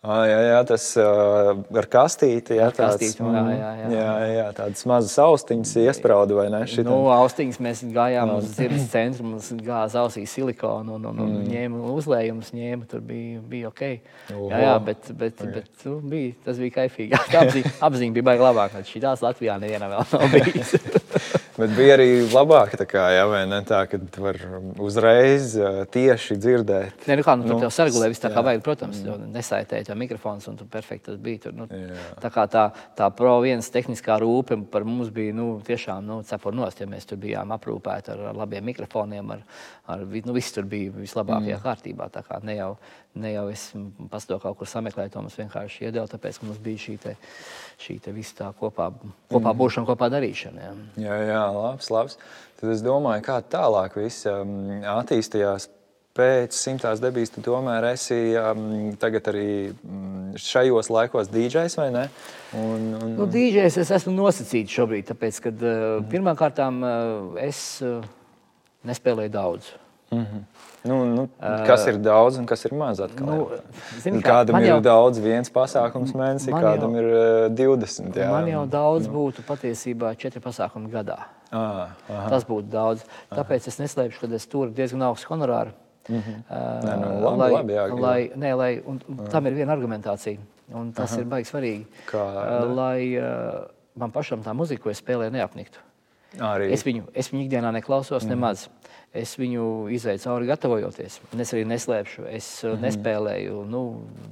Ah, jā, jā, tas uh, ar kastīti. Jā, ar kastīti tāds, jā, jā, jā. jā, jā, tādas mazas austiņas iesprāda vai ne? Šitam? Nu, austiņas mēs gājām uz dzirdes centru, mums gāza ausīs silikonu un, un, un mm. ņēma uzlējumus, ņēma, tur bija, bija ok. Oho. Jā, jā, bet, bet, okay. bet nu, bija, tas bija kaifīgi. [laughs] Apziņa, apziņa bija baigi labāk, šī tās Latvijā neviena vēl nav bijis. [laughs] [laughs] Bet bija arī labāk, kā, jā, ne, tā, kad var uzreiz tieši dzirdēt. Nē, nu kā, nu, nu, tev sargulē viss tā kā vajag, protams, mm. nesaitēt jau mikrofons, un tu perfekti tas bija tur. Nu, jā. tā kā tā, tā pro viens tehniskā rūpe par mums bija, nu, tiešām, nu, cepur nost, ja mēs tur bijām aprūpēti ar, ar labiem mikrofoniem, ar, ar, nu, viss tur bija vislabākajā mm. kārtībā. Tā kā ne jau, ne jau es pasto kaut kur sameklēju, to mums vienkārši iedēļ, tāpēc, mums bija šī te, šī te viss tā kopā, kopā mm. būšana, kopā darīšana. Jā, jā, jā labs, labs. Tad es domāju, kā tālāk viss um, attīstījās pēc simtās debijas, tu tomēr esi um, tagad arī um, šajos laikos DJs vai ne? Un, un... Nu, DJs es esmu nosacīts šobrīd, tāpēc, ka uh, mm. pirmkārtām uh, es uh, nespēlēju daudz. Mm -hmm. Nu, nu, kas ir daudz un kas ir maz? Atkal, nu, zini, kā, kādam ir jau, daudz, viens pasākums mēnesī, kādam jau, ir uh, 20. Jā. Man jau daudz nu. būtu patiesībā četri pasākumi gadā. Ah, aha. Tas būtu daudz. Tāpēc aha. es neslēpšu, ka es tur diezgan augstu honorāru. Mm -hmm. uh, nē, nu, labi, lai, labi, jā, lai, nē, lai, un, un tam ir viena argumentācija, un tas aha. ir baigi svarīgi. Kā, uh, lai uh, man pašam tā muzika, ko es spēlēju, neapniktu. Arī. Es viņu, es viņu ikdienā neklausos mm. nemaz. Es viņu izvēlu cauri gatavojoties. Es arī neslēpšu. Es mm. nespēlēju, nu,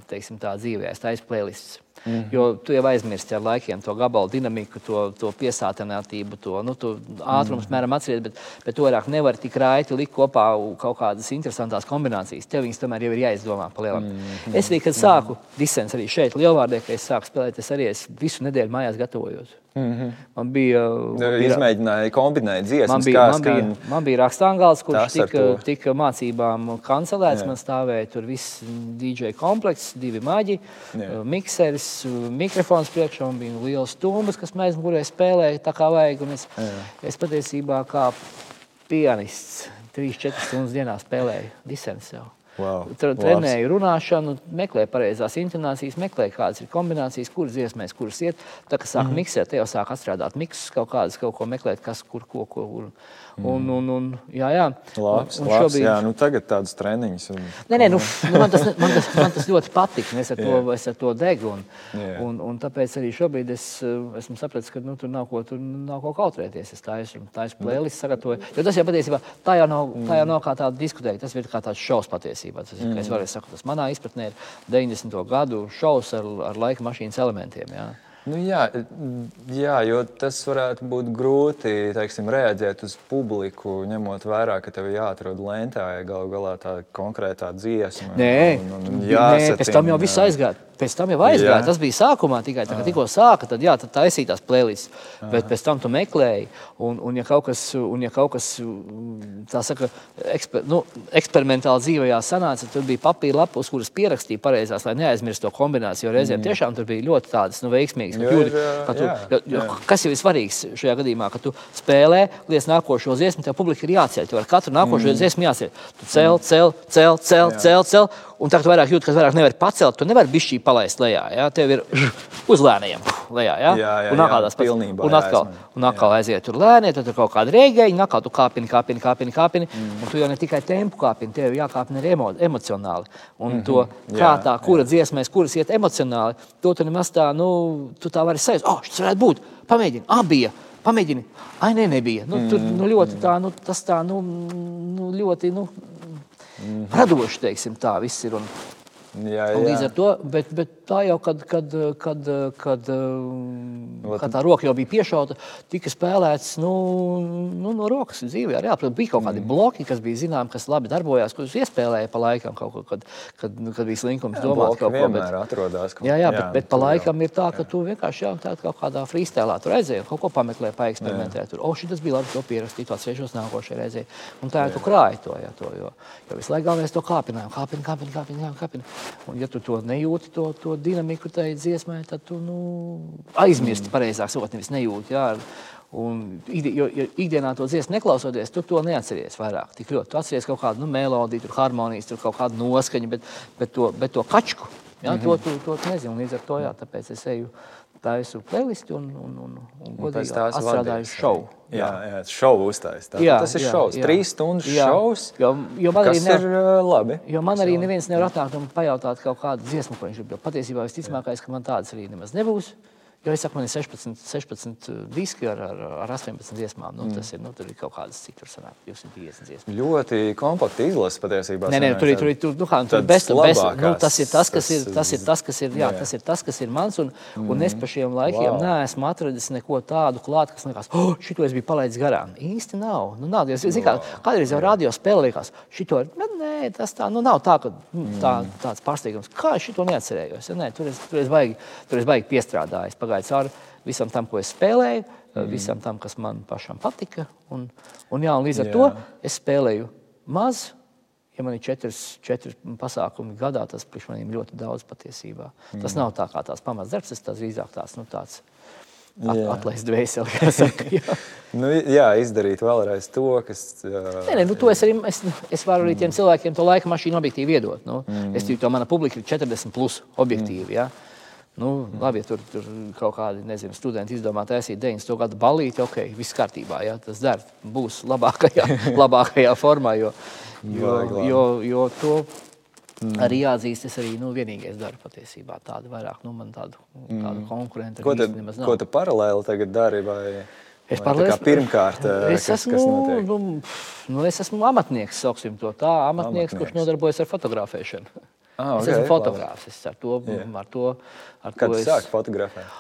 teiksim, tā dzīvē. Es taisu playlists. Mm. Jo tu jau aizmirsti ar laikiem to gabalu dinamiku, to, to piesātinātību, to nu, ātrumu, mm mēram atcerēties, bet, bet to vairāk nevar tik raiti likt kopā kaut kādas interesantas kombinācijas. Tev viņas tomēr jau ir jāizdomā pa lielam. Mm. Es arī, kad sāku mm disens arī šeit, Lielvārdē, kad es sāku spēlēt, es arī es visu nedēļu mājās gatavojos. Mm -hmm. Man bija. Man bija Izmēģināja kombinēt dziesmas. Man bija, man bija, man bija rakstāngāls, kurš tika, tika mācībām kancelēts. Jā. Man stāvēja tur viss DJ komplekss, divi maģi, Jā. mikseris mikrofons priekšā un bija liels stumbrs, kas mēs gurē spēlēja tā kā vajag. Es, Jā. es patiesībā kā pianists 3-4 stundas dienā spēlēju disens sev. Wow. Trenēju runāšanu, meklēju pareizās intonācijas, meklēju, kādas ir kombinācijas, kuras dziesmēs, kuras iet. Tā kā sāk mm. miksēt, te jau sāk atstrādāt miksus, kaut kādas, kaut ko meklēt, kas, kur, ko, ko. Un, Un, un, un, jā, jā. Labs, un, un labs, šobrīd... jā, nu tagad tādas treniņas. Un... Nē, nē, nu, nu, man, tas, man, tas, man tas ļoti patīk. Es ar to, es ar to degu. Un, yeah. un, un tāpēc arī šobrīd es esmu sapratis, ka nu, tur nav ko, tur nav ko kautrēties. Es taisu, taisu plēlis sagatavoju. Jo tas jau patiesībā tā jau nav, tā jau nav kā tāda diskutēja. Tas ir kā tāds šovs patiesībā. Tas, mm. es varu, saku, tas manā izpratnē ir 90. gadu šovs ar, ar laika mašīnas elementiem. Jā. Nu, jā, jā, jo tas varētu būt grūti teiksim, reaģēt uz publiku, ņemot vērā, ka tev jāatrod lentā galu galā tā konkrētā dziesma. Nē, un, un, un nē pēc tam jau viss aizgāja. Pēc tam jau aizgāja. Jā. Tas bija sākumā tikai tā, kad tikko sāka, tad, jā, tad taisīja tās playlists. Bet pēc tam tu meklēji. Un, un, ja kaut kas, un, ja kaut kas tā saka, eksper, nu, eksperimentāli dzīvajā sanāca, tad bija papīra lapa, uz kuras pierakstīja pareizās, lai neaizmirstu to kombināciju. Jo reizēm mm. tiešām tur bija ļoti tādas nu, veiksmīgas. Jo, jā. Kas jau ir svarīgs šajā gadījumā, kad tu spēlē līdz nākošo dziesmu, tev publika ir jāceļ. Tev ar katru nākošo mm. dziesmu jāceļ. Tu cel, cel, cel, cel, cel, cel, cel un tu vairāk jūti, ka vairāk nevar pacelt, tu nevari bišķī palaist lejā. Ja? Tev ir uz lēniem lejā. Ja? Jā, jā, un atkal, jā, pilnībā, un atkal, jā, un atkal aiziet tur lēnie, tad tur kaut kāda rēģēja, un atkal tu kāpini, kāpini, kāpini, kāpini. Mm. Un tu jau ne tikai tempu kāpini, tev jākāpina arī emo, emocionāli. Un mm -hmm. to, kā tā, kura dziesmēs, kuras iet emocionāli, to tu nemaz tā, nu, tu tā vari sajust, oh, šis varētu būt, pamēģini, abie. Pamēģini, ai, nē, nebija. Nu, tur nu, ļoti tā, nu, tas tā, nu, nu ļoti, nu, radoši, teiksim, tā viss ir. Un, Jā, jā. Līdz ar to, bet, bet tā jau, kad, kad, kad, kad, kad tā roka jau bija piešauta, tika spēlēts nu, nu, no rokas dzīvē. Jā, protams, bija kaut kādi mm. bloki, kas bija zināms, kas labi darbojās, kurus iespēlēja pa laikam, kaut, kad, kad, kad bija slinkums jā, domāt kaut ko. Bet, atrodās, kaut... jā, jā, bet, bet pa laikam ir tā, ka jā. tu vienkārši jā, tā, kaut kādā freestēlā tur aizēji, kaut ko pameklē, paeksperimentē. Tur, o, šis bija labi, to pierakstīt, to atsevišķos nākošajai reizei. Un tā, ja tu krāji to, jā, to jo, jo visu laiku galvenais to kāpinājumu, kāpina, kāpina, kāpina, kāpina. Un, ja tu to nejūti, to, to dinamiku tajā dziesmā, tad tu nu, aizmirsti mm. pareizāk sakot, nevis nejūti. Jā. Un, jo, jo ikdienā to dziesmu neklausoties, tu to neatceries vairāk. Tik ļoti. Tu atceries kaut kādu nu, melodiju, tur harmonijas, tur kaut kādu noskaņu, bet, bet, to, bet to kačku, jā, mm -hmm. to, tu, to tu nezini. Līdz ar to jā, tāpēc es eju taisu playlisti un, un, un, un godīgi atstrādāju šovu. Jā, jā šovu uztaisīt. Tas ir jā, šovs. Jā. Trīs stundas jā. šovs. Jo, jo man arī nevar, ir uh, labi. Jo man arī neviens nevar atnākt un pajautāt kaut kādu dziesmu, ko viņš grib. Patiesībā visticamākais, ka man tādas arī nemaz nebūs. Jo es saku, man ir 16, 16 diski ar, ar, ar 18 dziesmām. Nu, mm. Tas ir, nu, tur ir kaut kādas citas, sanāk, 250 dziesmas. Ļoti kompakti izlase patiesībā. Nē, nē, tur ir, tur ir, tur, nu, kā, tur best, best, nu, tas ir tas, kas ir, tas ir tas, kas ir, jā, tas ir tas, kas ir mans, un, mm. un es pa šiem laikiem wow. neesmu atradis neko tādu klāt, kas likās, oh, šito es biju palaidis garām. Īsti nav. Nu, nav. Es, zin, kā, kādreiz jau radio spēle likās, šito, bet nē, tas tā, nu, nav tā, ka nu, tā, mm. tāds pārsteigums. Kā es šito neatcerējos? Ja, nē, tur es, tur es baigi, tur es baigi piestrādājis pagāju cauri visam tam, ko es spēlēju, mm. visam tam, kas man pašam patika. Un, un, jā, un līdz ar jā. to es spēlēju maz. Ja man ir četras, četras pasākumi gadā, tas priekš maniem ļoti daudz patiesībā. Mm. Tas nav tā kā tās pamatdarbs, tas drīzāk tāds, nu, tāds at, atlaist dvēseli, kā saka. Jā. [laughs] nu, jā, izdarīt vēlreiz to, kas. Uh, nē, nē, nu, to es arī es, es varu arī tiem cilvēkiem to laika mašīnu objektīvi iedot. Nu. Mm. Es to mana publika ir 40 plus objektīvi. Mm. Ja? Nu, labi, ja tur, tur kaut kādi nezinu, studenti izdomā taisīt 90. gada balīti, ok, viss kārtībā. Ja, tas der, būs labākajā, [laughs] labākajā formā, jo, jo, jo, jo to mm. arī jāatzīst. Es arī nu, vienīgais daru patiesībā tādu vairāk, nu, man tādu, mm. tādu konkurentu. Ko, te, ko tu paralēli tagad dari? Vai... Es paralēli pirmkārt, es kas, esmu, kas nu, nu, es esmu amatnieks, sauksim to tā, amatnieks, amatnieks. kurš nodarbojas ar fotografēšanu. Ah, okay, es esmu fotogrāfs. Es ar to, yeah. ar to, ar Kad to es sāku fotografēt?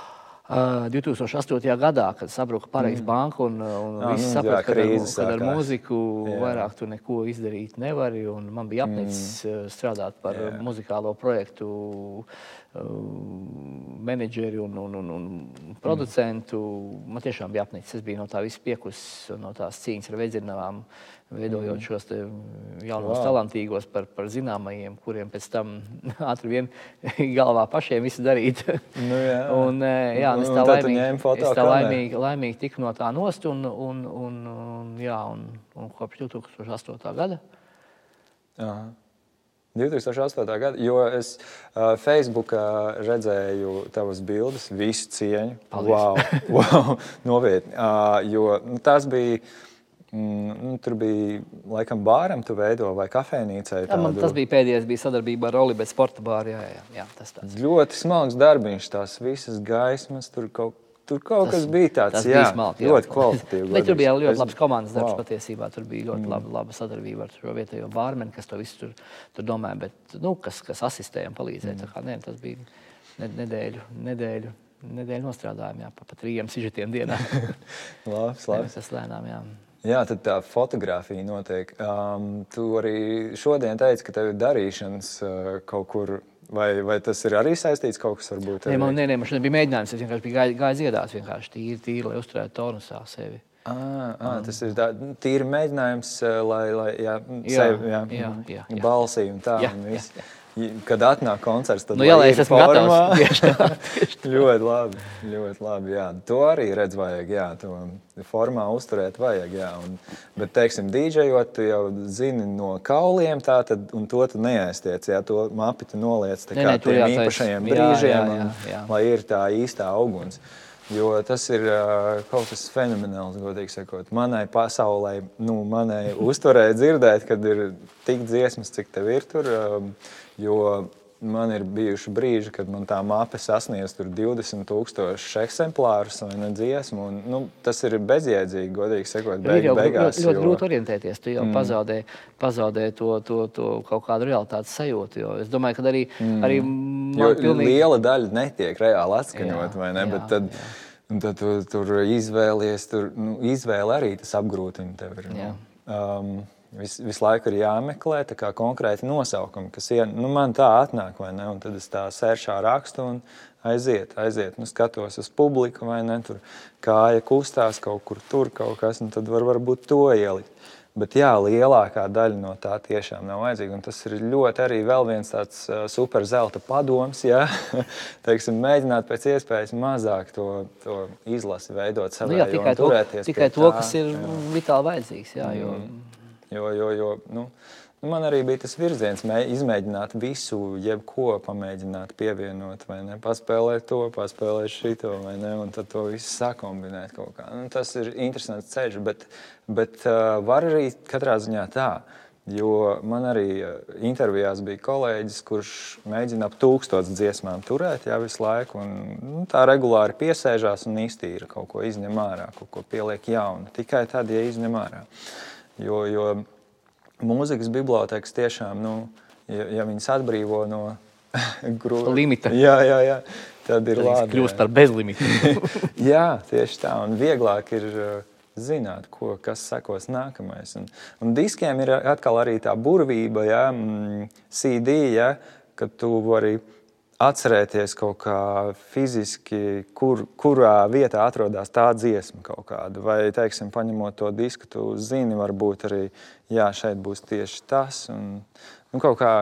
Uh, 2008. gadā, kad sabruka Pārējais mm. banka un, un ah, viss nu, saprata, ka, ar, kad ar mūziku jā. vairāk tu neko izdarīt nevari. Man bija apnicis mm. strādāt par jā. muzikālo projektu uh, menedžeri un, un, un, un producentu. Mm. Man tiešām bija apnicis. Es biju no tā viss piekus, no tās cīņas ar veidzinām veidojot mm. šos jaunos wow. talantīgos par, par zināmajiem, kuriem pēc tam [laughs] ātri vien galvā pašiem visu darīt. Nu, jā. un, jā, un es tā laimīgi, es tā laimīgi, laimīgi tiku no tā nost un, un, un, un, jā, un, un kopš 2008. gada. Aha. 2008. gada, jo es uh, Facebookā redzēju tavas bildes, visu cieņu. Paldies. Wow, wow [laughs] nopietni. Uh, jo nu, tas bija Mm, nu, tur bija laikam bāram, tu veido vai kafejnīcai. Jā, man tas bija pēdējais, bija sadarbība ar Oliveru sporta bāru. Jā, jā, jā, tas tāds. Ļoti smags darbiņš, tās visas gaismas, tur kaut, tur kaut tas, kas bija tāds. Jā, bija smalki, jā. ļoti kvalitatīvs. Bet tur bija ļoti labs komandas darbs wow. patiesībā. Tur bija ļoti mm. laba, laba sadarbība ar šo vietējo bārmeni, kas to visu tur, tur domāja, bet, nu, kas, kas asistēja un palīdzēja. Mm. Kā, ne, tas bija nedēļu, nedēļu nedēļu nostrādājām, jā, pa, pa trījiem sižetiem dienā. [laughs] labs, labs. Tas lēnām, jā. Jā, tad tā fotografija notiek. Um, tu arī šodien teici, ka tev ir darīšanas uh, kaut kur. Vai, vai tas ir arī saistīts kaut kas varbūt? Nē, man, nē, nē, man šodien bija mēģinājums. Es vienkārši biju gājis gāj dziedāt, vienkārši tīri, tīri, lai uzturētu tonusā sevi. À, à, tas ir tā, tīri mēģinājums, lai, lai jā, jā, sevi, jā, jā, jā, jā. balsī un tā. Jā, un jā, jā kad atnāk koncerts, tad nu, jā, es esmu formā. [laughs] gatavs. [laughs] Ļoti labi. Ļoti labi jā. To arī redz vajag. Jā, to formā uzturēt vajag. Jā. Un, bet, teiksim, dīdžejot, tu jau zini no kauliem, tā tad, un to tu neaiztiec. Jā, to mapi tu noliec tā kā ne, tiem īpašajiem brīžiem, jā, jā, jā, jā. Un, lai ir tā īstā auguns. Jo tas ir uh, kaut kas fenomenāls, godīgi sakot. Manai pasaulē, nu, manai uzturē dzirdēt, kad ir tik dziesmas, cik tev ir tur. Uh, Jo man ir bijuši brīži, kad man tā mape sasniedz 20,000 eksemplārus vai dziesmu. Un, nu, tas ir bezjēdzīgi, godīgi sakot, beig, jau, beigās. Ļoti, ļoti jo... grūti orientēties. Tu jau mm. pazaudē, pazaudē to, to, to kaut kādu realitātes sajūtu. Es domāju, ka arī, mm. arī pilnīgi... liela daļa netiek reāli atskaņot, jā, vai ne? Jā, tad, jā. tad tu, tur izvēlies, tur nu, izvēle arī tas apgrūtina tevi. Nu. Um, Vis, visu laiku ir jāmeklē konkrēti nosaukumi, kas ir. Nu, man tā atnāk, vai ne? Un tad es tā sēršā rakstu un aiziet, aiziet. Nu, skatos uz publiku, vai ne? Tur kāja kustās kaut kur tur, kaut kas, un tad var varbūt to ielikt. Bet jā, lielākā daļa no tā tiešām nav vajadzīga. Un tas ir ļoti arī viens tāds super zelta padoms. Ja? [laughs] Teiksim, mēģināt pēc iespējas mazāk to, to izlasi veidot savā nu, jā, tikai to, tikai to, tā, kas ir jā. vitāli vajadzīgs. Jā, jo... mm. Jo, jo, jo, nu, nu, man arī bija tas virziens, mē, izmēģināt visu, jebko pamēģināt, pievienot, vai ne? Paspēlēt to, paspēlēt šito, vai ne? Un tad to visu sakombinēt kaut kā. Nu, tas ir interesants ceļš, bet, bet uh, var arī katrā ziņā tā. Jo man arī intervijās bija kolēģis, kurš mēģina ap tūkstošu dziesmām turēt jā, visu laiku. Un, nu, tā regulāri piesēžās un iztīra kaut ko, izņem ārā, kaut ko pieliek jaunu. Tikai tad, ja izņem ārā. Uh, Jo, jo mūzikas bibliotekas tiešām, nu, ja, ja viņas atbrīvo no [laughs] grūta limita, jā, jā, jā, tad ir tad labi. Kļūst par bezlimitu. [laughs] jā, tieši tā. Un vieglāk ir uh, zināt, ko, kas sekos nākamais. Un, un diskiem ir atkal arī tā burvība, ja, mm, CD, ja, kad tu vari atcerēties kaut kā fiziski, kur, kurā vietā atrodas tā dziesma kaut kāda. Vai, teiksim, paņemot to disku, tu zini, varbūt arī, jā, šeit būs tieši tas. Un, nu, kaut kā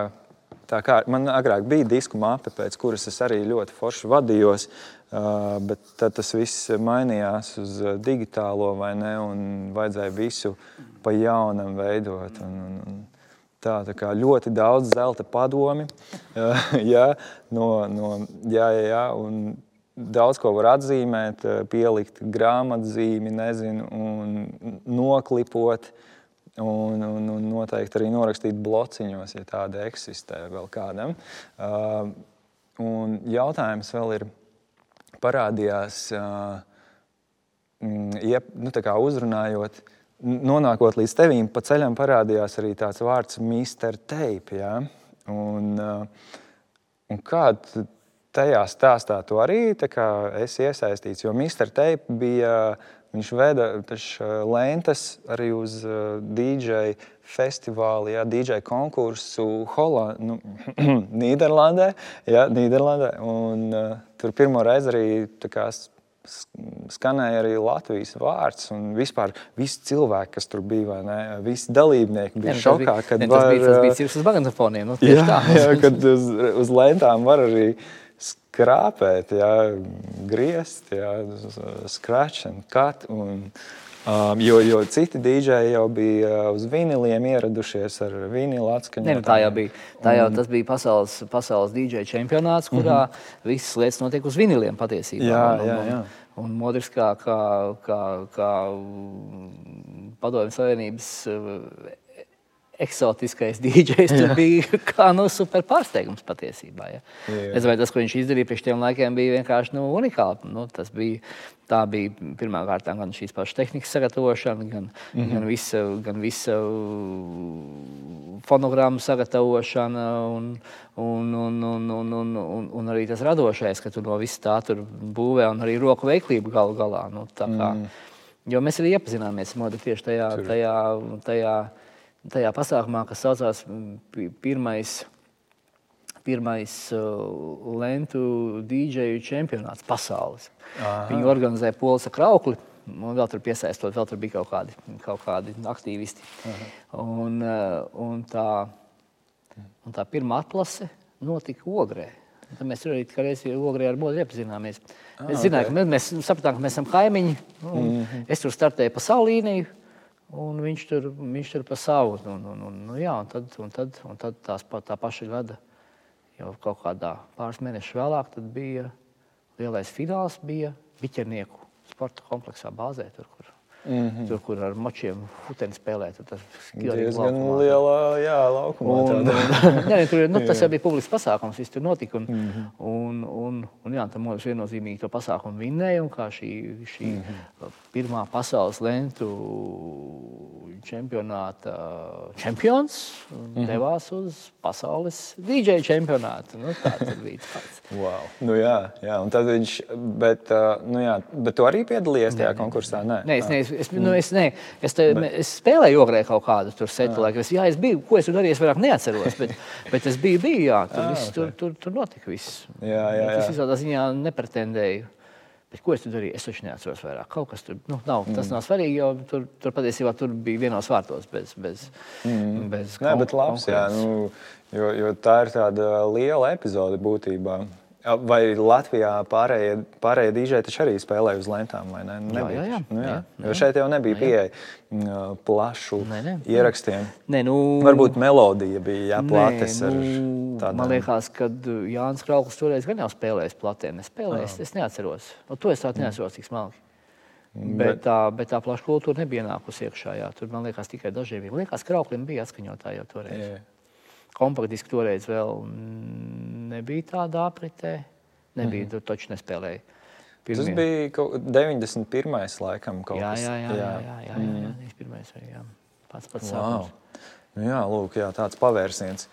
tā kā man agrāk bija disku mape, pēc kuras es arī ļoti forši vadījos, bet tad tas viss mainījās uz digitālo vai ne, un vajadzēja visu pa jaunam veidot. Un, un, un, Tā, tā kā ļoti daudz zelta padomi, [laughs] jā, no, no, jā, jā, jā, un daudz ko var atzīmēt, pielikt grāmatzīmi, nezinu, un noklipot, un, un, un noteikti arī norakstīt blociņos, ja tāda eksistē vēl kādam. Uh, un jautājums vēl ir parādījās, uh, jeb, nu, uzrunājot, uh, nonākot līdz tevīm, pa ceļam parādījās arī tāds vārds Mr. Tape. Ja? Un, uh, un kāda tajā stāstā tu arī esi iesaistīts? Jo Mr. Tape bija, viņš veda uh, lentes arī uz uh, DJ festivālu, ja, DJ konkursu Holand, nu, [clears throat] Nīderlandē. Ja, Nīderlandē. Un, uh, tur pirmo reizi arī kā, skanēja arī Latvijas vārds. Un vispār visi cilvēki, kas tur bija, ne, visi dalībnieki bija ne, šokā. Bija, kad ne, var, tas bija, tas bija cirks uz magnetofoniem. Nu, jā, tā. jā, kad uz, uz lentām var arī skrāpēt, jā, griezt, jā, scratch and cut. Un, Um, jo, jo citi dīdžeji jau bija uh, uz viniliem ieradušies ar vinilu atskaņu. Ne, nu, tā jau bija. Tā jau, tas bija pasaules, pasaules dīdžeja čempionāts, kurā mm -hmm. visas lietas notiek uz viniliem patiesībā. Jā, jā, jā. Un, un modrs kā, kā, kā, kā Padomju Savienības uh, eksotiskais [laughs] dīdžejs. Tas bija kā nu, super pārsteigums patiesībā. Ja. Jā. Es domāju, tas, ko viņš izdarīja priekš tiem laikiem, bija vienkārši nu, unikāli. Nu, tas bija, tā bija pirmā kārtā gan šīs pašas tehnikas sagatavošana, gan, mm -hmm. gan, visa, gan visa fonogrammu sagatavošana un, un, un, un, un, un, un, un arī tas radošais, ka tu no viss tā tur būvē un arī roku veiklība galu galā. Nu, kā, mm. Jo mēs arī iepazināmies modu tieši tajā, tajā, tajā, tajā pasākumā, kas saucās pirmais. Pirmais uh, lentu dīdžeju čempionāts pasaules. Aha. Viņu organizēja Polsa Kraukli. Un vēl tur piesaistot, vēl tur bija kaut kādi, kaut kādi aktīvisti. Aha. Un, uh, un, tā, un tā pirmā atlase notika Ogrē. Tad mēs arī reizē Ogrē ar Bodu iepazināmies. Ah, mēs, zinājām, okay. mēs, mēs sapratām, ka mēs esam kaimiņi. Mm -hmm. Es tur startēju pa savu līniju, un viņš tur, viņš tur pa savu. Un, un, un, nu, jā, un tad, un tad, un tad tās, tā paša gada, jau kaut kādā pāris mēnešus vēlāk, bija lielais fināls, bija Biķernieku sporta kompleksā bāzē. Tur, kur Mm -hmm. Tur, kur ar mačiem futeni spēlē, tad tas ir diezgan lielā jā, laukumā. Un, un, jā, [laughs] tur, nu, tas jau bija publisks pasākums, viss tur notika. Un, mm -hmm. un, un, un jā, tam mums viennozīmīgi to pasākumu vinnēja. Un kā šī, šī mm -hmm. pirmā pasaules lentu čempionāta čempions mm -hmm. devās uz pasaules DJ čempionātu. Nu, tāds bija tāds. [laughs] wow. nu, jā, jā, un tad viņš, bet, nu, jā, bet tu arī piedalījies tajā konkursā? Nē, nē, es, nē, es, es, nu, es, ne, es, te, bet... es spēlēju ogrē kaut kādu tur setu, lai es, jā, es biju, ko es tur darīju, es vairāk neatceros, bet, [laughs] bet es biju, biju, jā, tur, ah, viss, okay. tur, tur, tur notika viss. Jā, jā, jā. Es visādā ziņā nepretendēju. Bet ko es tur darīju? Es taču neatceros vairāk. Kaut kas tur nu, nav. Tas mm. nav svarīgi, jo tur, tur patiesībā tur bija vienos vārtos. Bez, bez, mm. bez Nē, bet labs, jā, nu, jo, jo tā ir tāda liela epizode būtībā. Vai Latvijā pārējie, pārējie dīdžeji taču arī spēlēja uz lentām, ne? Nebija, jā, jā, nu, jā. jā, jo šeit jau nebija pieeja plašu nē, nē, ierakstiem. Nē, nu, Varbūt melodija bija jāplates. Nu, tādām... Man liekas, ka Jānis Krauklis toreiz gan jau spēlējis platēm. Es spēlēju, es, es neatceros. No to es tādu neatceros, cik smalki. Bet, bet tā, bet tā plaša kultūra nebija nākusi iekšā. Jā. Tur man liekas, tikai dažiem bija. Man liekas, ka Krauklim bija atskaņotāji jau toreiz. Jā kompaktdiski toreiz vēl nebija tādā apritē. Nebija, mm -hmm. taču nespēlēja. Pirmie. Tas bija kaut 91. laikam kaut jā, kas. Jā, jā, jā, jā, jā, jā, jā, jā, jā, pirmais, jā. pats pats wow. sākums. Nu jā, lūk, jā, tāds pavērsiens.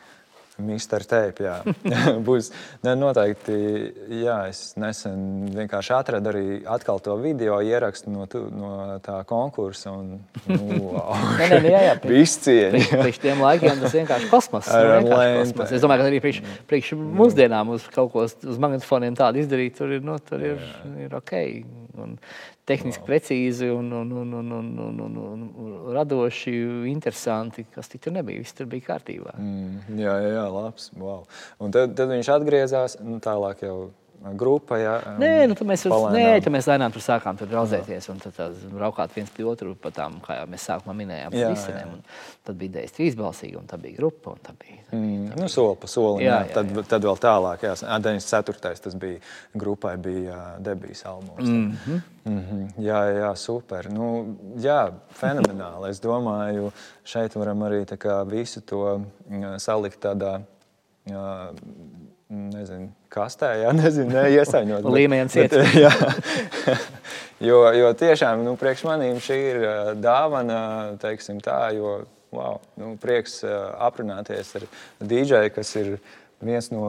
Mister Teip, jā. [laughs] Būs ne, noteikti, jā, es nesen vienkārši atradu arī atkal to video ierakstu no, tu, no tā konkursa. Un, nu, [laughs] wow. nē, nē, jā, jā. Viss cieņa. Priekš, priekš tiem laikiem tas vienkārši kosmos. kosmos. Es domāju, ka arī priekš, priekš mūsdienām uz kaut ko uz magnetofoniem tādu izdarīt, tur ir, no, tur ir, ir ok. Un tehniski wow. precīzi un, un, un, un, un, un, un, un radoši, interesanti. Kas tur nebija? Viss tur bija kārtībā. Mm, jā, jā, jā, labs. Wow. Un tad, tad viņš atgriezās nu, tālāk jau grupa. Ja, um, nē, nu, mēs, nē, tad mēs lēnām tur sākām tur draudzēties un tad braukāt viens pie otru pa tām, kā jau mēs sākumā minējām, jā, jā. Tad bija idejas trīsbalsīgi un tā bija grupa. Tā bija, tā bija, mm, tā bija. Nu, soli pa solim. Jā, jā, jā, tad, jā. tad vēl tālāk, jā, 94. tas bija grupai bija debijas albums. Mm -hmm. Mm -hmm. Jā, jā, super. Nu, jā, fenomenāli. Es domāju, šeit varam arī visu to salikt tādā nezinu, kastē, jā, [laughs] nezinu, ne, iesaņot. Līmenis iet. [laughs] Jā, [laughs] jo, jo tiešām, nu, priekš manīm šī ir dāvana, teiksim tā, jo, wow, nu, prieks aprunāties ar dīdžeju, kas ir viens no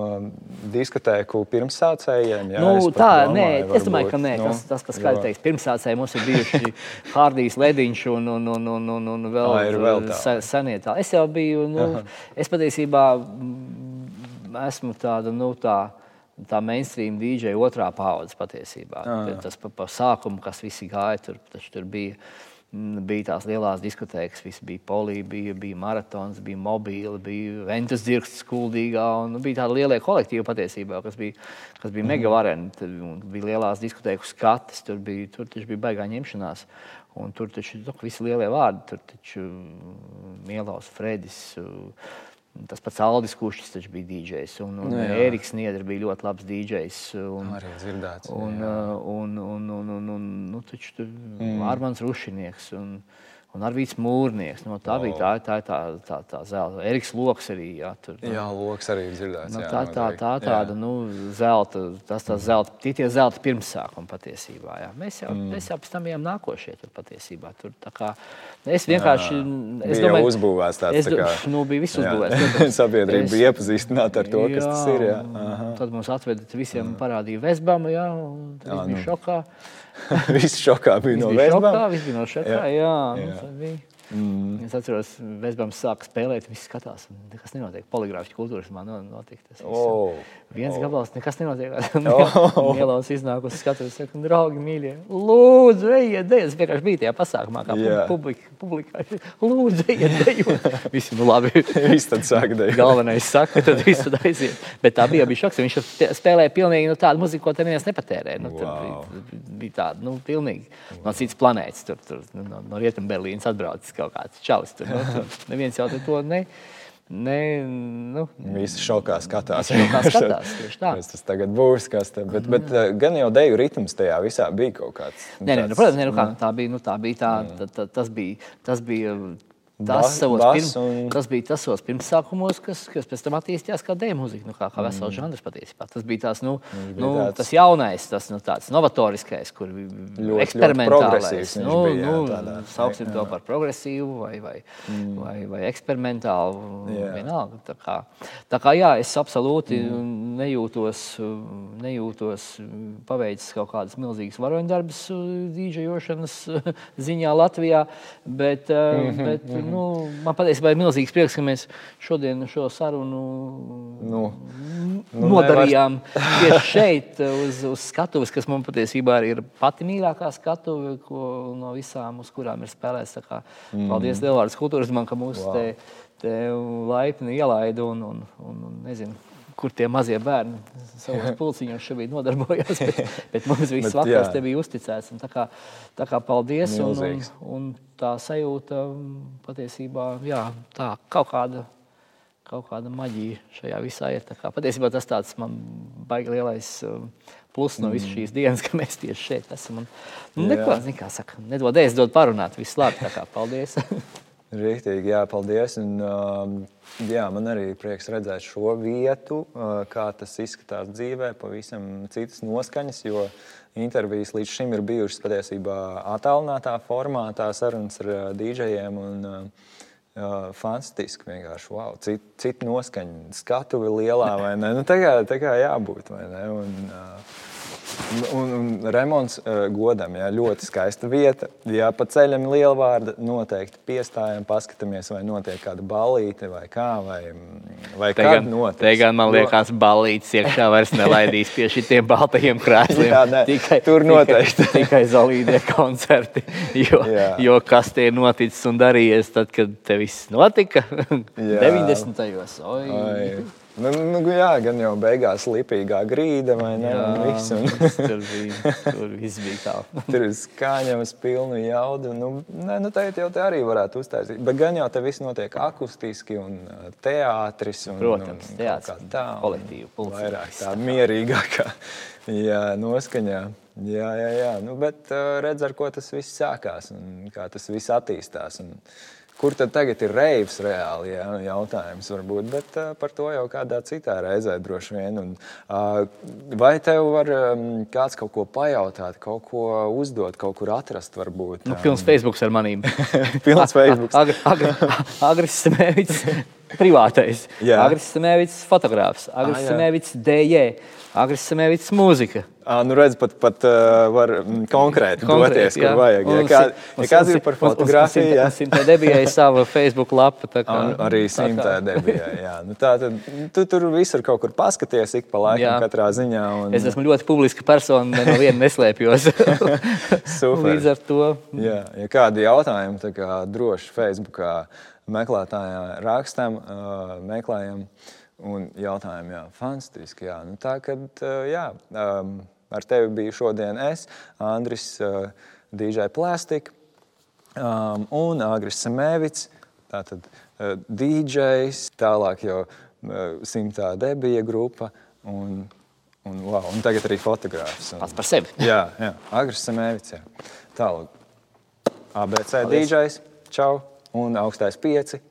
diskotēku pirmsācējiem. Jā, nu, tā, domāju, nē, varbūt, es domāju, ka nē, nu, tas, tas kas skaidrs teiks, pirmsācēji mums ir bijuši Hārdijs Lediņš un, un, un, un, un, un vēl, Ā, vēl senie tā. Es jau biju, nu, Aha. es patiesībā esmu tāda, nu, tā, tā mainstream DJ otrā paudze patiesībā. Ah. Tas pa, pa sākumu, kas visi gāja, tur, tur bija. Mm, bija tās lielās diskotēkas, viss bija polija, bija, bija maratons, bija mobīli, bija ventas dzirksts, skuldīgā. Un, nu, bija tādi lielie kolektīvi patiesībā, kas bija, kas bija mm. mega vareni. Tad bija lielās diskotēku skates, tur bija, tur bija baigā ņemšanās. Un tur taču nu, visi lielie vārdi, tur taču Mielaus, Fredis. Uh, Tas pats Aldis Kušķis taču bija DJs, un, un nu, Eriks Niedra bija ļoti labs DJs. Un, arī dzirdēts. Un, uh, un, un, un, un, un, nu, taču tur mm. Armāns Rušinieks. Un, un Arvīts Mūrnieks. No, tā oh. bija tā, tā, tā, tā, tā zelta. Eriks Loks arī. Jā, tur, jā Loks arī dzirdēts. No, nu, tā, tā, tā, tāda, jā. nu, zelta, tas tā zelta, tie tie zelta pirmsākumi patiesībā. Jā. Mēs jau, mm. mēs jau pēc tam bijām nākošie tur patiesībā. Tur, kā, es vienkārši, jā, es domāju, uzbūvēts tāds. Es, tā kā, [laughs] nu, bija viss uzbūvēts. [laughs] Sabiedrība bija iepazīstināta ar to, jā, kas tas ir. Jā. Aha. Tad mums atveda visiem parādīja Vesbamu, jā, un tad jā, bija nu. šokā. Viss šokā bija no Vēstures. Viss bija no šokā, jā. jā, jā. Nu. Mm. Es atceros, Vēstures sāka spēlēt, viņš skatās, un nekas nenotiek. Poligrāfiski kultūras man notika. Tas oh. viens oh. gabals, nekas nenotiek. [laughs] Oh. Mielās iznākusi skatos, saka, draugi, mīļie, lūdzu, ejiet, dejiet. Es vienkārši biju tajā pasākumā, kā yeah. publika, publikā. Lūdzu, ejiet, dejot. [laughs] Visi, nu labi. Viss tad sāk dejot. Galvenais saka, tad viss tad aiziet. Bet tā bija, bija šoks. Viņš spēlēja pilnīgi nu, tādu muziku, ko te neviens nepatērē. Nu, wow. bija, bija tāda, nu, pilnīgi no citas planētas. Tur, tur no, no Rietumberlīnas atbraucis kaut kāds čalis. Tur, nu, tur. Neviens jau to ne. Ne, nu, Visi šokā skatās. Šokā skatās tā. tas tagad būs kas tāds. Bet, bet uh, gan jau deju ritms tajā visā bija kaut kāds. Nē, nē, nu, protams, nē, nu, kā, tā bija. Nu, tā bija tā, tā, tā, tas, bija, tas bija Tas, savos pirm, un... tas bija tas savos pirmsākumos, kas, kas pēc tam attīstījās kā dēļa mūzika, nu, kā, kā vesels mm. žanrs patiesībā. Tas bija, tās, nu, bija nu, tāds... tas jaunais, tas nu, novatoriskais, kur ļoti, eksperimentālais. Ļoti nu, bija, nu, tādā, sauksim jā. to par progresīvu vai, vai, mm. vai, vai eksperimentālu. Jā. Vienalga, tā, kā, tā kā jā, es absolūti mm. nejūtos, nejūtos paveicis kaut kādas milzīgas varoņdarbas dīdžejošanas [laughs] ziņā Latvijā, bet, mm -hmm. [laughs] bet nu, man patiesībā ir milzīgs prieks, ka mēs šodien šo sarunu nu, nu, nodarījām nevar... tieši šeit, uz, uz skatuves, kas man patiesībā ir pati mīļākā skatuve no visām, uz kurām ir spēlēts. Mm. Paldies Lielvārdas kultūras man, ka mūs wow. te, te laipni ielaida un, un, un, un nezinu kur tie mazie bērni [laughs] savos pulciņos šobrīd nodarbojās. Bet, bet mums [laughs] viss bet, vakars te bija uzticēts. Tā kā, tā kā paldies. Un, un, un tā sajūta patiesībā jā, tā kaut kāda. Kaut kāda maģija šajā visā ir. Kā, patiesībā tas tāds man baigi lielais um, plus no visas mm. šīs dienas, [laughs] ka mēs tieši šeit esam. Un, nu, neko, kā saka, nedod ēst, dod parunāt. Viss labi, paldies. Rīktīgi, jā, paldies. Un, uh, jā, man arī prieks redzēt šo vietu, uh, kā tas izskatās dzīvē, pavisam citas noskaņas, jo intervijas līdz šim ir bijušas patiesībā attālinātā formātā, sarunas ar uh, dīdžejiem. Un, uh, Uh, fantastiski. Vienkārši wow, cita cit noskaņa, skatuve lielā vai ne? Nu, tā, kā, tā kā jābūt. Un, uh, Un, un remonts uh, godam, jā, ļoti skaista vieta. Ja pa ceļam liela vārda, noteikti piestājam, paskatāmies, vai notiek kāda balīte vai kā, vai, vai te gan, notiks. Te gan man liekas, balītes iekšā vairs nelaidīs pie šitiem baltajiem krēsliem. [laughs] jā, nē, tikai, tur noteikti. [laughs] Tikai, tikai zolīdie koncerti. [laughs] Jo, jā. jo kas te ir noticis un darījies tad, kad te viss notika? 90. gados. Nu, nu, jā, gan jau beigās lipīgā grīda, vai ne? Jā, un viss, un... tur, bija, tur viss bija tā. [laughs] tur ir skaņas, pilnu jaudu. Nu, ne, nu, tagad jau te arī varētu uztaisīt. Bet gan jau te viss notiek akustiski un teātris. Un, Protams, un teātris. Tā, kolektīvu pulsu. Vairāk tā mierīgākā [laughs] jā, noskaņā. Jā, jā, jā. Nu, bet redz, ar ko tas viss sākās un kā tas viss attīstās. Un, Kur tad tagad ir reivs reāli? Jā, jautājums varbūt, bet uh, par to jau kādā citā reizē droši vien. Un, uh, vai tev var um, kāds kaut ko pajautāt, kaut ko uzdot, kaut kur atrast varbūt? Nu, pilns Facebook ar manīm. [laughs] pilns Facebook. Agri, privātais. Agris Smēvits, fotogrāfs. Agris ah, Smēvits, DJ. Agris Semēvits mūzika. À, nu redz, pat, pat uh, var mm, konkrēti, doties, kur vajag. Ja, kā, ja kāds ir par fotografiju, jā. Simtē debijai savu Facebook lapu. Tā kā, Un, arī simtē debijai, jā. Nu, tā, tad, tu tur visur kaut kur paskaties, ik pa laikam jā. katrā ziņā. Un... Es esmu ļoti publiska persona, no viena neslēpjos. [laughs] Super. Līdz ar to. Jā, ja kādi jautājumi, tā kā droši Facebookā meklētājā rakstam, meklējam. Un jautājumi, jā, fantastiski. Jā. Nu, tā kad, jā, ar tevi biju šodien es, Andris DJ Plastik un Agris Semēvits. Tātad DJs, tālāk jau simtā debija grupa un, un, wow, un tagad arī fotogrāfs. Pats par sevi. [laughs] Jā, jā. Agris Semēvits. Jā. Tālāk. ABC Paldies. DJs. čau! Un augstais pieci